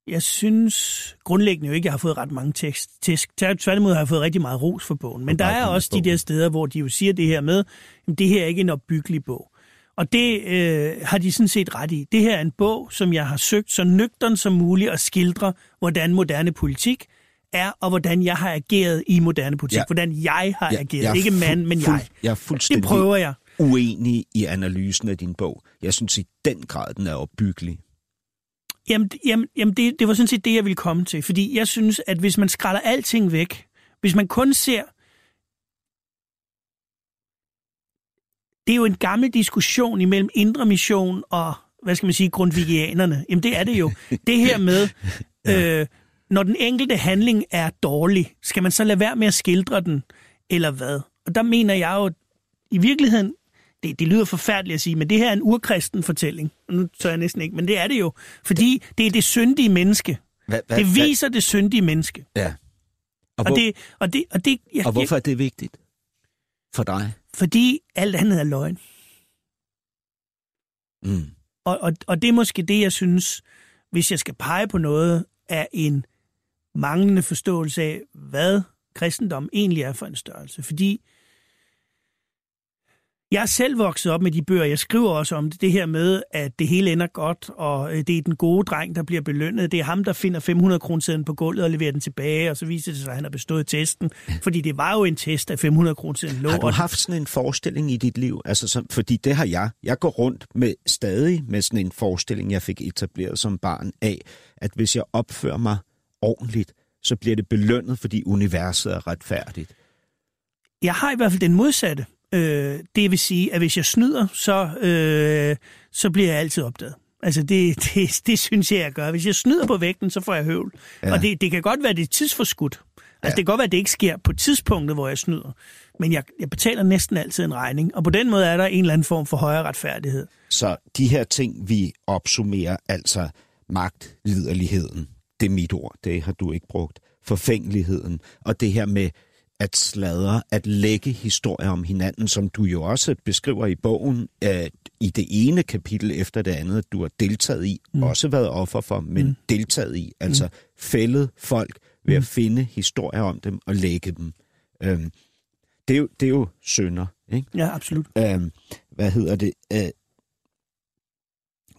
jeg synes grundlæggende jo ikke, at jeg har fået ret mange tekst, tæsk. Tvært- Tværtimod har jeg fået rigtig meget ros for bogen. Men der er også de der steder, hvor de jo siger det her med, at det her er ikke en opbyggelig bog. Og det øh, har de sådan set ret i. Det her er en bog, som jeg har søgt så nøgtern som muligt at skildre, hvordan moderne politik er, og hvordan jeg har ageret i moderne politik.
Ja.
Hvordan jeg har
Ja,
ageret.
jeg
ikke mand, men jeg.
Jeg er
Det
fuldstændig
prøver jeg.
Uenig i analysen af din bog. Jeg synes i den grad, den er opbyggelig.
Jamen, jamen, jamen det, det var sådan set det, jeg ville komme til. Fordi jeg synes, at hvis man skræller alting væk, hvis man kun ser det er jo en gammel diskussion imellem indre mission og, hvad skal man sige, grundvigianerne. Jamen det er det jo. Det her med, øh, når den enkelte handling er dårlig, skal man så lade være med at skildre den, eller hvad? Og der mener jeg jo, i virkeligheden, det, det lyder forfærdeligt at sige, men det her er en urkristen fortælling. Nu tør jeg næsten ikke, men det er det jo. Fordi det er det syndige menneske.
Hvad, hvad,
Det viser det syndige menneske.
Ja. Og,
Og
hvor,
det, og det, og det, jeg,
og hvorfor er det vigtigt for dig?
Fordi alt andet er løgn.
Mm.
Og, og, og det er måske det, jeg synes, hvis jeg skal pege på noget, er en manglende forståelse af, hvad kristendom egentlig er for en størrelse. Fordi jeg er selv vokset op med de bøger, jeg skriver også om det, det her med, at det hele ender godt, og øh, det er den gode dreng, der bliver belønnet. Det er ham, der finder 500 kroner på gulvet og leverer den tilbage, og så viser det sig, at han har bestået testen. Fordi det var jo en test af 500 kroner lå.
Har du haft sådan en forestilling i dit liv? Altså, som, fordi det har jeg. Jeg går rundt med stadig med sådan en forestilling, jeg fik etableret som barn af, at hvis jeg opfører mig ordentligt, så bliver det belønnet, fordi universet er retfærdigt.
Jeg har i hvert fald den modsatte. Øh, det vil sige, at hvis jeg snyder, så, øh, så bliver jeg altid opdaget. Altså, det, det, det synes jeg, jeg gør. Hvis jeg snyder på vægten, så får jeg høvl.
Ja.
Og det, det kan godt være, det er tidsforskudt. Altså,
Ja.
ja. det kan godt være, at det ikke sker på tidspunktet, hvor jeg snyder. Men jeg, jeg betaler næsten altid en regning. Og på den måde er der en eller anden form for højere retfærdighed.
Så de her ting, vi opsummerer, altså magt, liderligheden, det er mit ord, det har du ikke brugt, forfængeligheden, og det her med at sladre, at lægge historier om hinanden, som du jo også beskriver i bogen, at i det ene kapitel efter det andet, du har deltaget i, mm. også været offer for, men mm. deltaget i, altså mm. fældet folk ved at finde historier om dem og lægge dem. Øhm, det, er jo, det er jo sønder, ikke?
Ja, absolut.
Øhm, hvad hedder det? Øh,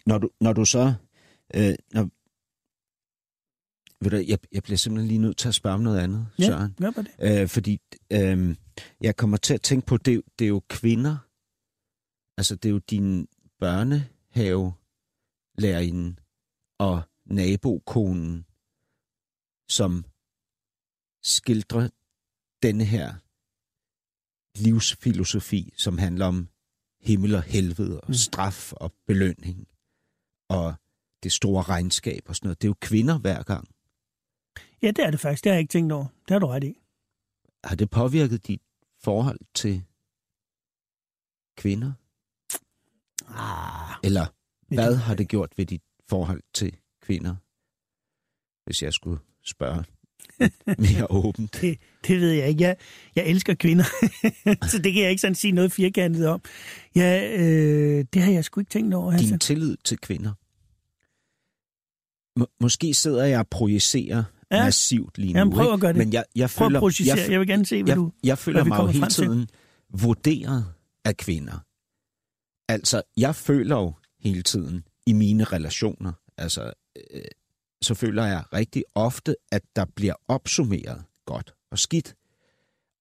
når, du, når du så... Øh, når, ved du, jeg, jeg bliver simpelthen lige nødt til at spørge om noget andet,
Ja,
Søren.
gør bare det.
Øh, fordi øh, jeg kommer til at tænke på, det, det er jo kvinder. Altså, det er jo din børnehave lærerinde og nabokonen, som skildrer denne her livsfilosofi, som handler om himmel og helvede og
Mm.
straf og belønning og det store regnskab og sådan noget. Det er jo kvinder hver gang.
Ja, det er det faktisk. Det har jeg ikke tænkt over. Det har du ret i.
Har det påvirket dit forhold til kvinder?
Ah,
Eller hvad
det-
har det gjort ved dit forhold til kvinder? Hvis jeg skulle spørge mere åbent.
det, det ved jeg ikke. Jeg, jeg elsker kvinder, så det kan jeg ikke sådan sige noget firkantet om. Ja, øh, det har jeg sgu ikke tænkt over.
Din
Altså.
tillid til kvinder. Må, måske sidder jeg og projicerer ja. Massivt lige nu.
Jamen, prøv at gøre det.
Men jeg, jeg
Prøv
føler,
at
jeg,
Jeg vil gerne se, hvad
jeg,
du...
jeg føler mig jo hele
frem til.
tiden vurderet af kvinder. Altså, jeg føler jo hele tiden i mine relationer, altså, øh, så føler jeg rigtig ofte, at der bliver opsummeret godt og skidt.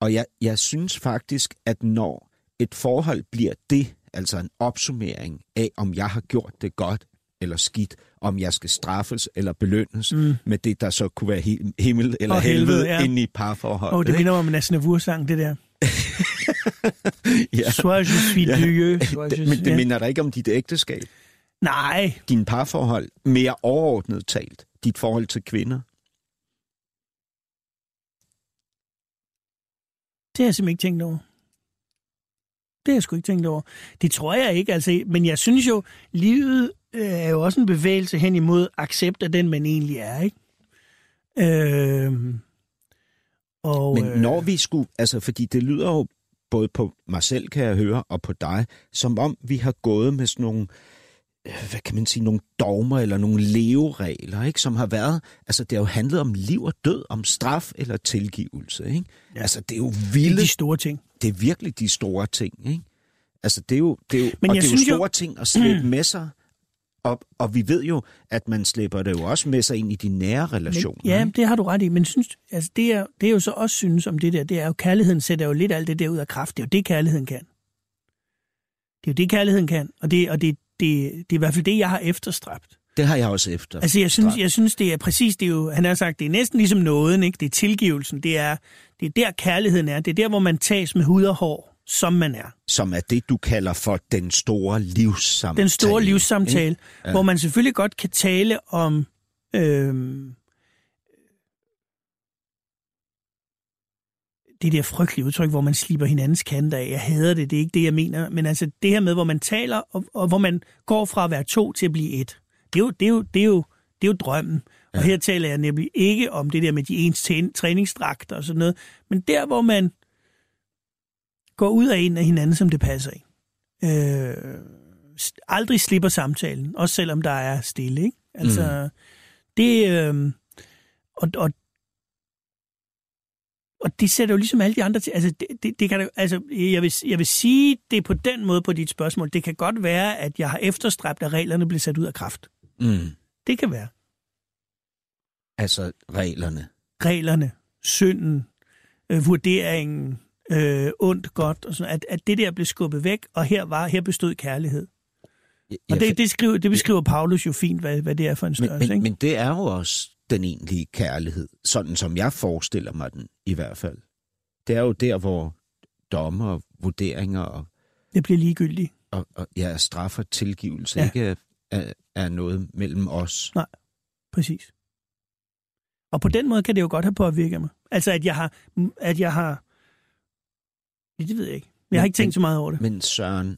Og jeg, jeg synes faktisk, at når et forhold bliver det, altså en opsummering af, om jeg har gjort det godt eller skidt, om jeg skal straffes eller belønnes
Mm.
med det, der så kunne være hi- himmel eller
Og
helvede,
helvede, ja.
inde i parforholdet.
Åh, oh, det minder om en Asnavur-sang, det der.
ja.
Soit je suis
Ja.
Dieu. soit je-
men det
ja.
minder dig ikke om dit ægteskab,
Nej,
din parforhold, mere overordnet talt, dit forhold til kvinder.
det har jeg simpelthen ikke tænkt over. Det har jeg sgu ikke tænkt over. Det tror jeg ikke, altså. Men jeg synes jo, livet er jo også en bevægelse hen imod accept af den, man egentlig er, ikke? Øh, og,
Men
øh,
når vi skulle, altså fordi det lyder jo både på mig selv, kan jeg høre, og på dig, som om vi har gået med sådan nogle, øh, hvad kan man sige, nogle dogmer eller nogle leveregler, ikke? som har været, altså det har jo handlet om liv og død, om straf eller tilgivelse. Ikke?
Ja.
Altså det er jo
det er
vilde,
de store ting.
det er virkelig de store ting. Ikke? Altså det er jo, det er jo,
Men
og
jeg
det er jo
synes
store ting at slæbe med sig, og, og vi ved jo, at man slæber det jo også med sig ind i de nære relationer.
Men, ja, det har du ret i, men synes, altså det, er, det er jo så også synes om det der, det er jo, kærligheden sætter jo lidt alt det der ud af kraft. Det er jo det, kærligheden kan. Det er jo det, kærligheden kan, og det, og det, det, det er i hvert fald det, jeg har efterstræbt.
Det har jeg også efter.
Altså, jeg synes, jeg synes, det er præcis, det er jo, han har sagt, det er næsten ligesom nåden, ikke? Det er tilgivelsen, det er, det er der kærligheden er, det er der, hvor man tages med hud og hår, som man er.
Som er det, du kalder for den store livssamtale.
Den store livssamtale,
Ja.
ja. hvor man selvfølgelig godt kan tale om... Øh, det der frygtelige udtryk, hvor man slipper hinandens kanter af. Jeg hader det, det er ikke det, jeg mener. Men altså det her med, hvor man taler, og, og hvor man går fra at være to til at blive et. Det er jo, det er jo, det er jo, det er jo drømmen. Og her taler jeg nemlig ikke om det der med de ens træningsdragter og sådan noget, men der, hvor man går ud af en af hinanden, som det passer ind. Øh, aldrig slipper samtalen, også selvom der er stille. Ikke? Altså, mm. det... Øh, og, og, og det sætter jo ligesom alle de andre til. Altså, det, det, det kan, altså jeg, vil, jeg vil sige det på den måde på dit spørgsmål. Det kan godt være, at jeg har efterstræbt, at reglerne bliver sat ud af kraft.
Mm.
Det kan være.
Altså reglerne.
reglerne, synden, øh, vurderingen, øh, ondt, godt, og sådan, at, at det der blev skubbet væk, og her var her bestod kærlighed.
Ja,
Og det, det, skriver, det beskriver Paulus jo fint, hvad, hvad det er for en størrelse.
men, men,
ikke?
men det er jo også den egentlige kærlighed, sådan som jeg forestiller mig den i hvert fald. Det er jo der, hvor dommer og vurderinger og,
Det bliver ligegyldigt.
og, og ja, straf og tilgivelse
Ja.
ja. ikke er, er, noget mellem os.
Præcis. Og på den måde kan det jo godt have påvirket mig. Altså, at jeg har... At jeg har ja, det ved jeg ikke. Jeg har
Men-
ikke tænkt
men-
så meget over det.
Men Søren,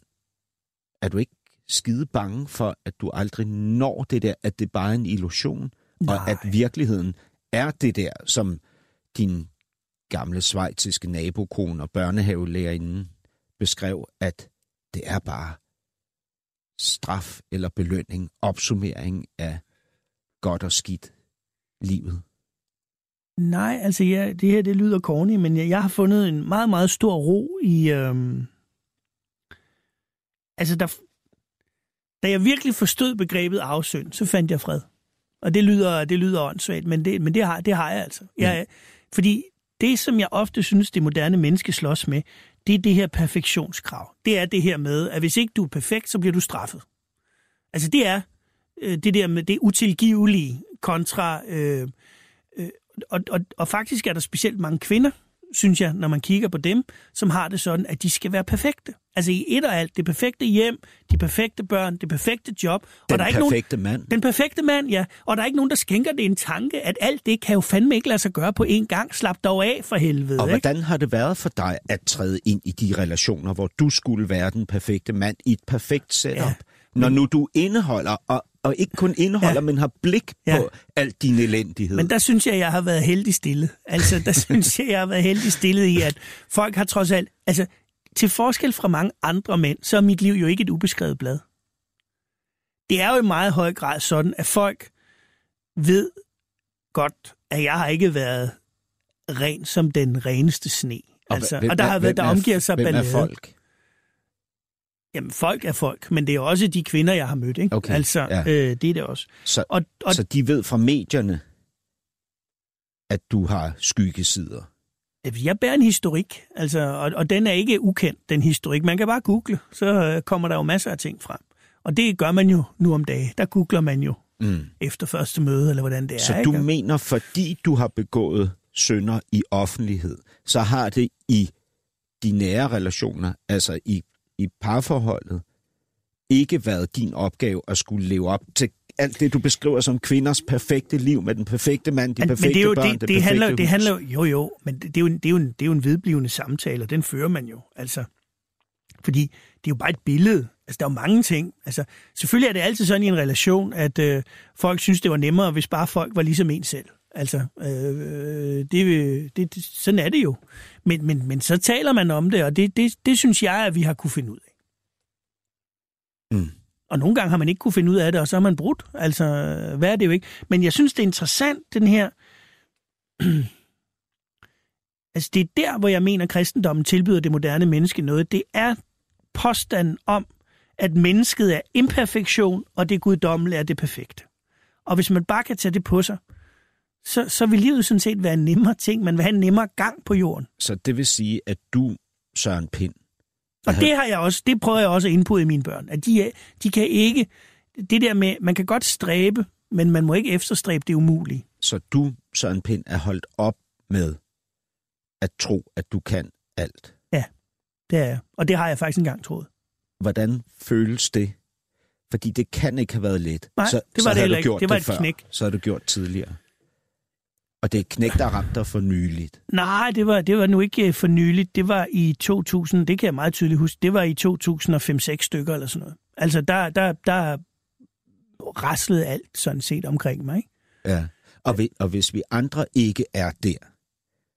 er du ikke skide bange for, at du aldrig når det der, at det bare er en illusion,
Nej.
og at virkeligheden er det der, som din gamle svejtiske nabokone og børnehavelærerinde beskrev, at det er bare straf eller belønning, opsummering af godt og skidt livet.
Nej, altså ja, det her det lyder corny, men jeg, jeg har fundet en meget, meget stor ro i... Øhm, altså, der, da jeg virkelig forstod begrebet afsynd, så fandt jeg fred. Og det lyder, det lyder åndssvagt, men, det, men det, har, det har jeg altså. Jeg, fordi det, som jeg ofte synes, det moderne menneske slås med, det er det her perfektionskrav. Det er det her med, at hvis ikke du er perfekt, så bliver du straffet. Altså det er øh, det der med det utilgivelige kontra... Øh, og, og, og faktisk er der specielt mange kvinder, synes jeg, når man kigger på dem, som har det sådan, at de skal være perfekte. Altså i et og alt, det perfekte hjem, de perfekte børn, det perfekte job.
Den
og der er ikke nogen,
perfekte mand.
den perfekte mand, ja. Og der er ikke nogen, der skænker det en tanke, at alt det kan jo fandme ikke lade sig gøre på én gang. Slap dog af for helvede,
Og
ikke?
hvordan har det været for dig at træde ind i de relationer, hvor du skulle være den perfekte mand i et perfekt setup?
Ja,
når nu du indeholder, og, og ikke kun indeholder,
Ja.
men har blik
Ja.
på alt din elendighed.
Men der synes jeg, jeg har været heldig stillet. Altså, der synes jeg, jeg har været heldig stillet i, at folk har trods alt... Altså, til forskel fra mange andre mænd, så er mit liv jo ikke et ubeskrevet blad. Det er jo i meget høj grad sådan, at folk ved godt, at jeg har ikke været ren som den reneste sne. Altså, og,
hvem
og der
er-
har været, der
er-
omgiver sig
hvem er folk?
Jamen, folk er folk, men det er også de kvinder, jeg har mødt, ikke?
Okay,
Altså,
ja.
øh, det er det også.
Så,
Og, og
så de ved fra medierne, at du har skyggesider.
Jeg bærer en historik, altså, og, og den er ikke ukendt, den historik. Man kan bare google, så øh, kommer der jo masser af ting frem. Og det gør man jo nu om dagen. Der googler man jo
Mm.
efter første møde, eller hvordan det er.
Så
ikke?
du mener, fordi du har begået synder i offentlighed, så har det i de nære relationer, altså i, i parforholdet, ikke været din opgave at skulle leve op til alt det, du beskriver som kvinders perfekte liv med den perfekte mand, de
men,
perfekte
men det er jo,
børn,
det,
det,
det,
perfekte
handler, det
hus.
handler jo, jo jo, men det, det, er jo, en- det, er jo en, det er jo en vedblivende samtale, og den fører man jo. Altså, fordi det er jo bare et billede. Altså, der er jo mange ting. Altså, selvfølgelig er det altid sådan i en relation, at øh, folk synes, det var nemmere, hvis bare folk var ligesom en selv. Altså, øh, det, det, det, sådan er det jo. Men, men, men så taler man om det, og det, det, det synes jeg, at vi har kunne finde ud af.
Mm.
Og nogle gange har man ikke kunne finde ud af det, og så har man brudt. Altså, hvad er det jo ikke? Men jeg synes, det er interessant, den her... altså, det er der, hvor jeg mener, at kristendommen tilbyder det moderne menneske noget. Det er påstanden om, at mennesket er imperfektion, og det guddommelige er det perfekte. Og hvis man bare kan tage det på sig, så, så vil livet sådan set være en nemmere ting. Man vil have en nemmere gang på jorden.
Så det vil sige, at du, Søren Pind,
Og det har jeg også, det prøver jeg også at indpude i mine børn. At de, de kan ikke, det der med, man kan godt stræbe, men man må ikke efterstræbe det umulige.
så du, Søren Pind, er holdt op med at tro, at du kan alt.
Det er jeg. Og det har jeg faktisk engang troet.
Hvordan føles det? Fordi det kan ikke have været let.
Nej,
så,
det var
så
det
havde du
ikke.
gjort
Det var
det
et
før.
knæk.
Så har du gjort tidligere. Og det er knæk, der ramte dig for nyligt.
Nej, det var, det var nu ikke øh, for nyligt. Det var i 2000, det kan jeg meget tydeligt huske, det var i 2005-6 stykker eller sådan noget. Altså, der, der, der raslede alt sådan set omkring mig. Ikke?
Ja. Og, vi, og hvis vi andre ikke er der,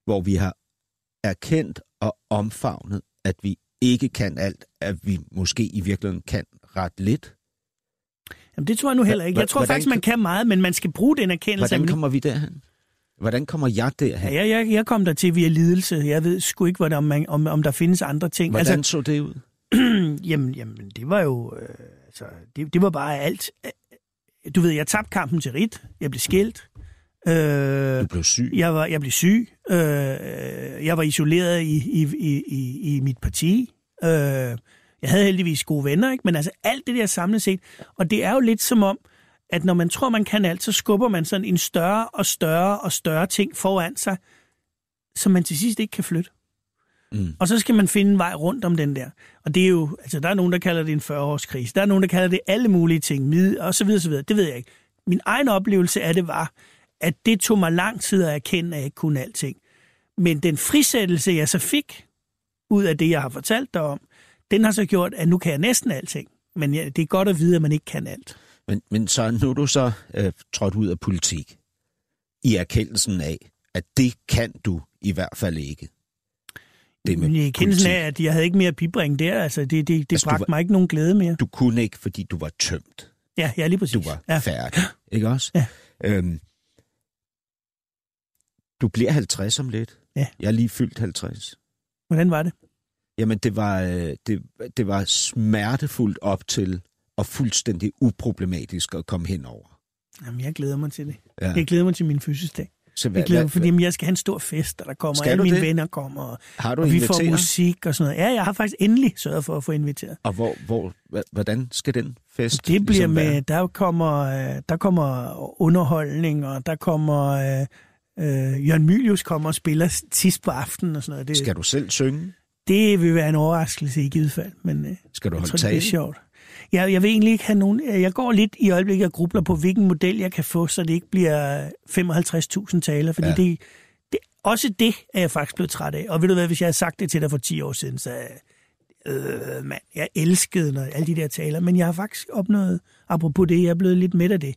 hvor vi har erkendt og omfavnet, at vi ikke kan alt, at vi måske i virkeligheden kan ret lidt,
Jamen, det tror jeg nu heller ikke. Jeg tror
Hvordan
faktisk, man kan meget, men man skal bruge den erkendelse.
hvordan kommer vi derhen? Hvordan kommer jeg derhen?
Ja, jeg, jeg, kom der til via lidelse. Jeg ved sgu ikke, hvordan, om, man, om, om der findes andre ting.
Hvordan altså, så det ud?
jamen, jamen, det var jo... Øh, altså, det, det var bare alt. Du ved, jeg tabte kampen til Rit. Jeg blev skilt. Øh,
Du blev syg.
jeg, var, jeg blev syg. Øh, jeg var isoleret i, i, i, i, i mit parti. Øh, jeg havde heldigvis gode venner, ikke? men altså alt det der samlet set. Og det er jo lidt som om, at når man tror, man kan alt, så skubber man sådan en større og større og større ting foran sig, som man til sidst ikke kan flytte.
Mm.
Og så skal man finde en vej rundt om den der. Og det er jo, altså der er nogen, der kalder det en 40-årskrise. Der er nogen, der kalder det alle mulige ting, mid og så videre, så videre. Det ved jeg ikke. Min egen oplevelse af det var, at det tog mig lang tid at erkende, at jeg ikke kunne alting. Men den frisættelse, jeg så fik ud af det, jeg har fortalt dig om, den har så gjort, at nu kan jeg næsten alting. Men ja, det er godt at vide, at man ikke kan alt.
Men, men så nu er du så øh, trådt ud af politik i erkendelsen af, at det kan du i hvert fald ikke. Det med
i erkendelsen af, at jeg havde ikke mere at bibringe der, altså det, det, det
Altså,
bragte
var-
mig ikke nogen glæde mere.
Du kunne ikke, fordi du var tømt.
Ja, ja lige præcis.
Du var
ja.
færdig. Ikke også?
Ja.
Øhm, du bliver 50 om lidt.
Ja.
Jeg er lige fyldt 50.
Hvordan var det?
Jamen, det var, øh, det, det var smertefuldt op til og fuldstændig uproblematisk at komme hen over.
Jamen, jeg glæder mig til det.
Ja.
Jeg glæder mig til min fødselsdag.
Så
Jeg glæder mig, fordi jamen, jeg skal have en stor fest, og der kommer
Skal
alle mine
det?
venner kommer, og,
har du
og vi får musik og sådan noget. Ja, jeg har faktisk endelig sørget for at få inviteret.
Og hvor, hvor, hvordan skal den fest
Det bliver
ligesom
med,
være?
der kommer, øh, der kommer underholdning, og der kommer, øh, øh, Jørgen Mylius kommer og spiller sidst på aftenen og sådan noget. Det,
Skal du selv synge?
det vil være en overraskelse i givet fald, men øh,
Skal du holde
tror, det bliver
tale?
sjovt. Jeg, jeg vil egentlig ikke have nogen... Jeg går lidt i øjeblikket og grubler på, hvilken model jeg kan få, så det ikke bliver 55.000 taler, fordi
Ja.
det, det, også det er jeg faktisk blevet træt af. Og ved du hvad, hvis jeg havde sagt det til dig for 10 år siden, så... Øh, mand, jeg elskede noget, alle de der taler, men jeg har faktisk opnået, apropos det, jeg er blevet lidt midt af det.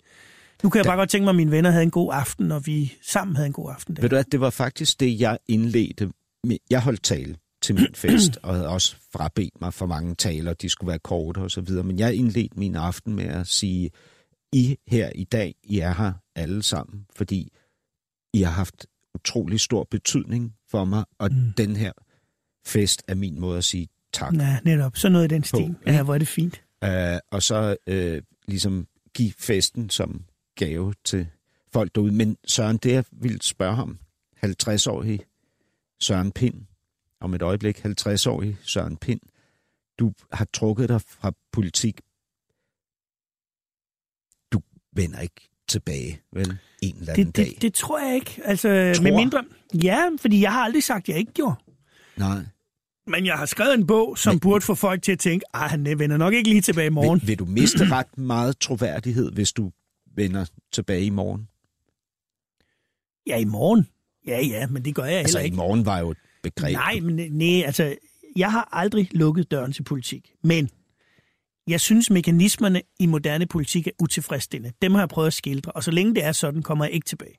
Nu kan jeg bare godt tænke mig, at mine venner havde en god aften, og vi sammen havde en god aften. Der.
Ved du at det var faktisk det, jeg indledte med. Jeg holdt tale til min fest, og havde også frabedt mig for mange taler, de skulle være korte og så videre. Men jeg indledte min aften med at sige, I her i dag, I er her alle sammen, fordi I har haft utrolig stor betydning for mig, og mm. Den her fest er min måde at sige tak.
Ja, netop. Så noget i den stil.
ikke?
Ja, hvor er det fint.
Uh, og så uh, ligesom give festen som gave til folk derude. Men Søren, det jeg ville spørge ham, 50-årig Søren Pind, om et øjeblik 50-årig Søren Pind, du har trukket dig fra politik. Du vender ikke tilbage, vel? En eller anden
Det,
dag.
det, det tror jeg ikke. Altså,
Tror?
med mindre... Ja, fordi jeg har aldrig sagt, at jeg ikke gjorde.
Nej.
Men jeg har skrevet en bog, som
Men-
burde få folk til at tænke, at han vender nok ikke lige tilbage i morgen.
Vil, vil du miste ret meget troværdighed, hvis du vender tilbage i morgen?
Ja, i morgen. Ja, ja, men det gør jeg heller
Altså, i
ikke.
morgen var jo et begreb.
Nej, men nej, altså, jeg har aldrig lukket døren til politik. Men jeg synes, mekanismerne i moderne politik er utilfredsstillende. Dem har jeg prøvet at skildre, og så længe det er sådan, kommer jeg ikke tilbage.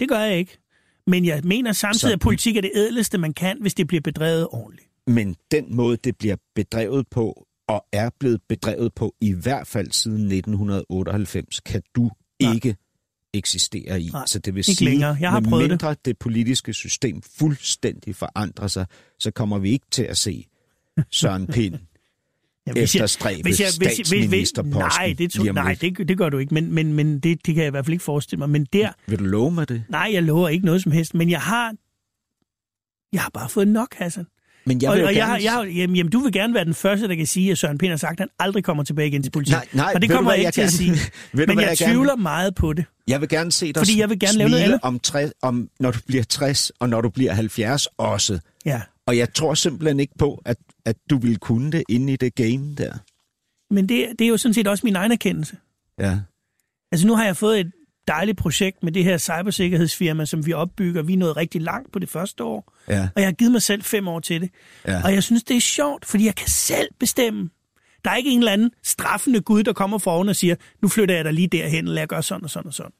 Det gør jeg ikke. Men jeg mener samtidig,
Så-
at politik er det ædleste, man kan, hvis det bliver bedrevet ordentligt.
Men den måde, det bliver bedrevet på, og er blevet bedrevet på, i hvert fald siden 1998, kan du
Nej.
ikke eksistere i.
Nej,
så det vil
ikke
sige,
længere. Jeg har prøvet det.
mindre det politiske system fuldstændig forandrer sig, så kommer vi ikke til at se Søren Pind
Ja,
efterstræbe statsministerposten
nej, det,
lige
to,
om
nej det, det gør du ikke, men, men, men det, det kan jeg i hvert fald ikke forestille mig. Men der,
Vil du love mig det?
nej, jeg lover ikke noget som helst, men jeg har, jeg har bare fået nok, Hassan.
Men jeg
og
vil
og jeg,
gerne...
jeg, har- jamen, jamen, du vil gerne være den første, der kan sige, at Søren Pind har sagt, at han aldrig kommer tilbage igen til politik.
Nej, nej,
og det
du
kommer jeg ikke
jeg
til at sige.
gerne- du,
Men
hvad
jeg,
jeg gerne-
tvivler meget på det.
Jeg vil gerne se dig
Fordi jeg vil gerne lave noget andet.
om, 60, om, når du bliver 60 og når du bliver 70 også.
Ja.
Og jeg tror simpelthen ikke på, at, at du ville kunne det inde i det game der.
Men det, det er jo sådan set også min egen erkendelse.
Ja.
Altså nu har jeg fået et dejligt projekt med det her cybersikkerhedsfirma, som vi opbygger. Vi er nået rigtig langt på det første år,
Ja.
og jeg har givet mig selv fem år til det.
Ja.
Og jeg synes, det er sjovt, fordi jeg kan selv bestemme. Der er ikke en eller anden straffende Gud, der kommer foran og siger, nu flytter jeg dig lige derhen, lad jeg gøre sådan og sådan og sådan.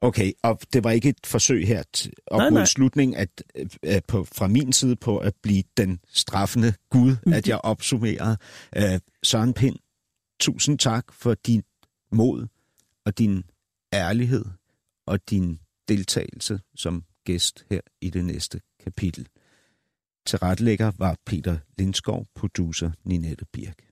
Okay, og det var ikke et forsøg her op
Nej,
mod
nej.
slutningen at, øh, på, fra min side på at blive den straffende Gud, at jeg opsummerer. Øh, Søren Pind, tusind tak for din mod og din ærlighed og din deltagelse som gæst her i det næste kapitel. Tilrettelægger var Peter Lindskov, producer Ninette Birk.